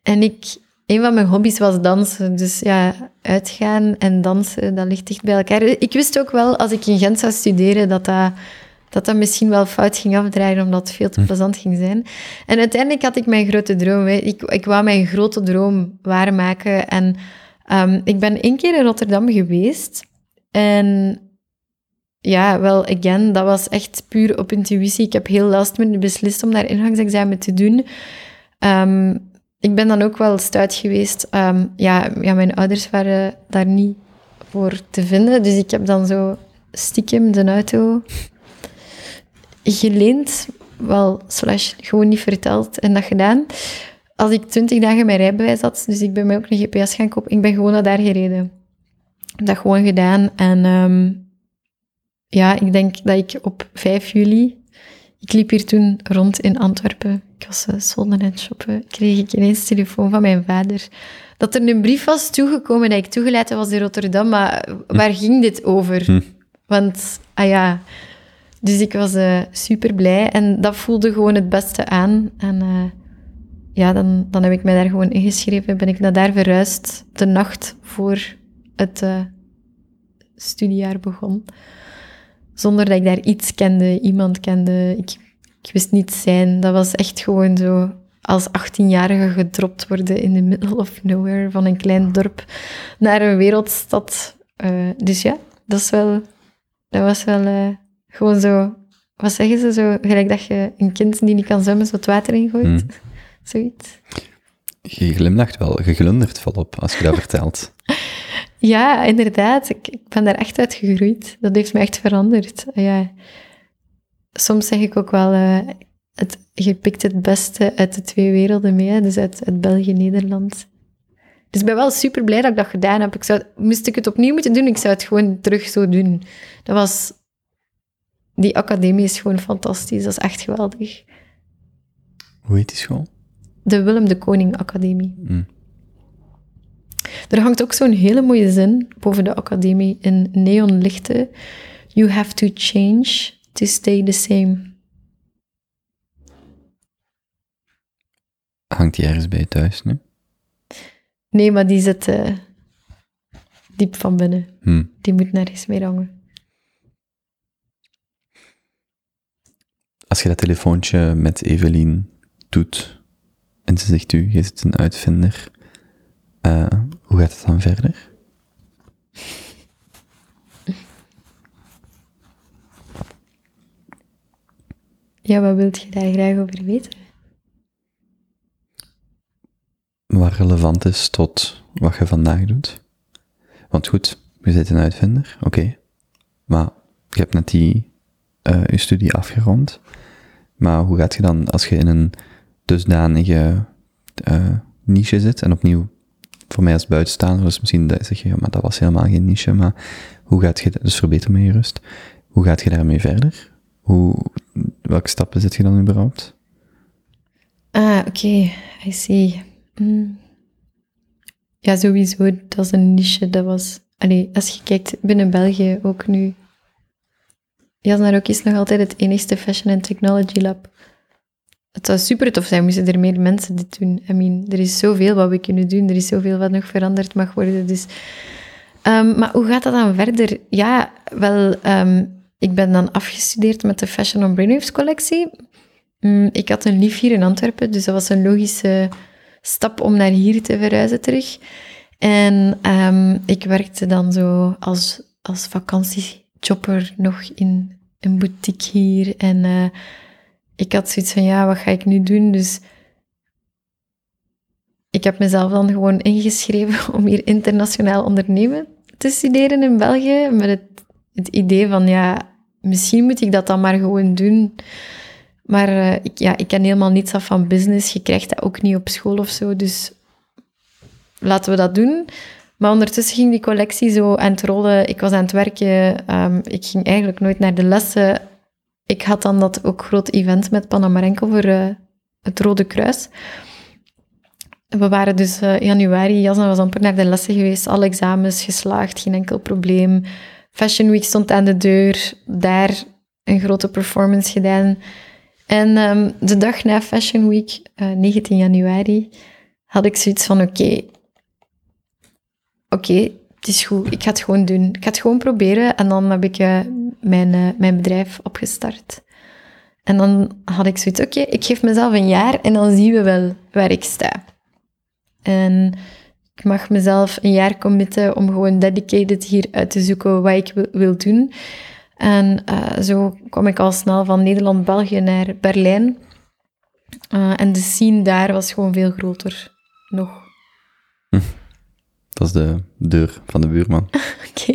En ik... Een van mijn hobby's was dansen. Dus ja, uitgaan en dansen, dat ligt dicht bij elkaar. Ik wist ook wel, als ik in Gent zou studeren, dat dat, dat, dat misschien wel fout ging afdraaien, omdat het veel te plezant ging zijn. En uiteindelijk had ik mijn grote droom. hè. Ik, ik wou mijn grote droom waarmaken. En ehm, ik ben één keer in Rotterdam geweest. En ja, wel, again, dat was echt puur op intuïtie. Ik heb heel last minute beslist om daar ingangsexamen te doen. Ehm, ik ben dan ook wel stuit geweest. Ehm, ja, ja, mijn ouders waren daar niet voor te vinden. Dus ik heb dan zo stiekem de auto geleend. Wel, slash, gewoon niet verteld en dat gedaan. Als ik twintig dagen mijn rijbewijs had, dus ik ben mij ook een GPS gaan kopen, ik ben gewoon naar daar gereden. Ik heb dat gewoon gedaan. En ehm, ja, ik denk dat ik op 5 juli... Ik liep hier toen rond in Antwerpen. Ik was uh, aan het shoppen. Kreeg ik ineens telefoon van mijn vader. Dat er een brief was toegekomen dat ik toegelaten was in Rotterdam. Maar waar ging dit over? Hm. Want, ah ja... Dus ik was super blij en dat voelde gewoon het beste aan. En eh, ja, dan, dan heb ik mij daar gewoon ingeschreven. Ben ik naar daar verhuisd de nacht voor het eh, studiejaar begon. Zonder dat ik daar iets kende, iemand kende. Ik, ik wist niet zijn. Dat was echt gewoon zo als 18-jarige gedropt worden in the middle of nowhere van een klein dorp naar een wereldstad. Dus ja, dat, is wel, dat was wel gewoon zo... Wat zeggen ze zo? Gelijk dat je een kind die niet kan zwemmen zo het water ingooit. Hmm. Zoiets. Je glimlacht wel, je glundert volop als je dat vertelt. Ja, inderdaad. Ik, ik, ben daar echt uit gegroeid. Dat heeft me echt veranderd. Ja. Soms zeg ik ook wel, uh, het, je pikt het beste uit de twee werelden mee, hè? dus uit, uit België en Nederland. Dus ik ben wel super blij dat ik dat gedaan heb. Ik zou, moest ik het opnieuw moeten doen, ik zou het gewoon terug zo doen. Dat was... Die academie is gewoon fantastisch. Dat is echt geweldig. Hoe heet die school? De Willem de Koning Academie. Mm. Er hangt ook zo'n hele mooie zin boven de academie in neonlichten. You have to change to stay the same. Hangt die ergens bij je thuis nu? Nee, maar die zit uh, diep van binnen. Hmm. Die moet nergens meer hangen. Als je dat telefoontje met Evelien doet en ze zegt u, je zit een uitvinder, uh, hoe gaat het dan verder? Ja, wat wilt je daar graag over weten? Wat relevant is tot wat je vandaag doet. Want goed, je bent een uitvinder, oké. Okay. Maar je hebt net die, uh, je studie afgerond. Maar hoe gaat je dan, als je in een dusdanige uh, niche zit, en opnieuw, voor mij als buitenstaander, dus misschien zeg je, ja, maar dat was helemaal geen niche, maar hoe gaat je, dus verbeter me rust, hoe gaat je daarmee verder? Hoe, welke stappen zet je dan überhaupt? Ah, oké. I see. Mm. Ja, sowieso, dat is een niche, dat was... Allee, als je kijkt binnen België ook nu... Jasnarok is nog altijd het enigste Fashion and Technology Lab. Het zou super tof zijn, moesten er meer mensen dit doen. I mean, er is zoveel wat we kunnen doen, er is zoveel wat nog veranderd mag worden, dus... Um, maar hoe gaat dat dan verder? Ja, wel, um, ik ben dan afgestudeerd met de Fashion on Brainwaves collectie. Um, ik had een lief hier in Antwerpen, dus dat was een logische stap om naar hier te verhuizen terug. En um, ik werkte dan zo als, als vakantiejobber nog in een boutique hier. En uh, ik had zoiets van, ja, wat ga ik nu doen? Dus ik heb mezelf dan gewoon ingeschreven om hier internationaal ondernemen te studeren in België. Met het, het idee van, ja, misschien moet ik dat dan maar gewoon doen. Maar eh, ik, ja, ik ken helemaal niets af van business. Je krijgt dat ook niet op school of zo. Dus laten we dat doen. Maar ondertussen ging die collectie zo aan het rollen. Ik was aan het werken. ehm, ik ging eigenlijk nooit naar de lessen. Ik had dan dat ook groot event met Panamarenko voor eh, het Rode Kruis. We waren dus eh, januari, Jasna was amper naar de lessen geweest, alle examens geslaagd, geen enkel probleem. Fashion Week stond aan de deur, daar een grote performance gedaan. En ehm, de dag na Fashion Week, eh, 19 januari, had ik zoiets van: oké, oké, het is goed, ik ga het gewoon doen. Ik ga het gewoon proberen. En dan heb ik eh, mijn, eh, mijn bedrijf opgestart. En dan had ik zoiets: oké, ik geef mezelf een jaar en dan zien we wel waar ik sta. En ik mag mezelf een jaar committen om gewoon dedicated hier uit te zoeken wat ik wil, doen. En eh, zo kwam ik al snel van Nederland-België naar Berlijn. En de scene daar was gewoon veel groter nog. Dat is de deur van de buurman. Oké.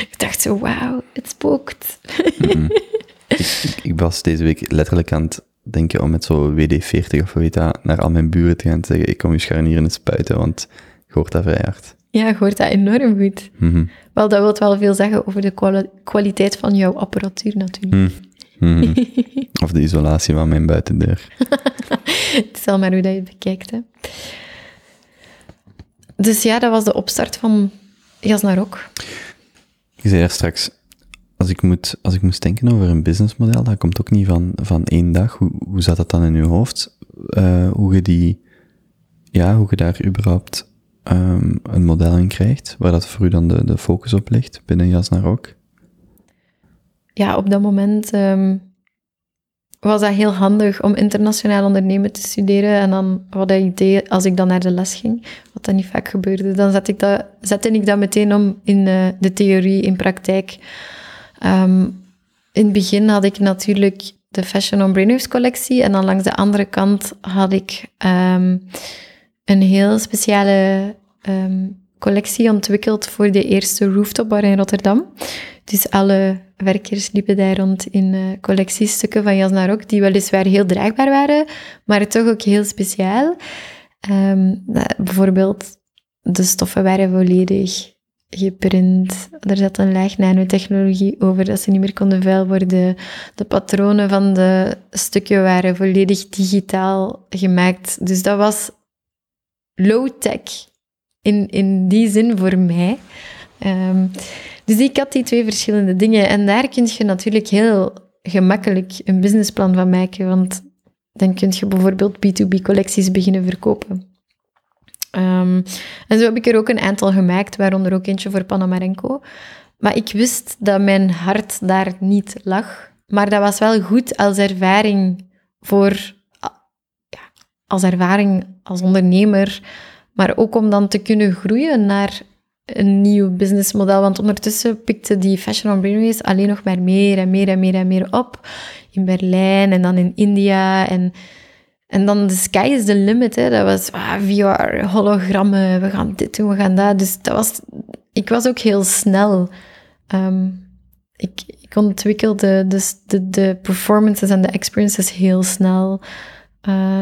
ik dacht zo, wauw, het spookt. ik, ik was deze week letterlijk aan het denken om met zo'n WD-40 of weet dat, naar al mijn buren te gaan zeggen, ik kom je scharnieren en spuiten, want je hoort dat vrij hard. Ja, je hoort dat enorm goed. Mhm. Wel, dat wil wel veel zeggen over de kwali- kwaliteit van jouw apparatuur natuurlijk. Mhm. Of de isolatie van mijn buitendeur. Het is al maar hoe dat je het bekijkt. Hè. Dus ja, dat was de opstart van Jas naar Rok. Je zei er straks, als ik, moet, als ik moest denken over een businessmodel, dat komt ook niet van, van één dag. Hoe, hoe zat dat dan in je hoofd? Eh, hoe je die, ja, hoe je daar überhaupt ehm, een model in krijgt, waar dat voor u dan de, de focus op ligt, binnen Jas naar Rok? ja, op dat moment ehm, was dat heel handig om internationaal ondernemen te studeren. En dan wat dat idee, als ik dan naar de les ging, wat dan niet vaak gebeurde, dan zette ik dat, zette ik dat meteen om in eh, de theorie, in praktijk. Ehm, in het begin had ik natuurlijk de Fashion on Brainwaves collectie. En dan langs de andere kant had ik ehm, een heel speciale ehm, collectie ontwikkeld voor de eerste rooftop bar in Rotterdam. Dus alle werkers liepen daar rond in eh, collectiestukken van Jas Rok, die weliswaar heel draagbaar waren, maar toch ook heel speciaal. Ehm, bijvoorbeeld, de stoffen waren volledig geprint. Er zat een laag nanotechnologie over, dat ze niet meer konden vuil worden. De patronen van de stukken waren volledig digitaal gemaakt. Dus dat was low-tech in, in die zin voor mij. Ehm, dus ik had die twee verschillende dingen. En daar kun je natuurlijk heel gemakkelijk een businessplan van maken. Want dan kun je bijvoorbeeld B2B-collecties beginnen verkopen. Ehm, en zo heb ik er ook een aantal gemaakt, waaronder ook eentje voor Panamarenko. Maar ik wist dat mijn hart daar niet lag. Maar dat was wel goed als ervaring voor... Ja, als ervaring als ondernemer. Maar ook om dan te kunnen groeien naar een nieuw businessmodel. Want ondertussen pikte die Fashion on Brainwaves alleen nog maar meer en meer en meer en meer op. In Berlijn en dan in India. En, en dan de sky is the limit. Hè. Dat was ah, VR, hologrammen, we gaan dit doen, we gaan dat. Dus dat was, ik was ook heel snel. Ehm, ik, ik ontwikkelde de, de, de performances en de experiences heel snel. Uh,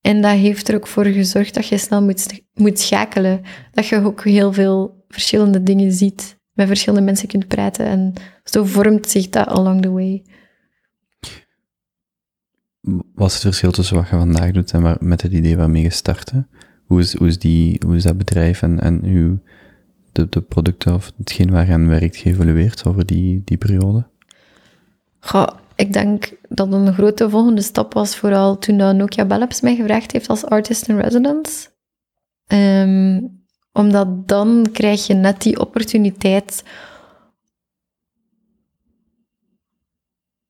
en dat heeft er ook voor gezorgd dat je snel moet, moet schakelen. Dat je ook heel veel verschillende dingen ziet. Met verschillende mensen kunt praten. En zo vormt zich dat along the way. Wat is het verschil tussen wat je vandaag doet en waar, met het idee waarmee je startte? Hoe is, hoe is, die, hoe is dat bedrijf en, en uw, de, de producten of hetgeen waar je aan werkt geëvolueerd over die, die periode? Goh, ik denk dat een grote volgende stap was vooral toen Nokia Bell mij gevraagd heeft als artist in residence. Um, omdat dan krijg je net die opportuniteit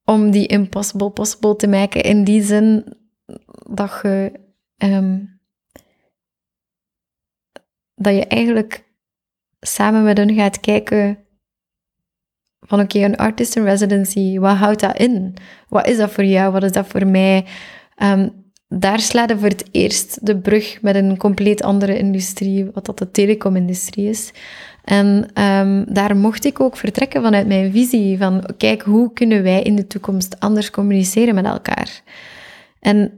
om die impossible possible te maken. In die zin dat je, um, dat je eigenlijk samen met hen gaat kijken van oké, een artist in residency, wat houdt dat in? Wat is dat voor jou? Wat is dat voor mij? Um, daar slaan we voor het eerst de brug met een compleet andere industrie, wat dat de telecomindustrie is. En ehm, daar mocht ik ook vertrekken vanuit mijn visie van, kijk, hoe kunnen wij in de toekomst anders communiceren met elkaar? En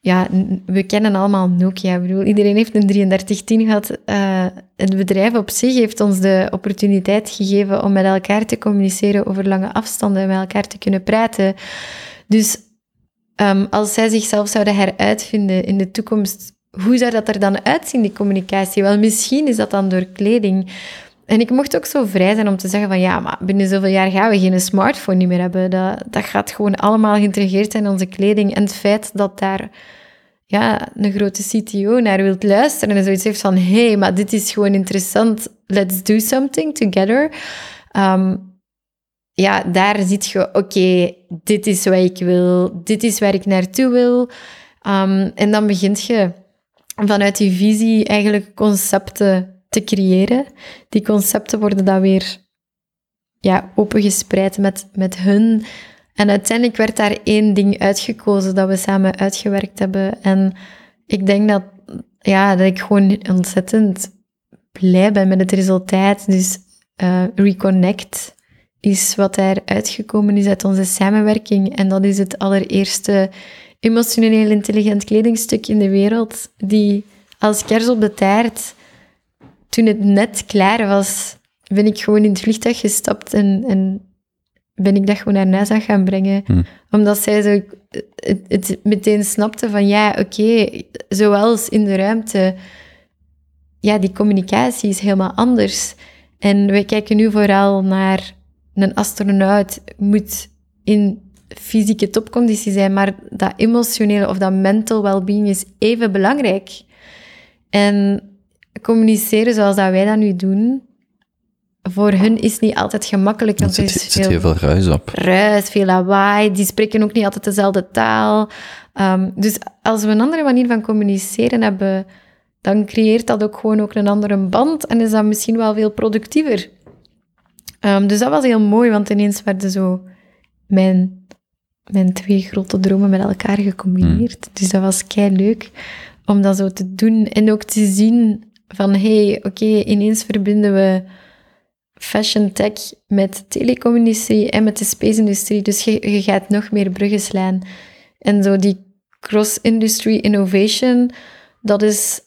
ja, we kennen allemaal Nokia. Ik bedoel, iedereen heeft een 3310 gehad. Eh, het bedrijf op zich heeft ons de opportuniteit gegeven om met elkaar te communiceren over lange afstanden en met elkaar te kunnen praten. Dus ehm, als zij zichzelf zouden heruitvinden in de toekomst, hoe zou dat er dan uitzien, die communicatie? Wel, misschien is dat dan door kleding. En ik mocht ook zo vrij zijn om te zeggen van ja, maar binnen zoveel jaar gaan we geen smartphone meer hebben. Dat, dat gaat gewoon allemaal geïntegreerd zijn in onze kleding. En het feit dat daar ja, een grote CTO naar wilt luisteren en zoiets heeft van hé, hey, maar dit is gewoon interessant, let's do something together. Ehm, ja, daar ziet je, oké, dit is wat ik wil, dit is waar ik naartoe wil. Ehm, en dan begint je vanuit die visie eigenlijk concepten te creëren. Die concepten worden dan weer ja, opengespreid met, met hun. En uiteindelijk werd daar één ding uitgekozen dat we samen uitgewerkt hebben. En ik denk dat, ja, dat ik gewoon ontzettend blij ben met het resultaat. Dus eh, Reconnect is wat daar uitgekomen is uit onze samenwerking. En dat is het allereerste emotioneel intelligent kledingstuk in de wereld, die als kers op de taart, toen het net klaar was, ben ik gewoon in het vliegtuig gestapt en, en ben ik dat gewoon naar aan gaan brengen. Hm. Omdat zij zo het, het meteen snapte van, ja, oké, zoals in de ruimte, ja, die communicatie is helemaal anders. En wij kijken nu vooral naar een astronaut moet in fysieke topconditie zijn, maar dat emotionele of dat mental well-being is even belangrijk. En communiceren zoals dat wij dat nu doen, voor hun is niet altijd gemakkelijk. Er Want er zit, is zit heel veel ruis op. ruis, veel lawaai. Die spreken ook niet altijd dezelfde taal. Um, dus als we een andere manier van communiceren hebben, dan creëert dat ook gewoon ook een andere band en is dat misschien wel veel productiever. Um, dus dat was heel mooi, want ineens werden zo mijn, mijn twee grote dromen met elkaar gecombineerd. Mm. Dus dat was kei leuk om dat zo te doen en ook te zien van hé, hey, oké, ineens verbinden we fashion tech met telecomindustrie en met de space-industrie. Dus je, je gaat nog meer bruggen slaan. En zo die cross-industry innovation, dat is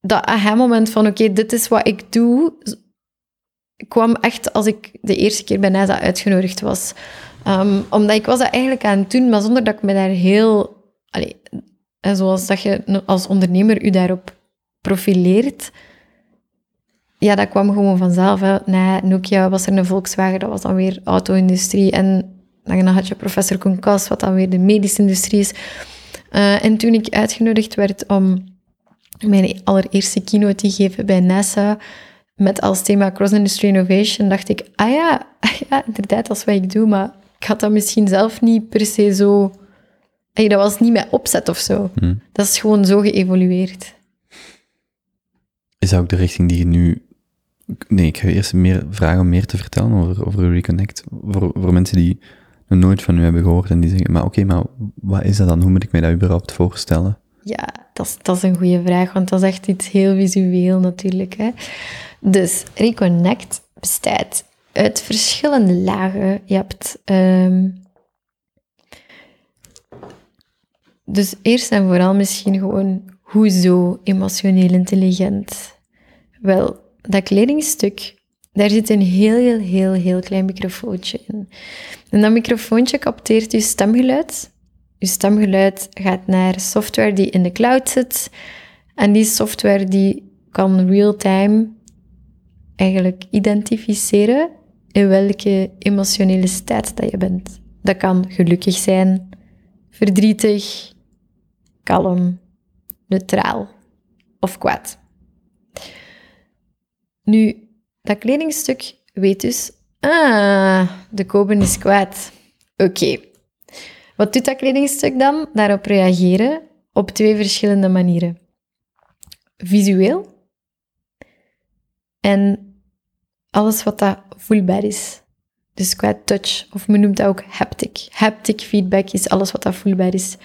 dat aha-moment van oké, dit is wat ik doe, kwam echt als ik de eerste keer bij NASA uitgenodigd was. Um, omdat ik was dat eigenlijk aan het doen, maar zonder dat ik me daar heel... Allee, en zoals dat je als ondernemer je daarop profileert, ja, dat kwam gewoon vanzelf. Hè. Na Nokia was er een Volkswagen, dat was dan weer auto-industrie. En dan had je professor Conkas, wat dan weer de medische industrie is. Uh, en toen ik uitgenodigd werd om mijn allereerste keynote te geven bij NASA, met als thema Cross-Industry Innovation, dacht ik, ah ja, ah ja, inderdaad, dat is wat ik doe, maar ik had dat misschien zelf niet per se zo... Hey, dat was niet mijn opzet of zo. Hmm. Dat is gewoon zo geëvolueerd. Is dat ook de richting die je nu... Nee, ik ga eerst meer vragen om meer te vertellen over, over Reconnect. Voor, voor mensen die nog nooit van u hebben gehoord en die zeggen, maar oké, maar wat is dat dan? Hoe moet ik mij dat überhaupt voorstellen? Ja, dat is, dat is een goede vraag, want dat is echt iets heel visueel natuurlijk. Hè? Dus Reconnect bestaat uit verschillende lagen. Je hebt... Um, dus eerst en vooral misschien gewoon, hoezo emotioneel intelligent? Wel, dat kledingstuk, daar zit een heel, heel, heel, heel klein microfoontje in. En dat microfoontje capteert je stemgeluid. Je stemgeluid gaat naar software die in de cloud zit. En die software die kan real-time eigenlijk identificeren in welke emotionele staat dat je bent. Dat kan gelukkig zijn, verdrietig, kalm, neutraal of kwaad. Nu, dat kledingstuk weet dus, ah, de Koben is kwaad. Oké. Wat doet dat kledingstuk dan? Daarop reageren op twee verschillende manieren. Visueel en alles wat dat voelbaar is. Dus qua touch, of men noemt dat ook haptic. Haptic feedback is alles wat dat voelbaar is.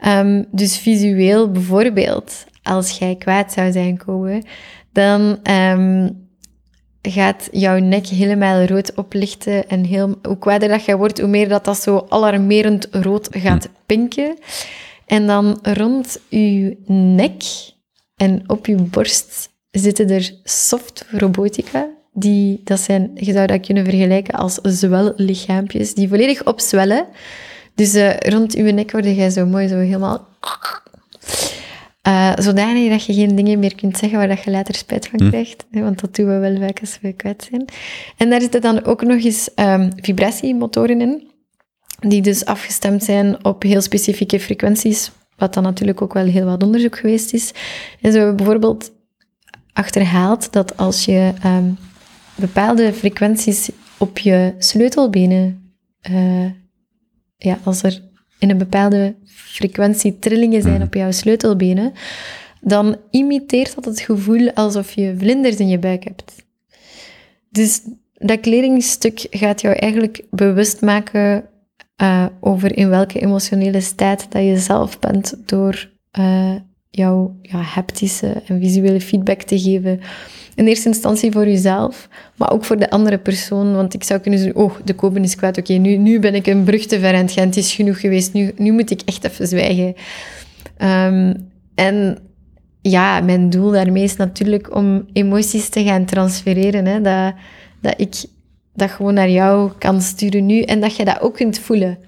Ehm, dus visueel bijvoorbeeld, als jij kwaad zou zijn komen, dan ehm, gaat jouw nek helemaal rood oplichten. En heel, hoe kwaader dat jij wordt, hoe meer dat dat zo alarmerend rood gaat pinken. En dan rond je nek en op je borst zitten er soft robotica. Die, dat zijn, je zou dat kunnen vergelijken als zwellichaampjes, die volledig opzwellen. Dus eh, rond je nek word jij zo mooi, zo helemaal... Uh, zodanig dat je geen dingen meer kunt zeggen waar dat je later spijt van krijgt. hè, Want dat doen we wel vaak als we kwijt zijn. En daar zitten dan ook nog eens ehm, vibratiemotoren in. Die dus afgestemd zijn op heel specifieke frequenties. Wat dan natuurlijk ook wel heel wat onderzoek geweest is. En zo hebben we bijvoorbeeld achterhaald dat als je ehm, bepaalde frequenties op je sleutelbenen, eh, ja, als er in een bepaalde frequentie trillingen zijn op jouw sleutelbenen, dan imiteert dat het gevoel alsof je vlinders in je buik hebt. Dus dat kledingstuk gaat jou eigenlijk bewust maken eh, over in welke emotionele staat dat je zelf bent door eh, jouw ja, haptische en visuele feedback te geven. In eerste instantie voor jezelf, maar ook voor de andere persoon. Want ik zou kunnen zeggen, oh, de kopen is kwaad. Oké, nu, nu ben ik een brug te ver. Het is genoeg geweest. Nu, nu moet ik echt even zwijgen. Ehm, en ja, mijn doel daarmee is natuurlijk om emoties te gaan transfereren. Hè? Dat, dat ik dat gewoon naar jou kan sturen nu en dat je dat ook kunt voelen.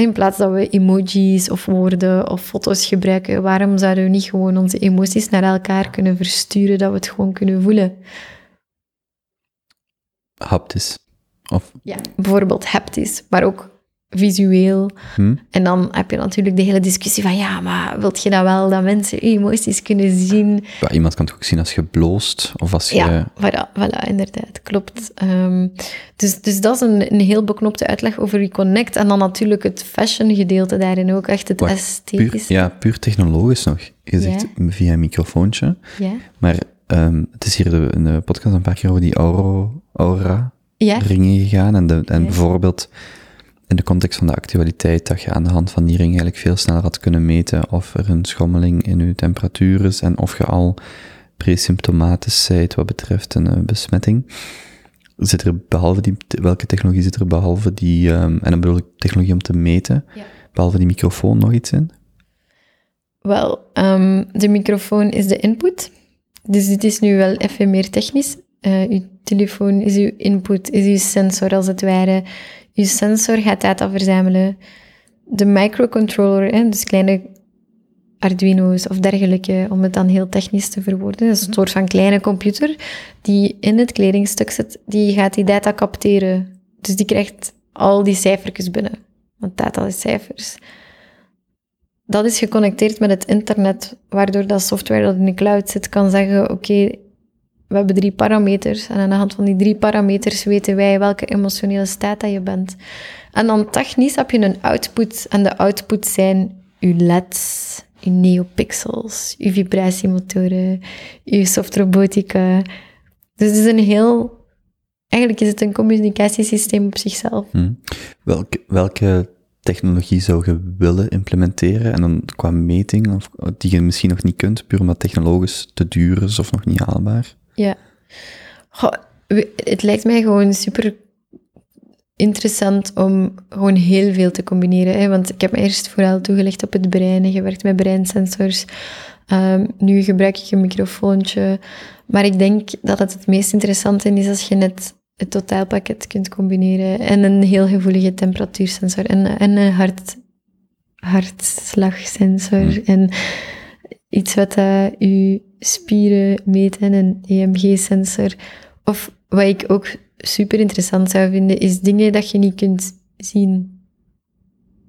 In plaats dat we emojis of woorden of foto's gebruiken, waarom zouden we niet gewoon onze emoties naar elkaar kunnen versturen, dat we het gewoon kunnen voelen? Haptisch. Of, Ja, bijvoorbeeld haptisch, maar ook visueel. hm? En dan heb je natuurlijk de hele discussie van, ja, maar wilt je dat wel, dat mensen je emoties kunnen zien? Ja, iemand kan het ook zien als je bloost, of als je... Ja, voilà, voilà, inderdaad, klopt. Ehm, dus, dus dat is een, een heel beknopte uitleg over Reconnect. En dan natuurlijk het fashion gedeelte daarin ook, echt het esthetisch. ja, puur technologisch nog. Je zegt via een microfoontje. Ja. Maar ehm, het is hier de, in de podcast een paar keer over die Aura Ja. ringen gegaan. En, de, en bijvoorbeeld in de context van de actualiteit, dat je aan de hand van die ring eigenlijk veel sneller had kunnen meten of er een schommeling in je temperatuur is en of je al presymptomatisch bent wat betreft een eh, besmetting. Zit er behalve die, welke technologie zit er behalve die, ehm, en dan bedoel ik technologie om te meten, Ja. behalve die microfoon nog iets in? Wel, ehm, de microfoon is de input. Dus dit is nu wel even meer technisch. Eh uw telefoon is uw input, is uw sensor als het ware. Uw sensor gaat data verzamelen. De microcontroller, hè, dus kleine Arduino's of dergelijke, om het dan heel technisch te verwoorden. Dat is een soort van kleine computer die in het kledingstuk zit. Die gaat die data capteren. Dus die krijgt al die cijfertjes binnen. Want data is cijfers dat is geconnecteerd met het internet, waardoor dat software dat in de cloud zit kan zeggen, oké, we hebben drie parameters en aan de hand van die drie parameters weten wij welke emotionele staat dat je bent. En dan technisch heb je een output en de output zijn uw LED's, uw neopixels, uw vibratiemotoren, uw softrobotica. Dus het is een heel... Eigenlijk is het een communicatiesysteem op zichzelf. Hm. Welke, welke technologie zou je willen implementeren? En dan qua meting, of, die je misschien nog niet kunt, puur omdat technologisch te duur is of nog niet haalbaar? Ja. Goh, het lijkt mij gewoon super interessant om gewoon heel veel te combineren. Hè? Want ik heb me eerst vooral toegelegd op het brein en gewerkt met breinsensors. Ehm, nu gebruik ik een microfoontje. Maar ik denk dat het het meest interessante is als je net het totaalpakket kunt combineren. En een heel gevoelige temperatuursensor en, en een hart, hartslagsensor. En iets wat uh, je spieren meet en een EMG-sensor. Of wat ik ook super interessant zou vinden, is dingen dat je niet kunt zien.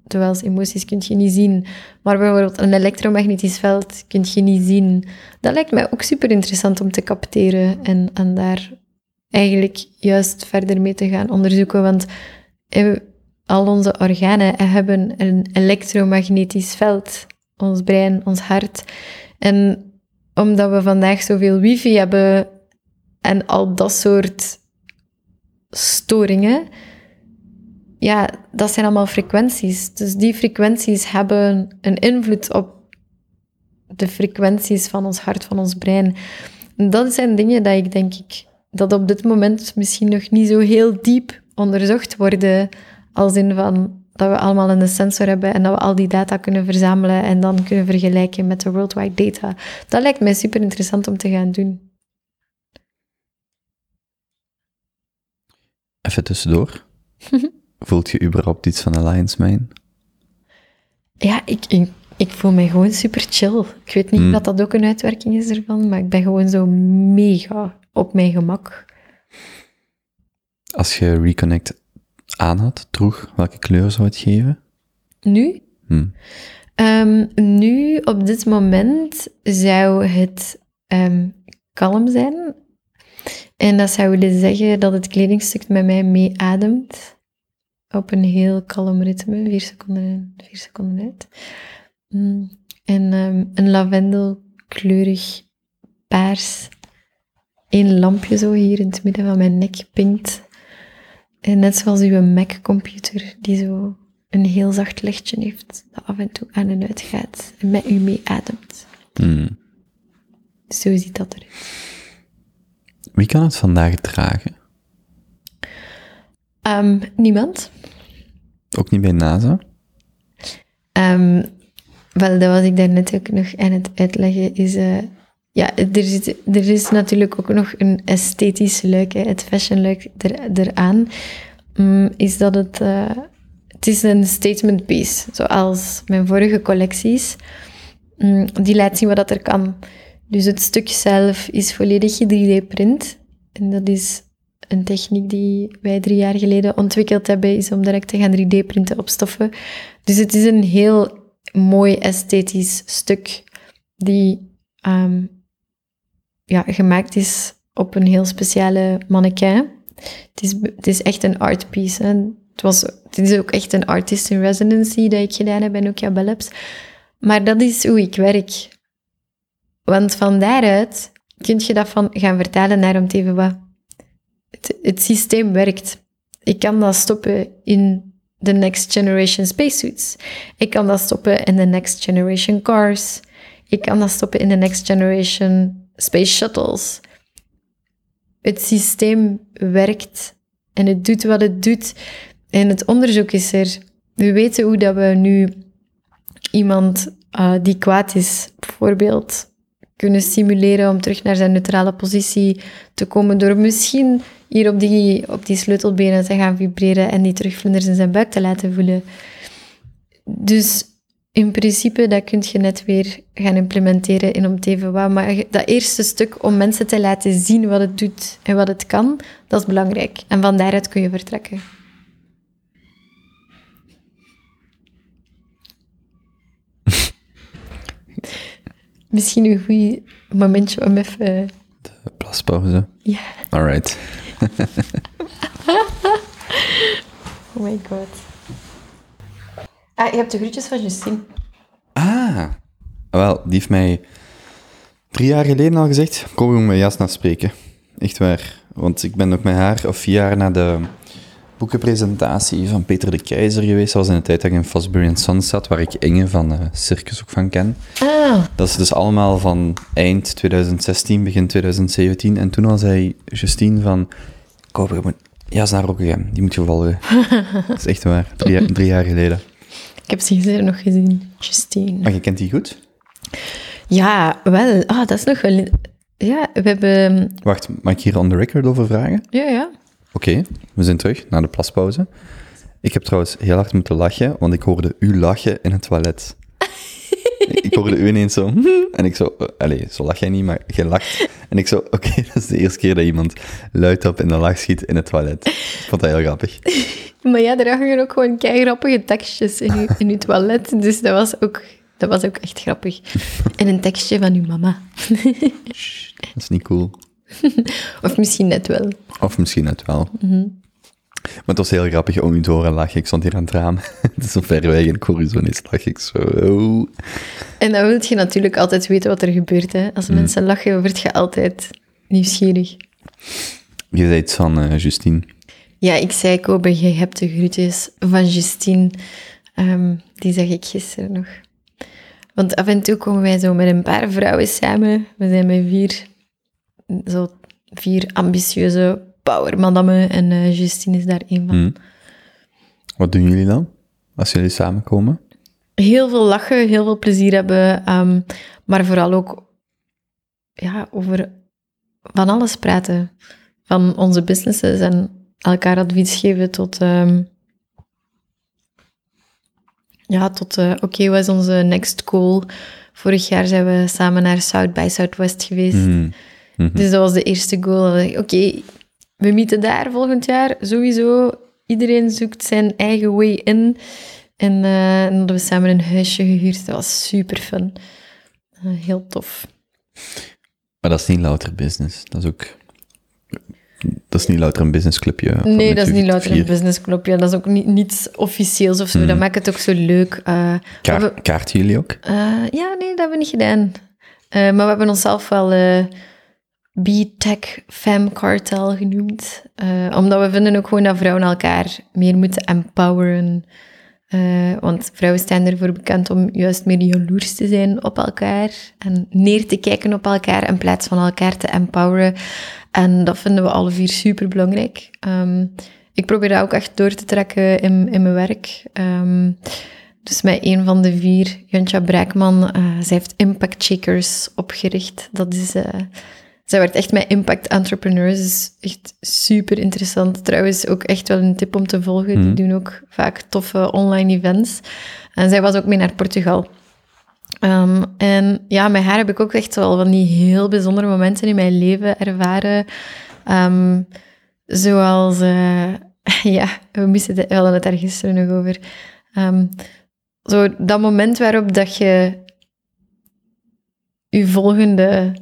Terwijl emoties kun je niet zien. Maar bijvoorbeeld een elektromagnetisch veld kun je niet zien. Dat lijkt mij ook super interessant om te capteren en, en daar eigenlijk juist verder mee te gaan onderzoeken. Want eh, al onze organen hebben een elektromagnetisch veld. Ons brein, ons hart. En omdat we vandaag zoveel wifi hebben en al dat soort storingen, ja, dat zijn allemaal frequenties. Dus die frequenties hebben een invloed op de frequenties van ons hart, van ons brein. En dat zijn dingen dat ik denk ik, dat op dit moment misschien nog niet zo heel diep onderzocht worden, als in van dat we allemaal een sensor hebben en dat we al die data kunnen verzamelen en dan kunnen vergelijken met de worldwide data. Dat lijkt mij super interessant om te gaan doen. Even tussendoor. Voelt je überhaupt iets van Alliance Mine? Ja, ik, ik, ik voel me gewoon super chill. Ik weet niet Hmm. of dat ook een uitwerking is ervan, maar ik ben gewoon zo mega op mijn gemak. Als je Reconnect aan had, droeg, welke kleur zou het geven? Nu? Hm. Ehm, nu, op dit moment, zou het ehm, kalm zijn. En dat zou willen zeggen dat het kledingstuk met mij meeademt. Op een heel kalm ritme. Vier seconden in, vier seconden uit. Mm, En ehm, een lavendelkleurig paars. Eén lampje zo hier in het midden van mijn nek pinkt. En net zoals uw Mac-computer, die zo een heel zacht lichtje heeft, dat af en toe aan en uit gaat en met u meeademt. Hm. Zo ziet dat eruit. Wie kan het vandaag dragen? Ehm, niemand? Ook niet bij NASA? Ehm, wel, dat was ik daarnet ook nog aan het uitleggen, is... eh, ja, er, zit, er is natuurlijk ook nog een esthetisch hè, het fashion er, eraan. Mm, is dat het... eh, het is een statement piece, zoals mijn vorige collecties. Mm, die laat zien wat er kan. Dus het stuk zelf is volledig 3D-print. En dat is een techniek die wij drie jaar geleden ontwikkeld hebben, is om direct te gaan 3D-printen op stoffen. Dus het is een heel mooi esthetisch stuk die ehm, ja, gemaakt is op een heel speciale mannequin. Het is, het is echt een art piece. Hè. Het, was, het is ook echt een artist in residency dat ik gedaan heb bij Nokia Bell Maar dat is hoe ik werk. Want van daaruit kun je dat van gaan vertalen naar om te even wat. Het, het systeem werkt. Ik kan dat stoppen in de next generation spacesuits. Ik kan dat stoppen in de next generation cars. Ik kan dat stoppen in de next generation space shuttles. Het systeem werkt en het doet wat het doet. En het onderzoek is er. We weten hoe dat we nu iemand uh, die kwaad is, bijvoorbeeld, kunnen simuleren om terug naar zijn neutrale positie te komen door misschien hier op die, op die sleutelbenen te gaan vibreren en die terugvlinders in zijn buik te laten voelen. Dus in principe, dat kun je net weer gaan implementeren in om te even wat. Maar dat eerste stuk om mensen te laten zien wat het doet en wat het kan, dat is belangrijk. En van daaruit kun je vertrekken. Misschien een goed momentje om even... De plaspauze. Ja. Alright. Oh my god. Ah, je hebt de groetjes van Justine. Ah. Wel, die heeft mij drie jaar geleden al gezegd, kom ik met Jasna spreken. Echt waar. Want ik ben ook met haar of vier jaar naar de boekenpresentatie van Peter de Keizer geweest. Dat was in de tijd dat ik in Fosbury Sons zat, waar ik Inge van Circus ook van ken. Ah, Dat is dus allemaal van eind 2016, begin 2017. En toen al zei Justine van, Koper, je moet Jasna Rokkegem, die moet je volgen. dat is echt waar. Drie, drie jaar geleden. Ik heb ze gisteren nog gezien. Justine. Maar je kent die goed? Ja, wel. Ah, dat is nog wel... Ja, we hebben... Wacht, mag ik hier on the record over vragen? Ja, ja. Oké, we zijn terug na de plaspauze. Ik heb trouwens heel hard moeten lachen, want ik hoorde u lachen in het toilet. Ik hoorde u ineens zo... En ik zo... Uh, zo lach jij niet, maar je lacht. En ik zo... Oké, dat is de eerste keer dat iemand luidop in de lach schiet in het toilet. Ik vond dat heel grappig. Maar ja, er hangen ook gewoon kei grappige tekstjes in uw, in uw toilet. Dus dat was ook, dat was ook echt grappig. En een tekstje van uw mama. Dat is niet cool. Of misschien net wel. Of misschien net wel. Maar het was heel grappig om u te horen lachen. Ik stond hier aan het raam. het is zo ver weg en zo ineens lachen. Ik zo... Oh. En dan wil je natuurlijk altijd weten wat er gebeurt. Hè. Als mensen lachen, word je altijd nieuwsgierig. Je zei iets van eh, Justine. Ja, ik zei Kobe, je hebt de groetjes van Justine. Ehm, die zag ik gisteren nog. Want af en toe komen wij zo met een paar vrouwen samen. We zijn met vier, zo vier ambitieuze powermadammen. En eh, Justine is daar een van. Hm. Wat doen jullie dan, als jullie samenkomen? Heel veel lachen, heel veel plezier hebben. ehm, maar vooral ook ja, over van alles praten. Van onze businesses en elkaar advies geven tot... ehm, ja, tot... eh, Oké, wat is onze next goal? Vorig jaar zijn we samen naar South by Southwest geweest. Hm. Mhm. Dus dat was de eerste goal. Oké, we meeten daar volgend jaar. Sowieso, iedereen zoekt zijn eigen way in. En eh, dan hadden we samen een huisje gehuurd. Dat was super fun. Eh, heel tof. Maar dat is niet louter business. Dat is ook... Dat is niet louter een businessclubje. Nee, dat is niet louter een vier. businessclub. Ja, dat is ook niet, niets officieels of zo. Hmm. Dat maakt het ook zo leuk. Eh, Kaart, we- kaarten jullie ook? Ja, nee, dat hebben we niet gedaan. Maar we hebben onszelf wel B-Tech Fem Cartel genoemd. Eh, omdat we vinden ook gewoon dat vrouwen elkaar meer moeten empoweren. Eh, want vrouwen staan ervoor bekend om juist meer jaloers te zijn op elkaar. En neer te kijken op elkaar in plaats van elkaar te empoweren. En dat vinden we alle vier super belangrijk. ik probeer dat ook echt door te trekken in, in mijn werk. Ehm, dus met een van de vier, Jantja Braakman, eh zij heeft Impact Shakers opgericht. Dat is, zij werkt echt met impact entrepreneurs. Dus echt super interessant. Trouwens, ook echt wel een tip om te volgen. Mhm. Die doen ook vaak toffe online events. En zij was ook mee naar Portugal. Ehm, en ja, met haar heb ik ook echt wel van die heel bijzondere momenten in mijn leven ervaren. Ehm, zoals, eh, ja, we, moesten we hadden het daar gisteren nog over. Ehm, zo dat moment waarop dat je je volgende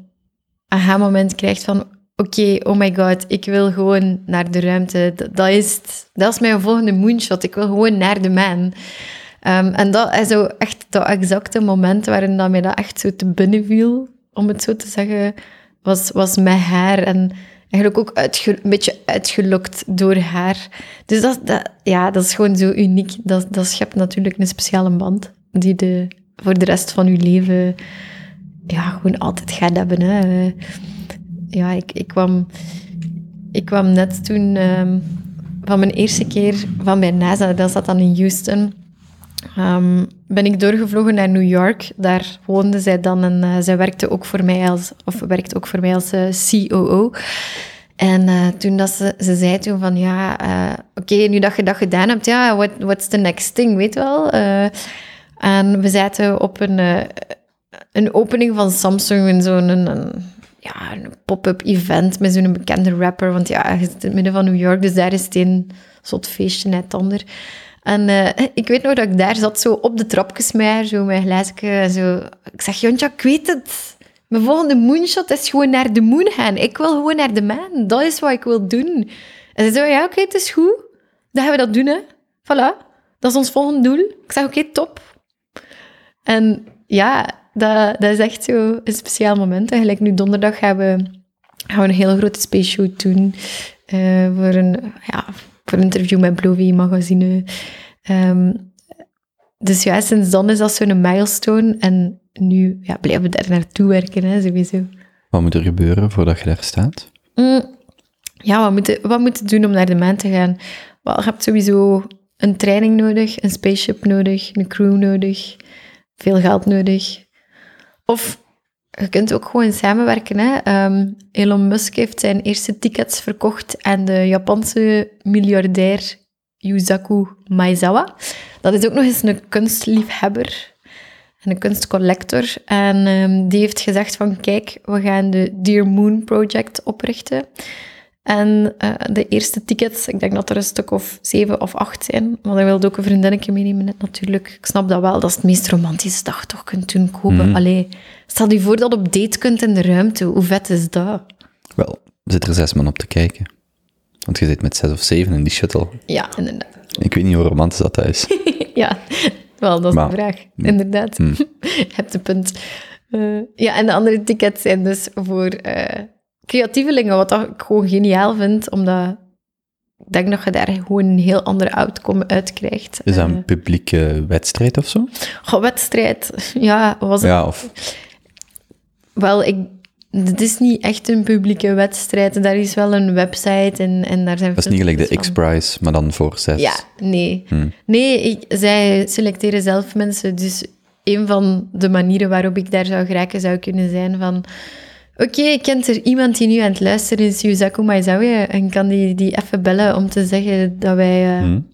aha-moment krijgt van oké, oh my god, ik wil gewoon naar de ruimte. Dat, is, dat is mijn volgende moonshot. Ik wil gewoon naar de maan. Ehm, en dat is zo echt dat exacte moment waarin dat mij dat echt zo te binnen viel, om het zo te zeggen, was, was met haar. En eigenlijk ook een beetje uitgelokt door haar. Dus dat, dat, ja, dat is gewoon zo uniek. Dat, dat schept natuurlijk een speciale band die de, voor de rest van je leven ja, gewoon altijd gaat hebben. Hè. Ja, ik, ik, kwam, ik kwam net toen ehm, van mijn eerste keer van bij NASA, dat zat dan in Houston, ehm, ben ik doorgevlogen naar New York. Daar woonde zij dan en eh, zij werkte ook voor mij als, of werkte ook voor mij als eh, COO. En eh, toen dat ze, ze zei toen van, ja, oké, nu dat je dat gedaan hebt, ja, what, what's the next thing, weet wel? En we zaten op een, een opening van Samsung in zo'n een, ja, een pop-up event met zo'n bekende rapper. Want ja, je zit in het midden van New York, dus daar is het een soort feestje net ander. En eh, ik weet nog dat ik daar zat, zo op de trapjes met zo met glaasje. en Zo. Ik zeg, Jontja, ik weet het. Mijn volgende moonshot is gewoon naar de moon gaan. Ik wil gewoon naar de maan. Dat is wat ik wil doen. En ze zei, ja, oké, het is goed. Dan gaan we dat doen, hè. Voilà. Dat is ons volgende doel. Ik zeg, oké, top. En ja, dat, dat is echt zo een speciaal moment. Eigenlijk nu donderdag gaan we, gaan we een hele grote space shoot doen. eh, voor, een, ja, voor een interview met Blovie magazine. Ehm, dus ja, sinds dan is dat zo'n milestone. En nu ja, blijven we daar naartoe werken, hè, sowieso. Wat moet er gebeuren voordat je daar staat? Mm, ja, wat moeten wat moeten we doen om naar de maan te gaan? Wel, je hebt sowieso een training nodig, een spaceship nodig, een crew nodig, veel geld nodig. Of je kunt ook gewoon samenwerken. Hè? Ehm, Elon Musk heeft zijn eerste tickets verkocht aan de Japanse miljardair Yusaku Maezawa. Dat is ook nog eens een kunstliefhebber en een kunstcollector. En ehm, die heeft gezegd van, kijk, we gaan de Dear Moon Project oprichten. En eh, de eerste tickets, ik denk dat er een stuk of zeven of acht zijn. Maar hij wilde ook een vriendinnetje meenemen, net natuurlijk. Ik snap dat wel, dat is het meest romantische dag toch kunt doen kopen. Allee, stel je voor dat je op date kunt in de ruimte. Hoe vet is dat? Wel, zit er zes man op te kijken. Want je zit met zes of zeven in die shuttle. Ja, inderdaad. Ik weet niet hoe romantisch dat is. Ja, wel, dat is Maar- de vraag. Inderdaad. Je hebt een punt. Eh, ja, en de andere tickets zijn dus voor eh, creatievelingen, wat ik gewoon geniaal vind, omdat ik denk dat je daar gewoon een heel andere outcome uit krijgt. Is dat Eh, een publieke wedstrijd of zo? goh, wedstrijd, ja, was het Ja, of... Wel, ik, het is niet echt een publieke wedstrijd. Daar is wel een website en, en daar zijn Dat is niet gelijk de. X-Prize, maar dan voor zes. Ja, nee. Hmm. Nee, ik, zij selecteren zelf mensen. Dus een van de manieren waarop ik daar zou geraken zou kunnen zijn van... Oké, kent er iemand die nu aan het luisteren is, Yuzaku Maizawa, en kan die, die even bellen om te zeggen dat wij, eh, Hmm.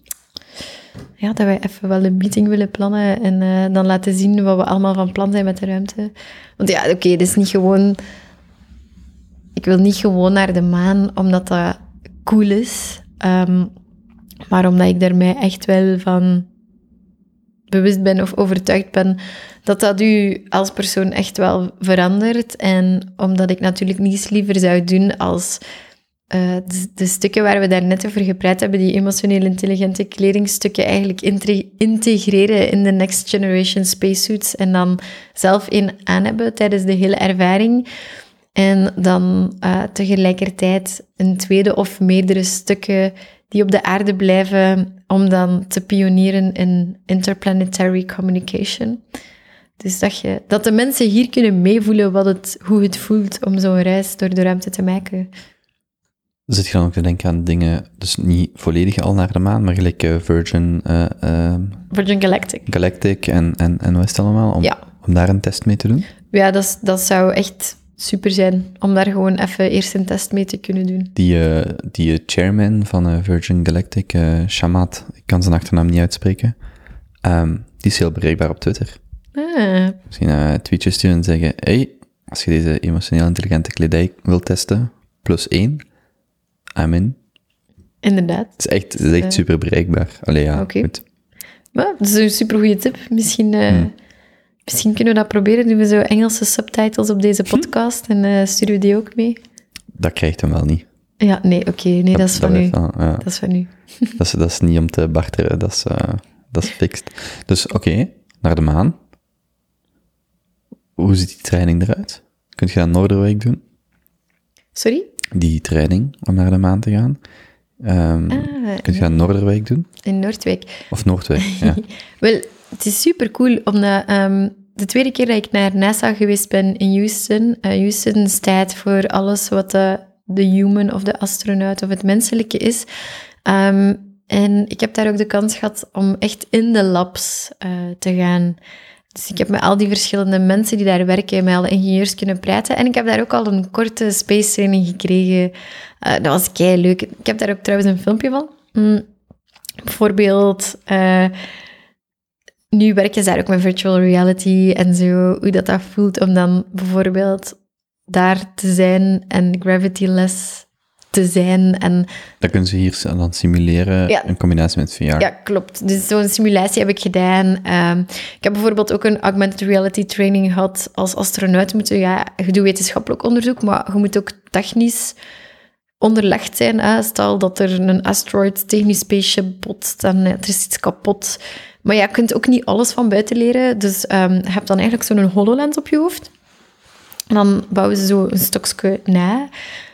ja, dat wij even wel een meeting willen plannen en eh, dan laten zien wat we allemaal van plan zijn met de ruimte. Want ja, oké, het is niet gewoon... Ik wil niet gewoon naar de maan omdat dat cool is, ehm, maar omdat ik mij echt wel van bewust ben of overtuigd ben dat dat u als persoon echt wel verandert. En omdat ik natuurlijk niets liever zou doen als eh, de, stukken waar we daar net over gepraat hebben, die emotioneel intelligente kledingstukken, eigenlijk integreren in de next generation spacesuits en dan zelf in aan hebben tijdens de hele ervaring. En dan eh, tegelijkertijd een tweede of meerdere stukken die op de aarde blijven, om dan te pionieren in interplanetary communication. Dus dat, je, dat de mensen hier kunnen meevoelen wat het, hoe het voelt om zo'n reis door de ruimte te maken. Zit je dan ook te denken aan dingen, dus niet volledig al naar de maan, maar gelijk eh, Virgin eh, eh, Virgin Galactic. Galactic en, en, en wat is het allemaal, om, Ja. om daar een test mee te doen? Ja, dat, dat zou echt super zijn om daar gewoon even eerst een test mee te kunnen doen. Die, eh, die chairman van Virgin Galactic, Shamat, ik kan zijn achternaam niet uitspreken, ehm, die is heel bereikbaar op Twitter. Ah, Misschien eh tweetjes sturen en zeggen, hey, als je deze emotioneel intelligente kledij wilt testen, plus één, I'm in. inderdaad. Het is echt, het is echt Eh, super bereikbaar. Allee, ja, goed. Maar dat is een super goede tip. Misschien, eh, Hmm. misschien kunnen we dat proberen. Doen we zo Engelse subtitles op deze podcast en sturen we die ook mee? Dat krijgt hem wel niet. Ja, nee, oké. nee, dat, is van blijft u. wel, ja. Dat is van u. Dat is, dat is niet om te barteren, dat is, dat is fixed. Dus oké, naar de maan. Hoe ziet die training eruit? Kun je dat in Noorderwijk doen? Sorry? Die training om naar de maan te gaan? Ehm Ah, kun je dat Noorderwijk doen? in Noordwijk. Of Noordwijk? Ja. Wel, het is super cool omdat ehm, de tweede keer dat ik naar NASA geweest ben in Houston, eh, Houston staat voor alles wat de, de human of de astronaut of het menselijke is. Ehm, en ik heb daar ook de kans gehad om echt in de labs eh, te gaan. Dus ik heb met al die verschillende mensen die daar werken, met alle ingenieurs kunnen praten. En ik heb daar ook al een korte space training gekregen. Eh, dat was kei leuk. Ik heb daar ook trouwens een filmpje van. Mm, bijvoorbeeld, eh, nu werken ze daar ook met virtual reality en zo, hoe dat, dat voelt om dan bijvoorbeeld daar te zijn en gravity-less te zijn. En Dat kunnen ze hier dan simuleren Ja. in combinatie met VR. ja, klopt. Dus zo'n simulatie heb ik gedaan. Ehm, ik heb bijvoorbeeld ook een augmented reality training gehad. Als astronaut moet je, ja, je doet wetenschappelijk onderzoek, maar je moet ook technisch onderlegd zijn. Hè. Stel dat er een asteroid tegen je spaceship botst en eh, er is iets kapot. Maar ja, je kunt ook niet alles van buiten leren. Dus ehm, je hebt dan eigenlijk zo'n HoloLens op je hoofd. Dan bouwen ze zo een stokje na.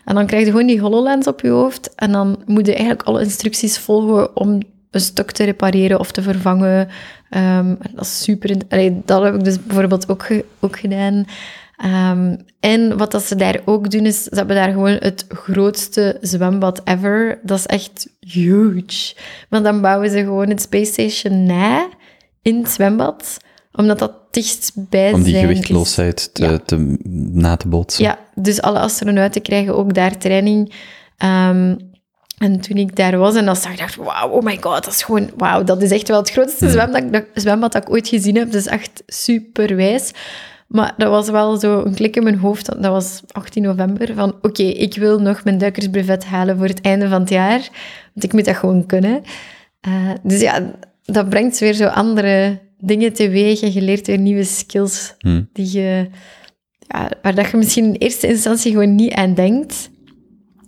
En dan krijg je gewoon die HoloLens op je hoofd. En dan moet je eigenlijk alle instructies volgen om een stok te repareren of te vervangen. Ehm, dat is super... Allee, dat heb ik dus bijvoorbeeld ook, ook gedaan. Ehm, en wat dat ze daar ook doen, is ze hebben daar gewoon het grootste zwembad ever. Dat is echt huge. Maar dan bouwen ze gewoon het Space Station na in het zwembad, omdat dat dichtstbij Om die zijn is. gewichtloosheid te, Ja. te, na te bootsen. Ja, dus alle astronauten krijgen ook daar training. Ehm, en toen ik daar was en dat zag, dacht ik, wauw, oh my god, dat is gewoon, wauw, dat is echt wel het grootste zwembad, dat, zwembad dat ik ooit gezien heb. Dat is echt super wijs. Maar dat was wel zo een klik in mijn hoofd, dat was 18 november, van oké, ik wil nog mijn duikersbrevet halen voor het einde van het jaar, want ik moet dat gewoon kunnen. Eh, dus ja, dat brengt weer zo andere dingen teweeg en je leert weer nieuwe skills Hm. die je, ja, waar dat je misschien in eerste instantie gewoon niet aan denkt,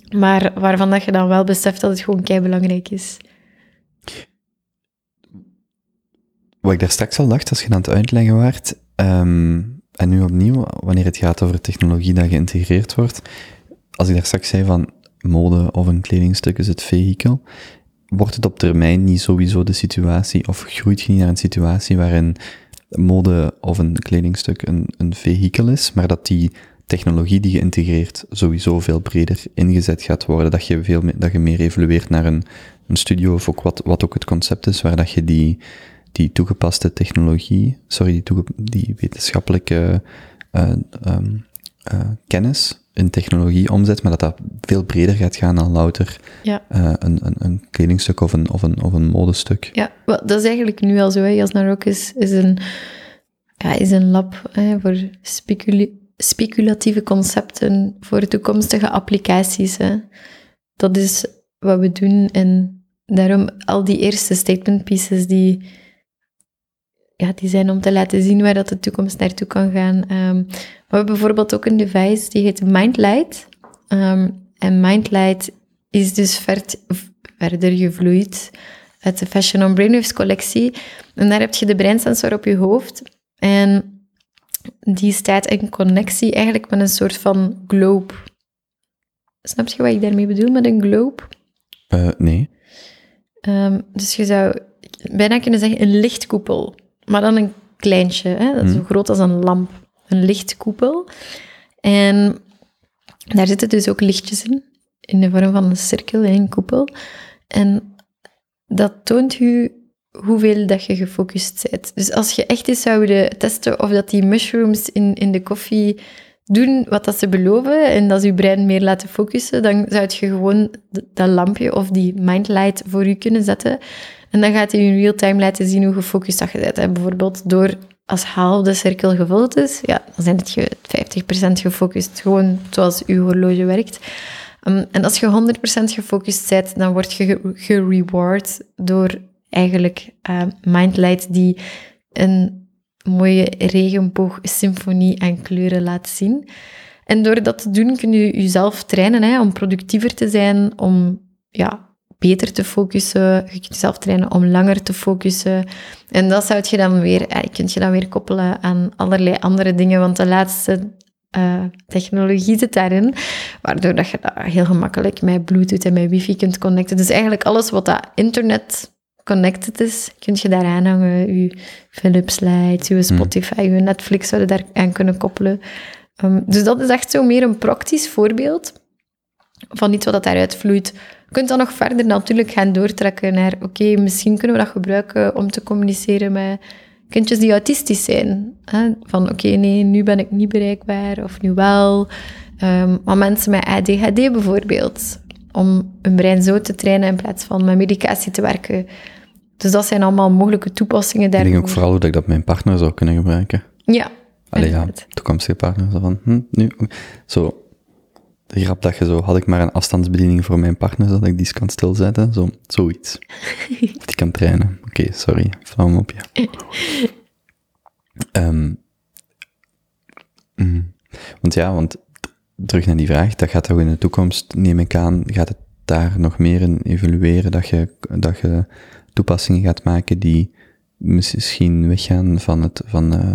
maar waarvan dat je dan wel beseft dat het gewoon kei belangrijk is. Wat ik daar straks al dacht, als je aan het uitleggen waart, ehm, en nu opnieuw, wanneer het gaat over technologie dat geïntegreerd wordt, als ik daar straks zei van, mode of een kledingstuk is het vehikel. Wordt het op termijn niet sowieso de situatie, of groeit je niet naar een situatie waarin mode of een kledingstuk een, een vehikel is, maar dat die technologie die je integreert sowieso veel breder ingezet gaat worden, dat je, veel meer, dat je meer evolueert naar een, een studio, of ook wat, wat ook het concept is, waar dat je die, die toegepaste technologie, sorry, die, die wetenschappelijke uh, um, uh, kennis in technologie omzet, maar dat dat veel breder gaat gaan dan louter Ja. uh, een, een, een kledingstuk of een, of een, of een modestuk. Ja, dat is eigenlijk nu al zo. Hè. Jasna Rock is, is, een, ja, is een lab hè, voor speculatieve concepten voor toekomstige applicaties. Hè. Dat is wat we doen. En daarom al die eerste statement pieces die, ja, die zijn om te laten zien waar dat de toekomst naartoe kan gaan. Um, we hebben bijvoorbeeld ook een device die heet Mindlight. Um, en Mindlight is dus verd, verder gevloeid uit de Fashion on Brainwaves collectie. En daar heb je de breinsensor op je hoofd. En die staat in connectie eigenlijk met een soort van globe. Snap je wat ik daarmee bedoel met een globe? Uh, nee. Um, dus je zou bijna kunnen zeggen een lichtkoepel, maar dan een kleintje, hè? dat is zo groot als een lamp. Een lichtkoepel. En daar zitten dus ook lichtjes in, in de vorm van een cirkel, een koepel. En dat toont u hoeveel dat je gefocust bent. Dus als je echt eens zou testen of dat die mushrooms in, in de koffie doen wat dat ze beloven en dat ze je brein meer laten focussen, dan zou je gewoon dat lampje of die mindlight voor je kunnen zetten. En dan gaat hij in real time laten zien hoe gefocust dat je bent. En bijvoorbeeld door als half de cirkel gevuld is, ja, dan zijn het je 50% gefocust. Gewoon zoals uw horloge werkt. Um, en als je 100% gefocust bent, dan word je gereward door eigenlijk uh, Mindlight die een mooie regenboog-symfonie aan kleuren laat zien. En door dat te doen kun je jezelf trainen hè, om productiever te zijn, om ja, beter te focussen. Je kunt jezelf trainen om langer te focussen. En dat zou je dan weer, je kunt je dan weer koppelen aan allerlei andere dingen, want de laatste uh, technologie zit daarin, waardoor dat je dat heel gemakkelijk met Bluetooth en met wifi kunt connecten. Dus eigenlijk alles wat dat internet connected is, kun je daar aanhangen. Je Philips Lights, je Spotify, je Netflix zouden daar aan kunnen koppelen. Um, dus dat is echt zo meer een praktisch voorbeeld van iets wat daaruit vloeit. Je kunt dan nog verder natuurlijk gaan doortrekken naar, oké, okay, misschien kunnen we dat gebruiken om te communiceren met kindjes die autistisch zijn. Hè? Van, oké, okay, nee, nu ben ik niet bereikbaar, of nu wel. Um, maar mensen met ADHD bijvoorbeeld, om hun brein zo te trainen in plaats van met medicatie te werken. Dus dat zijn allemaal mogelijke toepassingen daarvoor. Ik denk ook vooral hoe dat ik dat mijn partner zou kunnen gebruiken. Ja. Allee, ja, toekomstige partner. Zo van, hm, nu, zo, de grap dat je zo, had ik maar een afstandsbediening voor mijn partner, zodat ik die kan stilzetten, zo, zoiets. die kan trainen. Oké, okay, sorry, flauw op je. um, mm, want ja, want terug naar die vraag, dat gaat toch in de toekomst, neem ik aan, gaat het daar nog meer in evolueren, dat je, dat je toepassingen gaat maken die misschien weggaan van, het, van uh,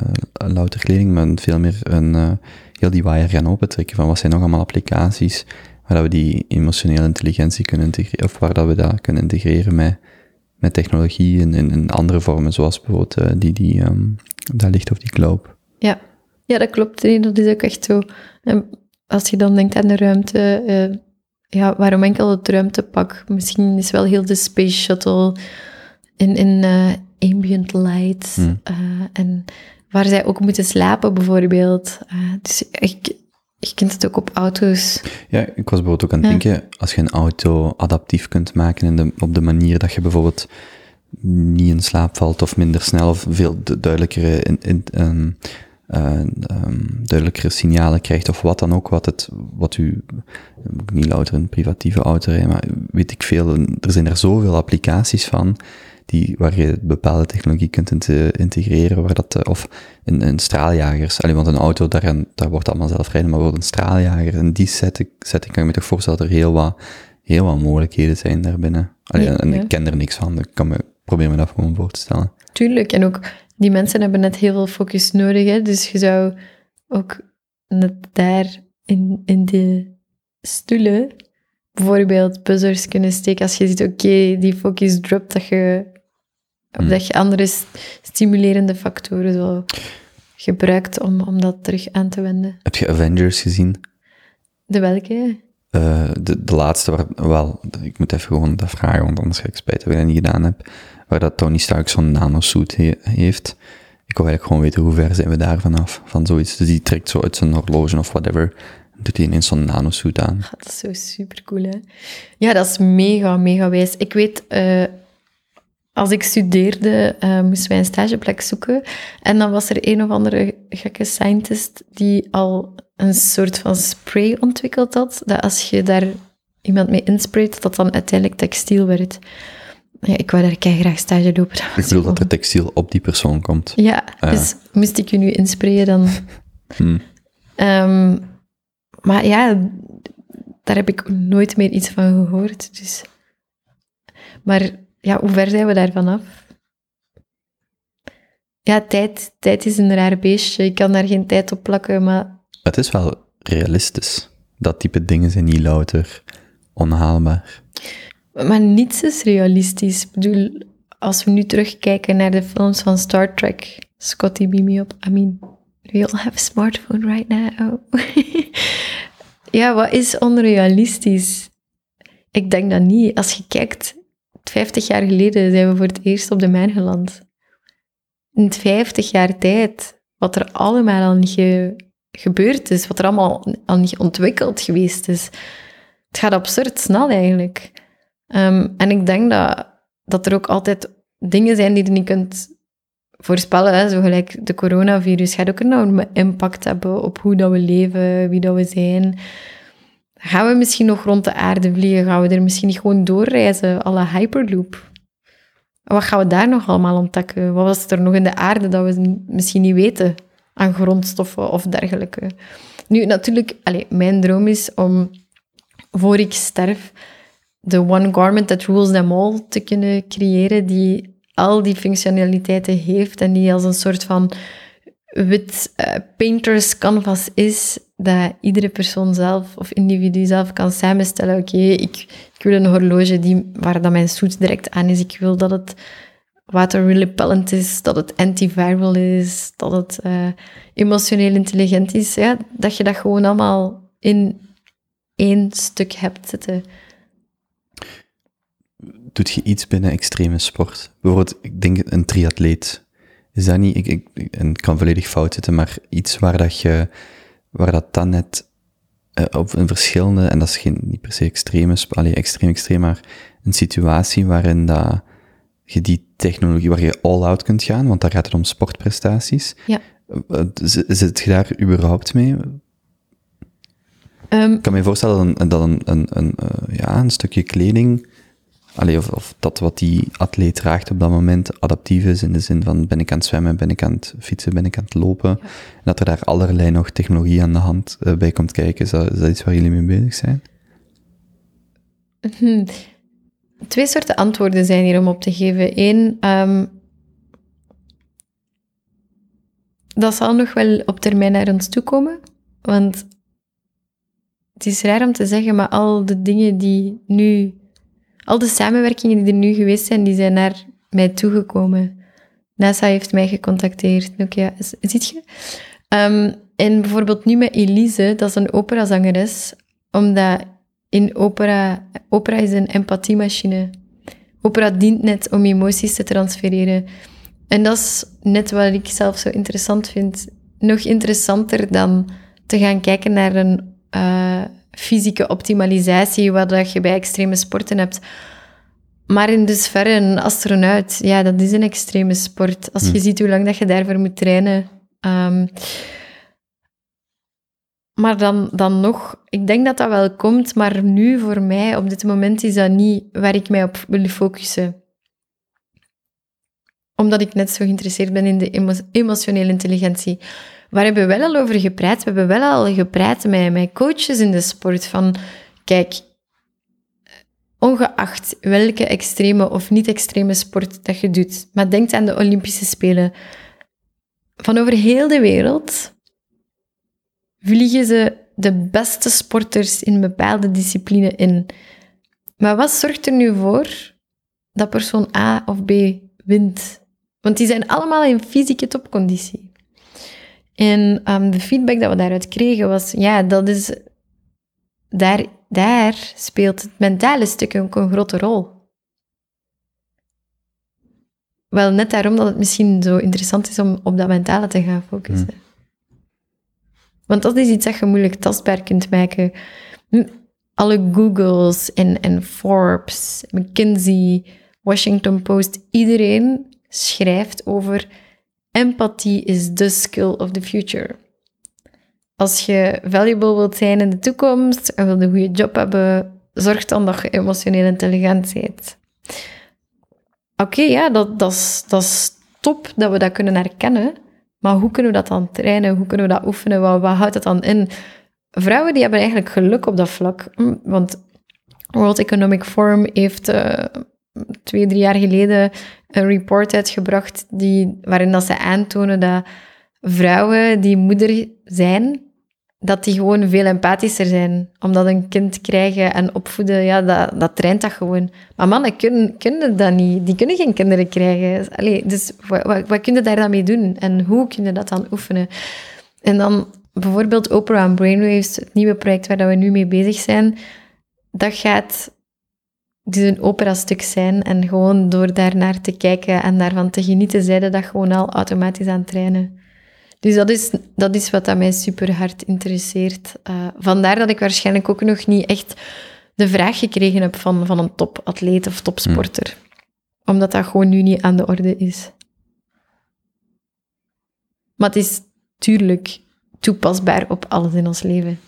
louter kleding, maar veel meer een, uh, heel die wire gaan opentrekken van wat zijn nog allemaal applicaties waar dat we die emotionele intelligentie kunnen integreren, of waar dat we dat kunnen integreren met, met technologie in, in, in andere vormen, zoals bijvoorbeeld uh, die, die um, daar ligt of die globe. Ja. ja, dat klopt. Nee, dat is ook echt zo. En als je dan denkt aan de ruimte, uh, ja, waarom enkel het ruimtepak? Misschien is wel heel de space shuttle in, in uh, ambient light. Hmm. Uh, en waar zij ook moeten slapen, bijvoorbeeld. dus ik, je kunt het ook op auto's. Ja, ik was bijvoorbeeld ook aan het ja. denken, als je een auto adaptief kunt maken in de, op de manier dat je bijvoorbeeld niet in slaap valt of minder snel of veel duidelijkere in, in, um, uh, um, duidelijkere signalen krijgt of wat dan ook, wat het, wat u, niet louter een privatieve auto rijden, maar weet ik veel, er zijn er zoveel applicaties van, die, waar je bepaalde technologie kunt integreren, waar dat, of een, een straaljagers, alleen want een auto, daar, daar wordt allemaal zelf rijden, maar bijvoorbeeld een straaljager, en die setting, setting kan je me toch voorstellen dat er heel wat, heel wat mogelijkheden zijn daarbinnen. Allee, Ja, en ja. ik ken er niks van, ik kan me, probeer me dat gewoon voor te stellen. Tuurlijk, en ook die mensen hebben net heel veel focus nodig. Hè? Dus je zou ook net daar in, in de stoelen bijvoorbeeld buzzers kunnen steken als je ziet, oké, die focus dropt, dat je, of Hmm. dat je andere st- stimulerende factoren zo gebruikt om, om dat terug aan te wenden. Heb je Avengers gezien? De welke? Eh, de, de laatste, waar, wel, ik moet even gewoon dat vragen, want anders ga ik spijt dat ik dat niet gedaan heb. Waar dat Tony Stark zo'n nanosuit he- heeft. Ik wil eigenlijk gewoon weten hoe ver zijn we daar vanaf, van zoiets. Dus die trekt zo uit zijn horloge of whatever, doet hij ineens zo'n nanosuit aan. Ah, Dat is zo super cool, hè? Ja, dat is mega, mega wijs. Ik weet, eh, als ik studeerde, eh, moesten wij een stageplek zoeken. En dan was er een of andere gekke scientist die al een soort van spray ontwikkeld had. Dat als je daar iemand mee insprayt, dat dan uiteindelijk textiel werd. Ja, ik wou daar kei graag stage lopen. Ik bedoel dat er textiel op die persoon komt. Ja, Ah, dus moest ik je nu insprayen, dan... Hmm. Ehm, maar ja, daar heb ik nooit meer iets van gehoord. Dus. Maar ja, hoe ver zijn we daarvan af? Ja, tijd, tijd is een raar beestje. Ik kan daar geen tijd op plakken, maar Het is wel realistisch. Dat type dingen zijn niet louter onhaalbaar. Maar niets is realistisch. Ik bedoel, als we nu terugkijken naar de films van Star Trek, Scotty beam me up. I mean, we all have a smartphone right now. ja, wat is onrealistisch? Ik denk dat niet. Als je kijkt, 50 jaar geleden zijn we voor het eerst op de maan geland. In 50 jaar tijd, wat er allemaal al niet ge- gebeurd is, wat er allemaal al niet ontwikkeld geweest is. Het gaat absurd snel eigenlijk. Ehm, en ik denk dat, dat er ook altijd dingen zijn die je niet kunt voorspellen. Hè? Zo gelijk de coronavirus gaat ook een enorme impact hebben op hoe dat we leven, wie dat we zijn. Gaan we misschien nog rond de aarde vliegen? Gaan we er misschien niet gewoon doorreizen, alle Hyperloop? Wat gaan we daar nog allemaal ontdekken? Wat was er nog in de aarde dat we misschien niet weten aan grondstoffen of dergelijke? Nu, natuurlijk, allez, mijn droom is om voor ik sterf de one garment that rules them all te kunnen creëren, die al die functionaliteiten heeft en die als een soort van wit eh, painters canvas is, dat iedere persoon zelf of individu zelf kan samenstellen. Oké, ik, ik wil een horloge die, waar dat mijn suit direct aan is. Ik wil dat het water repellent is, dat het antiviral is, dat het eh, emotioneel intelligent is. Ja, dat je dat gewoon allemaal in één stuk hebt zitten. Doet je iets binnen extreme sport? Bijvoorbeeld, ik denk een triatleet. Is dat niet, ik, ik, en het kan volledig fout zitten, maar iets waar dat je, waar dat dan net eh, op een verschillende, en dat is geen, niet per se extreme, sp- allee, extreem extreem, maar een situatie waarin dat je die technologie, waar je all-out kunt gaan, want daar gaat het om sportprestaties. Ja. Eh, z- Zit je daar überhaupt mee? Ehm, Ik kan me voorstellen dat een, dat een, een, een, eh, ja, een stukje kleding, allee, of, of dat wat die atleet draagt op dat moment adaptief is, in de zin van ben ik aan het zwemmen, ben ik aan het fietsen, ben ik aan het lopen, en dat er daar allerlei nog technologie aan de hand eh, bij komt kijken. Is dat, is dat iets waar jullie mee bezig zijn? Hm. Twee soorten antwoorden zijn hier om op te geven. Eén, ehm, dat zal nog wel op termijn naar ons toe komen. Want het is raar om te zeggen, maar al de dingen die nu... Al de samenwerkingen die er nu geweest zijn, die zijn naar mij toegekomen. NASA heeft mij gecontacteerd. Nokia, ziet je? Ehm, en bijvoorbeeld nu met Elise, dat is een operazangeres, omdat in opera, opera is een empathiemachine. Opera dient net om emoties te transfereren. En dat is net wat ik zelf zo interessant vind. Nog interessanter dan te gaan kijken naar een eh, fysieke optimalisatie, wat dat je bij extreme sporten hebt. Maar in dusverre een astronaut, ja, dat is een extreme sport. Als je ziet hoe lang dat je daarvoor moet trainen. Ehm, maar dan, dan nog, ik denk dat dat wel komt, maar nu voor mij, op dit moment, is dat niet waar ik mij op wil focussen. Omdat ik net zo geïnteresseerd ben in de emo- emotionele intelligentie. Waar hebben we wel al over gepraat? We hebben wel al gepraat met, met coaches in de sport van, kijk, ongeacht welke extreme of niet-extreme sport dat je doet, maar denk aan de Olympische Spelen. Van over heel de wereld vliegen ze de beste sporters in bepaalde discipline in. Maar wat zorgt er nu voor dat persoon A of B wint? Want die zijn allemaal in fysieke topconditie. En ehm, de feedback dat we daaruit kregen was, ja, dat is, daar, daar speelt het mentale stuk ook een grote rol. Wel, net daarom dat het misschien zo interessant is om op dat mentale te gaan focussen. Want dat is iets dat je moeilijk tastbaar kunt maken. Hm, Alle Googles en, en Forbes, McKinsey, Washington Post, iedereen schrijft over empathie is the skill of the future. Als je valuable wilt zijn in de toekomst en wil een goede job hebben, zorg dan dat je emotioneel intelligent bent. Oké, ja, dat, dat, is, dat is top dat we dat kunnen herkennen. Maar hoe kunnen we dat dan trainen? Hoe kunnen we dat oefenen? Wat, wat houdt dat dan in? Vrouwen die hebben eigenlijk geluk op dat vlak. Hm, Want World Economic Forum heeft eh, twee, drie jaar geleden een report uitgebracht die, waarin dat ze aantonen dat vrouwen die moeder zijn, dat die gewoon veel empathischer zijn. Omdat een kind krijgen en opvoeden, ja, dat, dat traint dat gewoon. Maar mannen kunnen, kunnen dat niet. Die kunnen geen kinderen krijgen. Dus wat, wat, kun je daar dan mee doen? En hoe kun je dat dan oefenen? En dan bijvoorbeeld Opera en Brainwaves, het nieuwe project waar we nu mee bezig zijn, dat gaat dus een opera-stuk zijn. En gewoon door daarnaar te kijken en daarvan te genieten, zeiden dat gewoon al automatisch aan het trainen. Dus dat is, dat is wat dat mij super hard interesseert. Eh, vandaar dat ik waarschijnlijk ook nog niet echt de vraag gekregen heb van, van een topatleet of topsporter. Omdat dat gewoon nu niet aan de orde is. Maar het is tuurlijk toepasbaar op alles in ons leven.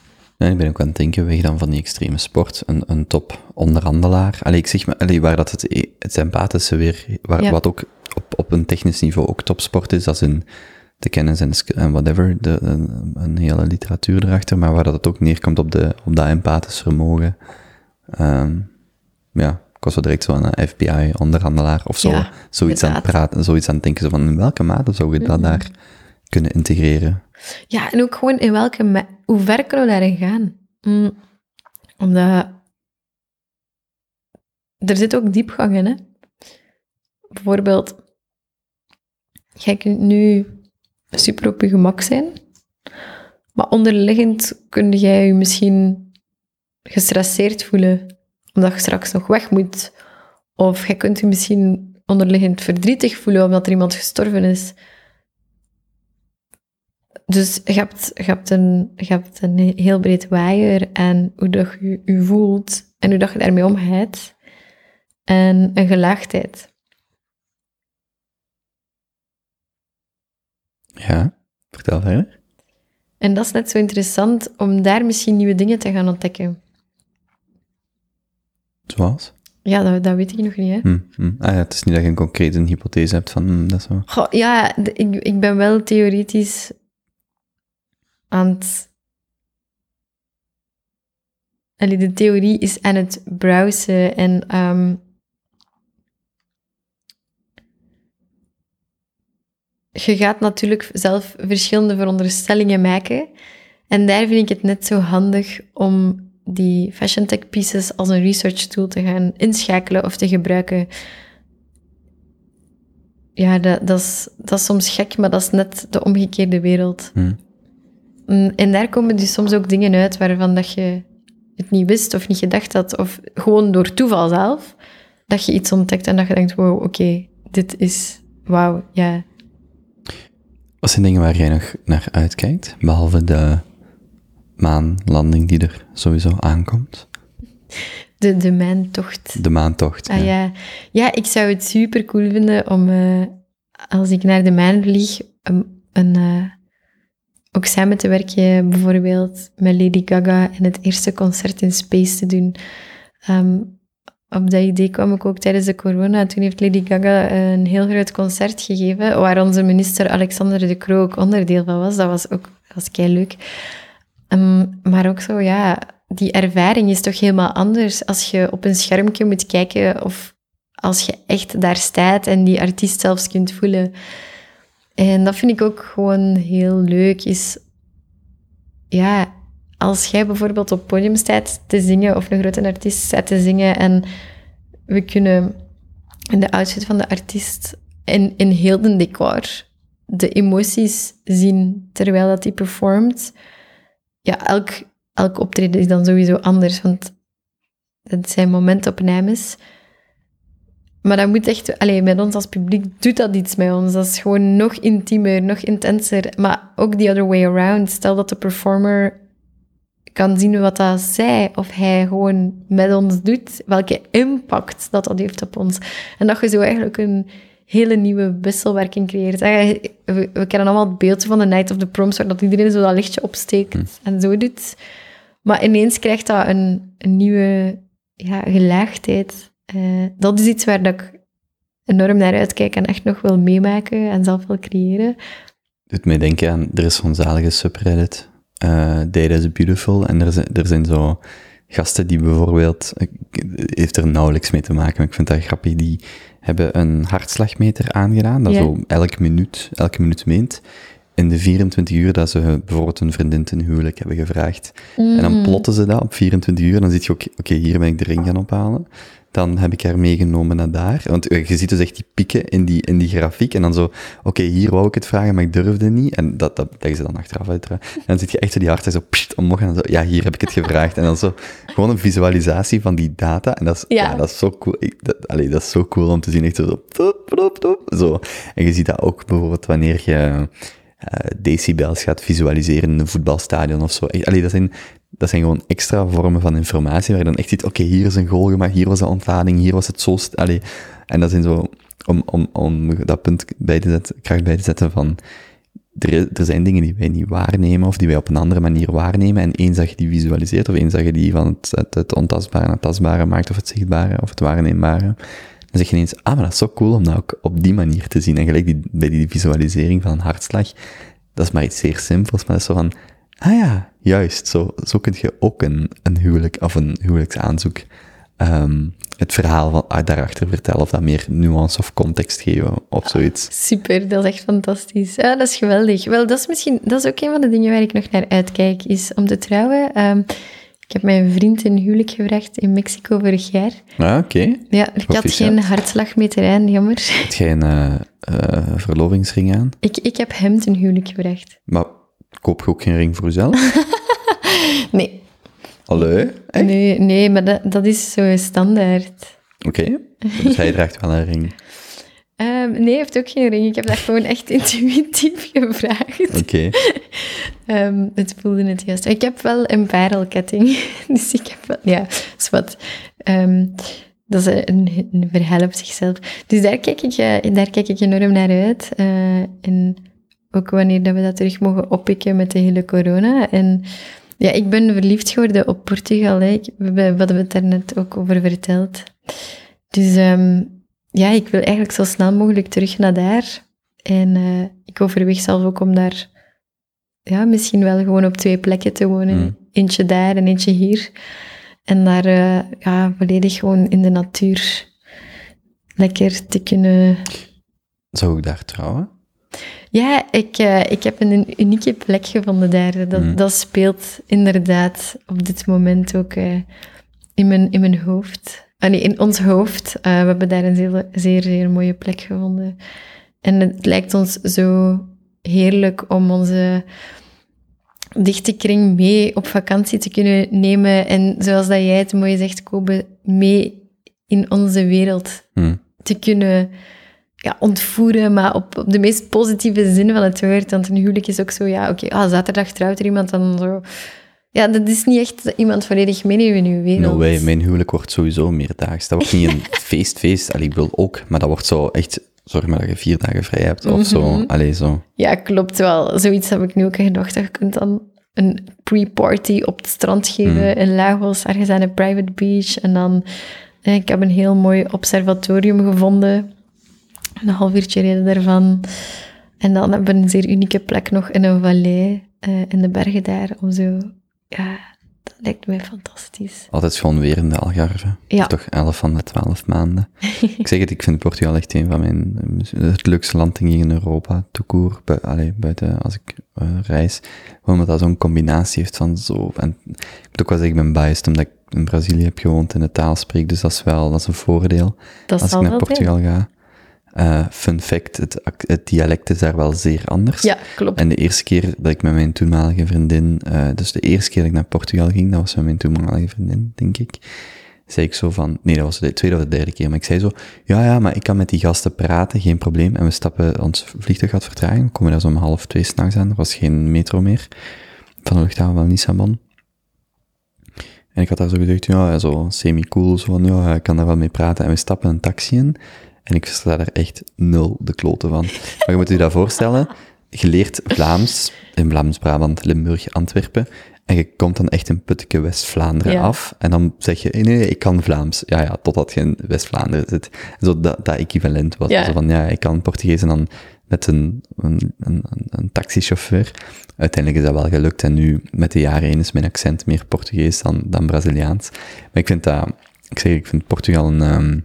Ja, ik ben ook aan het denken, weg dan van die extreme sport, een, een top onderhandelaar. Allee, ik zeg maar, allee, waar dat het, het empathische weer, waar, Ja. wat ook op, op een technisch niveau ook topsport is, als in de kennis en, whatever, de, een, een hele literatuur erachter, maar waar dat het ook neerkomt op, de, op dat empathisch vermogen. Ehm, ja, ik was direct zo aan een FBI-onderhandelaar of zo, Ja, zoiets aan het praten, zoiets aan het denken, zo van in welke mate zou je dat Mhm. daar kunnen integreren? Ja, en ook gewoon in welke... Hoe ver kunnen we daarin gaan? Mm, omdat... Er zit ook diepgang in, hè. Bijvoorbeeld, jij kunt nu super op je gemak zijn, maar onderliggend kun jij je misschien gestresseerd voelen, omdat je straks nog weg moet. Of jij kunt je misschien onderliggend verdrietig voelen, omdat er iemand gestorven is. Dus je hebt, je, hebt een, je hebt een heel breed waaier en hoe dat je je voelt en hoe dat je daarmee omgaat. En een gelaagdheid. Ja, vertel verder. En dat is net zo interessant om daar misschien nieuwe dingen te gaan ontdekken. Zoals? Ja, dat, dat weet ik nog niet, hè. Hm, hm. Ah ja, het is niet dat je een concrete hypothese hebt van hm, dat zo. Goh, ja, ik, ik ben wel theoretisch aan het... Allee, de theorie is aan het browsen en... ehm, je gaat natuurlijk zelf verschillende veronderstellingen maken. En daar vind ik het net zo handig om die fashion tech pieces als een research tool te gaan inschakelen of te gebruiken. Ja, dat, dat, is, dat is soms gek, maar dat is net de omgekeerde wereld. Hm. Mm, En daar komen dus soms ook dingen uit waarvan dat je het niet wist of niet gedacht had, of gewoon door toeval zelf, dat je iets ontdekt en dat je denkt, wow, oké, dit is, wauw, ja. Wat zijn dingen waar jij nog naar uitkijkt, behalve de maanlanding die er sowieso aankomt? De, de mijntocht. De maantocht. Ah, ja. ja, ik zou het super cool vinden om, eh, als ik naar de maan vlieg, een, een, eh, ook samen te werken, bijvoorbeeld met Lady Gaga en het eerste concert in Space te doen. Ehm, op dat idee kwam ik ook tijdens de corona. Toen heeft Lady Gaga een heel groot concert gegeven, waar onze minister Alexander de Croo ook onderdeel van was. Dat was ook kei leuk. maar ook zo, ja, die ervaring is toch helemaal anders als je op een schermpje moet kijken of als je echt daar staat en die artiest zelfs kunt voelen. En dat vind ik ook gewoon heel leuk, is ja, als jij bijvoorbeeld op podium staat te zingen of een grote artiest staat te zingen en we kunnen in de outfit van de artiest in, in heel de decor de emoties zien terwijl dat hij performt. Ja, elk, elk optreden is dan sowieso anders, want het zijn momentopnames. Maar dat moet echt... Allee, met ons als publiek doet dat iets met ons. Dat is gewoon nog intiemer, nog intenser. Maar ook the other way around. Stel dat de performer kan zien wat dat zij of hij gewoon met ons doet. Welke impact dat dat heeft op ons. En dat je zo eigenlijk een hele nieuwe wisselwerking creëert. We, we kennen allemaal het beeld van de Night of the Proms, waar dat iedereen zo dat lichtje opsteekt en zo doet. Maar ineens krijgt dat een, een nieuwe ja, gelaagdheid. Eh, dat is iets waar dat ik enorm naar uitkijk en echt nog wil meemaken en zelf wil creëren. doet mij denken aan, er is zo'n zalige subreddit, eh Data is Beautiful, en er zijn, er zijn zo gasten die bijvoorbeeld, heeft er nauwelijks mee te maken, maar ik vind dat grappig, die hebben een hartslagmeter aangedaan, dat Ja. zo elke minuut, elke minuut meent, in de 24 uur dat ze bijvoorbeeld hun vriendin ten huwelijk hebben gevraagd. En dan plotten ze dat op 24 uur, en dan zie je ook, oké, hier ben ik de ring gaan ophalen. Dan heb ik haar meegenomen naar daar. Want eh, je ziet dus echt die pieken in die, in die grafiek. En dan zo, oké, hier wou ik het vragen, maar ik durfde niet. En dat, dat leggen ze dan achteraf uit. En dan zit je echt zo die harten zo pssst, omhoog. En dan zo, ja, hier heb ik het gevraagd. En dan zo, gewoon een visualisatie van die data. En dat is, ja. Ja. dat is zo cool. Ik, dat, allee, dat is zo cool om te zien. Echt zo, top, top, top, zo. En je ziet dat ook bijvoorbeeld wanneer je eh, decibels gaat visualiseren in een voetbalstadion of zo. Allee, dat zijn, dat zijn gewoon extra vormen van informatie waar je dan echt ziet, oké, hier is een goal gemaakt, hier was de ontlading, hier was het zo... Allee, en dat zijn zo, om, om, om dat punt bij te zetten, kracht bij te zetten van, er, zijn dingen die wij niet waarnemen, of die wij op een andere manier waarnemen, en eens dat je die visualiseert, of eens dat je die van het, het, het ontastbare naar het tastbare maakt, of het zichtbare, of het waarneembare, dan zeg je ineens, ah, maar dat is zo cool om dat ook op die manier te zien. En gelijk die, bij die visualisering van een hartslag, dat is maar iets zeer simpels, maar dat is zo van, ah ja, juist, zo, zo kun je ook een, een huwelijk, of een huwelijksaanzoek, ehm, het verhaal van, ah, daarachter vertellen, of dat meer nuance of context geven, of zoiets. Super, dat is echt fantastisch. Ja, dat is geweldig. Wel, dat is misschien dat is ook een van de dingen waar ik nog naar uitkijk, is om te trouwen. Ehm, ik heb mijn vriend een huwelijk gevraagd in Mexico vorig jaar. Ah, oké. Ja, ik had geen hartslagmeter aan, jammer. Heb jij een eh, eh, verlovingsring aan? Ik, ik heb hem ten huwelijk gevraagd. Maar koop je ook geen ring voor jezelf? Nee, Allee? Echt? nee, nee maar dat, dat is zo standaard. Oké. Dus hij draagt wel een ring. Ehm, nee, hij heeft ook geen ring. Ik heb dat gewoon echt intuïtief gevraagd. Oké. Ehm, het voelde het juist. Ik heb wel een parelketting. Dus ik heb wel... Ja, is wat. Ehm, dat is een, een verhaal op zichzelf. Dus daar kijk ik, eh, daar kijk ik enorm naar uit. Eh, en ook wanneer dat we dat terug mogen oppikken met de hele corona. En ja, ik ben verliefd geworden op Portugal. Hè. Ik, we, we hadden het daar net ook over verteld. Dus ehm, ja, ik wil eigenlijk zo snel mogelijk terug naar daar. En eh, ik overweeg zelf ook om daar ja, misschien wel gewoon op twee plekken te wonen. Mm. Eentje daar en eentje hier. En daar eh, ja, volledig gewoon in de natuur lekker te kunnen... Zou ik daar trouwen? Ja, ik, eh, ik heb een unieke plek gevonden daar. Dat, Mm. dat speelt inderdaad op dit moment ook eh, in, mijn, in mijn hoofd. Ah, nee, in ons hoofd. Eh, we hebben daar een zeer, zeer, zeer mooie plek gevonden. En het lijkt ons zo heerlijk om onze dichte kring mee op vakantie te kunnen nemen. En zoals dat jij het mooi zegt, Kobe, mee in onze wereld Hm. te kunnen ja, ontvoeren, maar op, op de meest positieve zin van het woord. Want een huwelijk is ook zo, ja, oké, ah, zaterdag trouwt er iemand dan zo... Ja, dat is niet echt iemand volledig meenemen in uw wereld. No way, mijn huwelijk wordt sowieso meerdaags. Dat wordt niet een feest, feest. Allee, ik wil ook, maar dat wordt zo echt... Zorg maar dat je vier dagen vrij hebt, of zo. Mhm. Allee, zo. Ja, klopt wel. Zoiets heb ik nu ook gedacht. Dat je kunt dan een pre-party op het strand geven in Lagos, ergens aan een private beach. En dan, eh, ik heb een heel mooi observatorium gevonden. Een half uurtje reden daarvan. En dan hebben we een zeer unieke plek nog in een vallei, eh, in de bergen daar, om zo ja, dat lijkt mij fantastisch. Altijd gewoon weer in de Algarve. Ja. Toch 11 van de 12 maanden. ik zeg het, ik vind Portugal echt een van mijn... Het leukste land in Europa, toekoer. Bu allee, buiten als ik eh, reis. Gewoon omdat dat zo'n combinatie heeft van zo... En ik moet ook wel zeggen, ik ben biased omdat ik in Brazilië heb gewoond en de taal spreek. Dus dat is wel dat is een voordeel Dat als ik naar zijn. Portugal ga. Eh, fun fact, het, dialect is daar wel zeer anders. Ja, klopt. En de eerste keer dat ik met mijn toenmalige vriendin, eh, dus de eerste keer dat ik naar Portugal ging, dat was met mijn toenmalige vriendin, denk ik, zei ik zo van, nee, dat was de tweede of de derde keer, maar ik zei zo, ja, ja, maar ik kan met die gasten praten, geen probleem. En we stappen, ons vliegtuig had vertragen, we komen daar zo om half twee s'nachts aan, er was geen metro meer, van de luchthaven van Lissabon. En ik had daar zo gezegd, ja, zo semi-cool, zo van, ja, ik kan daar wel mee praten. En we stappen een taxi in, en ik versta daar echt nul de kloten van. Maar je moet je dat voorstellen, je leert Vlaams, in Vlaams-Brabant, Limburg, Antwerpen, en je komt dan echt in Putteke West-Vlaanderen Ja. af, en dan zeg je, nee, nee, ik kan Vlaams. Ja, ja, totdat je in West-Vlaanderen zit. Zo dat, dat equivalent was. Ja. Zo van, ja, ik kan Portugees en dan met een, een, een, een- een taxichauffeur. Uiteindelijk is dat wel gelukt, en nu, met de jaren heen, is mijn accent meer Portugees dan, dan Braziliaans. Maar ik vind dat, ik zeg, ik vind Portugal een, ehm,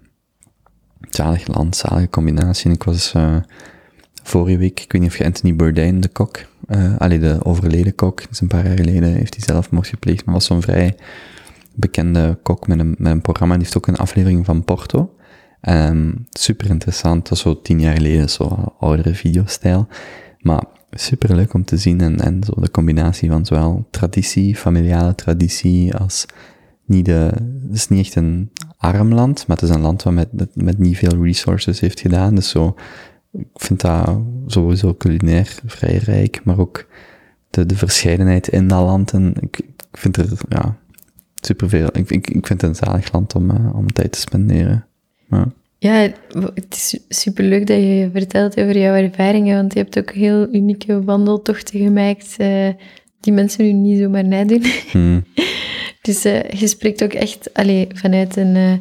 zalig land, zalige combinatie. Ik was eh, vorige week, ik weet niet of je Anthony Bourdain, de kok, eh allee, de overleden kok, dus een paar jaar geleden heeft hij zelfmoord gepleegd, maar was zo'n vrij bekende kok met een, met een programma. Die heeft ook een aflevering van Porto. Ehm, super interessant, dat is zo tien jaar geleden, zo oudere videostijl. Maar super leuk om te zien en, en zo de combinatie van zowel traditie, familiale traditie, als niet de, het is niet echt een arm land, maar het is een land wat met, met, niet veel resources heeft gedaan. Dus zo, ik vind dat sowieso culinair vrij rijk, maar ook de, de verscheidenheid in dat land. En ik, ik vind er, ja, superveel. Ik, ik, ik vind het een zalig land om, eh, om tijd te spenderen. Ja. Ja, het is superleuk dat je vertelt over jouw ervaringen, want je hebt ook heel unieke wandeltochten gemaakt eh, die mensen nu niet zomaar nadoen. Hm. Dus eh, je spreekt ook echt allee, vanuit een, eh,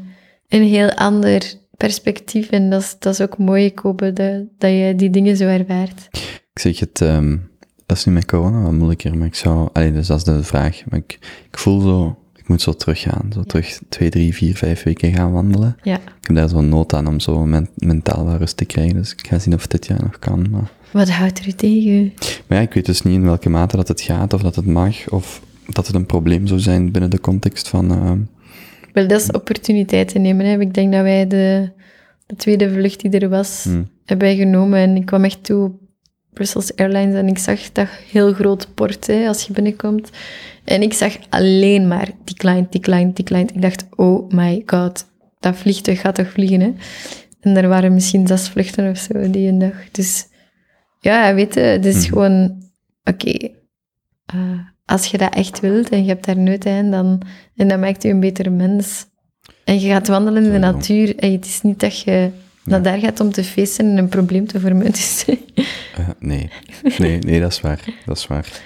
een heel ander perspectief en dat is, dat is ook mooi, Kobe, dat, dat je die dingen zo ervaart. Ik zeg het, ehm, dat is nu met corona wat moeilijker, maar ik zou, allee, dus dat is de vraag. Maar ik, ik voel zo, ik moet zo teruggaan, zo terug twee, drie, vier, vijf weken gaan wandelen. Ja. Ik heb daar zo'n nood aan om zo men- mentaal wat rust te krijgen, dus ik ga zien of het dit jaar nog kan. Maar, Wat houdt er u tegen? maar ja, ik weet dus niet in welke mate dat het gaat, of dat het mag, of dat het een probleem zou zijn binnen de context van, ehm, Wel, dat is opportuniteiten nemen. Hè. Ik denk dat wij de, de tweede vlucht die er was, Hmm. hebben genomen. En ik kwam echt toe op Brussels Airlines en ik zag dat heel groot port hè, als je binnenkomt. En ik zag alleen maar decline, decline, decline. Ik dacht, oh my god, dat vliegtuig gaat toch vliegen, hè? En er waren misschien zes vluchten of zo die een dag. Dus ja, weet je, het is Mhm. gewoon, oké, eh, als je dat echt wilt en je hebt daar nut aan, dan, en dat maakt je een betere mens. En je gaat wandelen in de natuur en het is niet dat je naar daar gaat om te feesten en een probleem te vermijden. Dus eh, nee. nee, nee, dat is waar, dat is waar.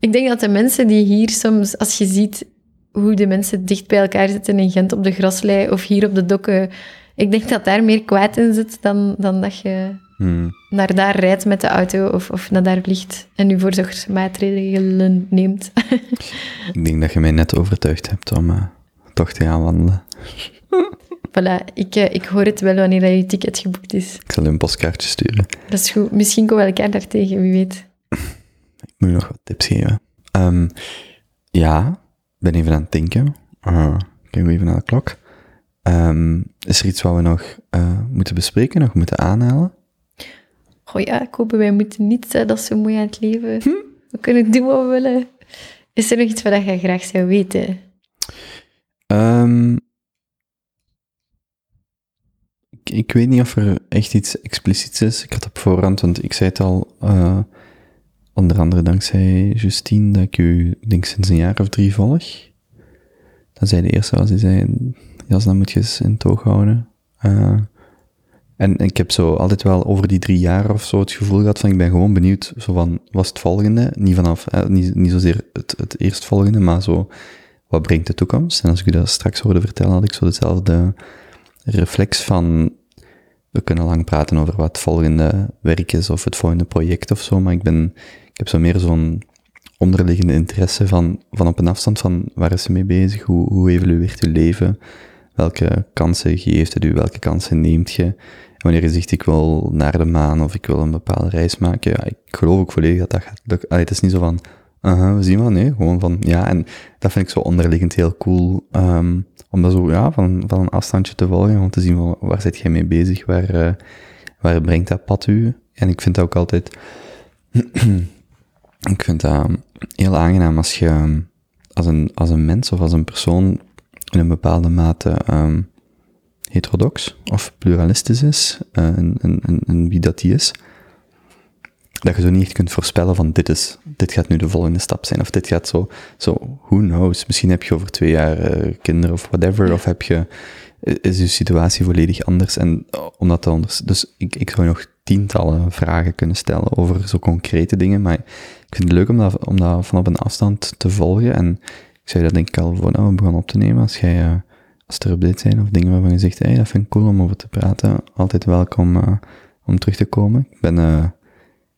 ik denk dat de mensen die hier soms, als je ziet hoe de mensen dicht bij elkaar zitten in Gent op de graslei of hier op de dokken, ik denk dat daar meer kwaad in zit dan, dan dat je Hm. naar daar rijdt met de auto of, of naar daar vliegt en nu voorzorgsmaatregelen neemt. Ik denk dat je mij net overtuigd hebt om eh, toch te gaan wandelen. voilà, ik, eh, ik hoor het wel wanneer je ticket geboekt is. Ik zal een postkaartje sturen. Dat is goed. Misschien komen we elkaar daar tegen, wie weet. Ik moet nog wat tips geven. Ehm, ja, ik ben even aan het denken. Uh, kijk even naar de klok. Ehm, is er iets wat we nog eh, moeten bespreken, nog moeten aanhalen? Goh ja, Kobe, wij moeten niet dat zo mooi aan het leven. We kunnen doen wat we willen. Is er nog iets wat je graag zou weten? Ehm, ik, ik weet niet of er echt iets expliciets is. Ik had op voorhand, want ik zei het al, eh, onder andere dankzij Justine, dat ik u, denk sinds een jaar of drie volg. Dat zij de eerste was die zei, Jas, dan moet je eens in toog houden. Eh, en ik heb zo altijd wel over die drie jaar of zo het gevoel gehad van, ik ben gewoon benieuwd, zo van, was het volgende? Niet vanaf, eh, niet, niet zozeer het, het eerstvolgende, maar zo, wat brengt de toekomst? En als ik u dat straks hoorde vertellen, had ik zo dezelfde reflex van, we kunnen lang praten over wat het volgende werk is of het volgende project of zo, maar ik ben, ik heb zo meer zo'n onderliggende interesse van, van op een afstand van waar is ze mee bezig, hoe, hoe evolueert je leven, welke kansen geeft het u, welke kansen neemt je. Wanneer je zegt ik wil naar de maan of ik wil een bepaalde reis maken, ja, ik geloof ook volledig dat dat gaat lukken. Het is niet zo van, aha, we zien wel, nee, gewoon van, ja, en dat vind ik zo onderliggend heel cool, ehm, om dat zo, ja, van, van een afstandje te volgen, om te zien waar zit jij mee bezig, waar, eh, waar brengt dat pad u? En ik vind dat ook altijd, ik vind dat heel aangenaam als je, als een, als een mens of als een persoon in een bepaalde mate ehm, heterodox of pluralistisch is, eh, en, en, en, en wie dat die is, dat je zo niet echt kunt voorspellen van dit is, dit gaat nu de volgende stap zijn, of dit gaat zo, zo who knows, misschien heb je over twee jaar eh, kinderen of whatever, of heb je, is je situatie volledig anders, en eh, omdat dat anders, dus ik, ik zou nog tientallen vragen kunnen stellen over zo concrete dingen, maar ik vind het leuk om dat, om dat van op een afstand te volgen, en ik zei dat denk ik al voordat we begonnen op te nemen, als jij, als er updates zijn, of dingen waarvan je zegt, hey, dat vind ik cool om over te praten, altijd welkom uh, om terug te komen. Ik ben, uh,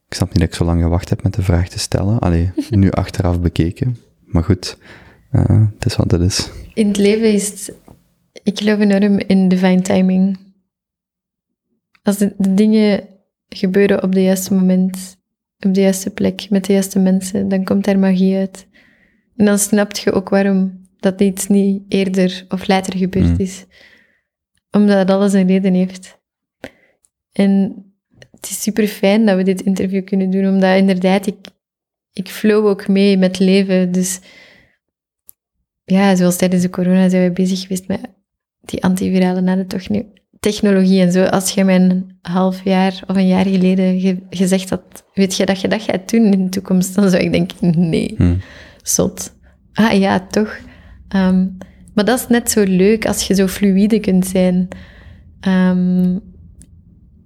ik snap niet dat ik zo lang gewacht heb met de vraag te stellen. Allee, nu achteraf bekeken. Maar goed, uh, het is wat het is. In het leven is het... Ik geloof enorm in divine timing. Als de, de dingen gebeuren op het juiste moment, op de juiste plek, met de juiste mensen, dan komt daar magie uit. En dan snap je ook waarom dat iets niet eerder of later gebeurd Mm. is. Omdat alles een reden heeft. En het is super fijn dat we dit interview kunnen doen, omdat inderdaad, ik, ik flow ook mee met leven. Dus ja, zoals tijdens de corona zijn we bezig geweest met die antivirale nanotechnologie en zo. Als je mij een half jaar of een jaar geleden ge- gezegd had, weet je dat je dat gaat doen in de toekomst, dan zou ik denken, nee, Hm. zot. Ah ja, toch. Ehm, maar dat is net zo leuk als je zo fluïde kunt zijn. Ehm,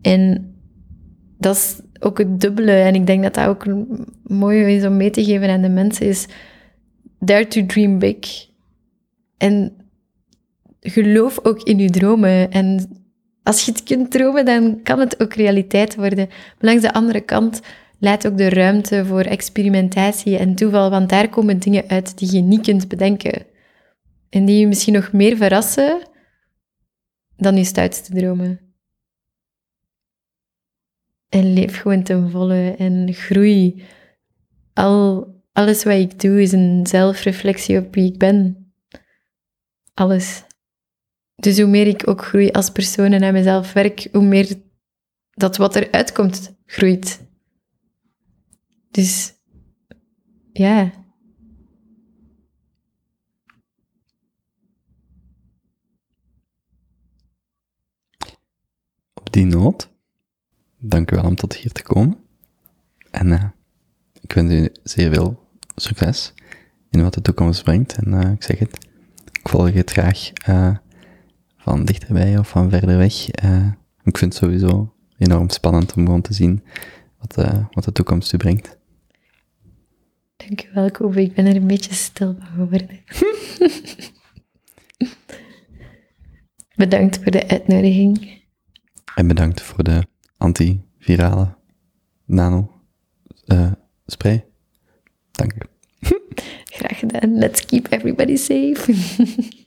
en dat is ook het dubbele. En ik denk dat dat ook mooi is om mee te geven aan de mensen, is dare to dream big. En geloof ook in je dromen. En als je het kunt dromen, dan kan het ook realiteit worden. Maar langs de andere kant, laat ook de ruimte voor experimentatie en toeval, want daar komen dingen uit die je niet kunt bedenken. En die je misschien nog meer verrassen dan je stoutste dromen. En leef gewoon ten volle en groei. Al, alles wat ik doe is een zelfreflectie op wie ik ben. Alles. Dus hoe meer ik ook groei als persoon en aan mezelf werk, hoe meer dat wat eruit komt, groeit. Dus ja. Die noot, dank u wel om tot hier te komen. En eh, ik wens u zeer veel succes in wat de toekomst brengt. En eh, ik zeg het, ik volg het graag eh, van dichterbij of van verder weg. Ik vind het sowieso enorm spannend om gewoon te zien wat, wat de toekomst u brengt. Dankjewel, Kobe. Ik ben er een beetje stil van geworden. Bedankt voor de uitnodiging. En bedankt voor de antivirale nano eh, spray. Dank u. Graag gedaan. Let's keep everybody safe.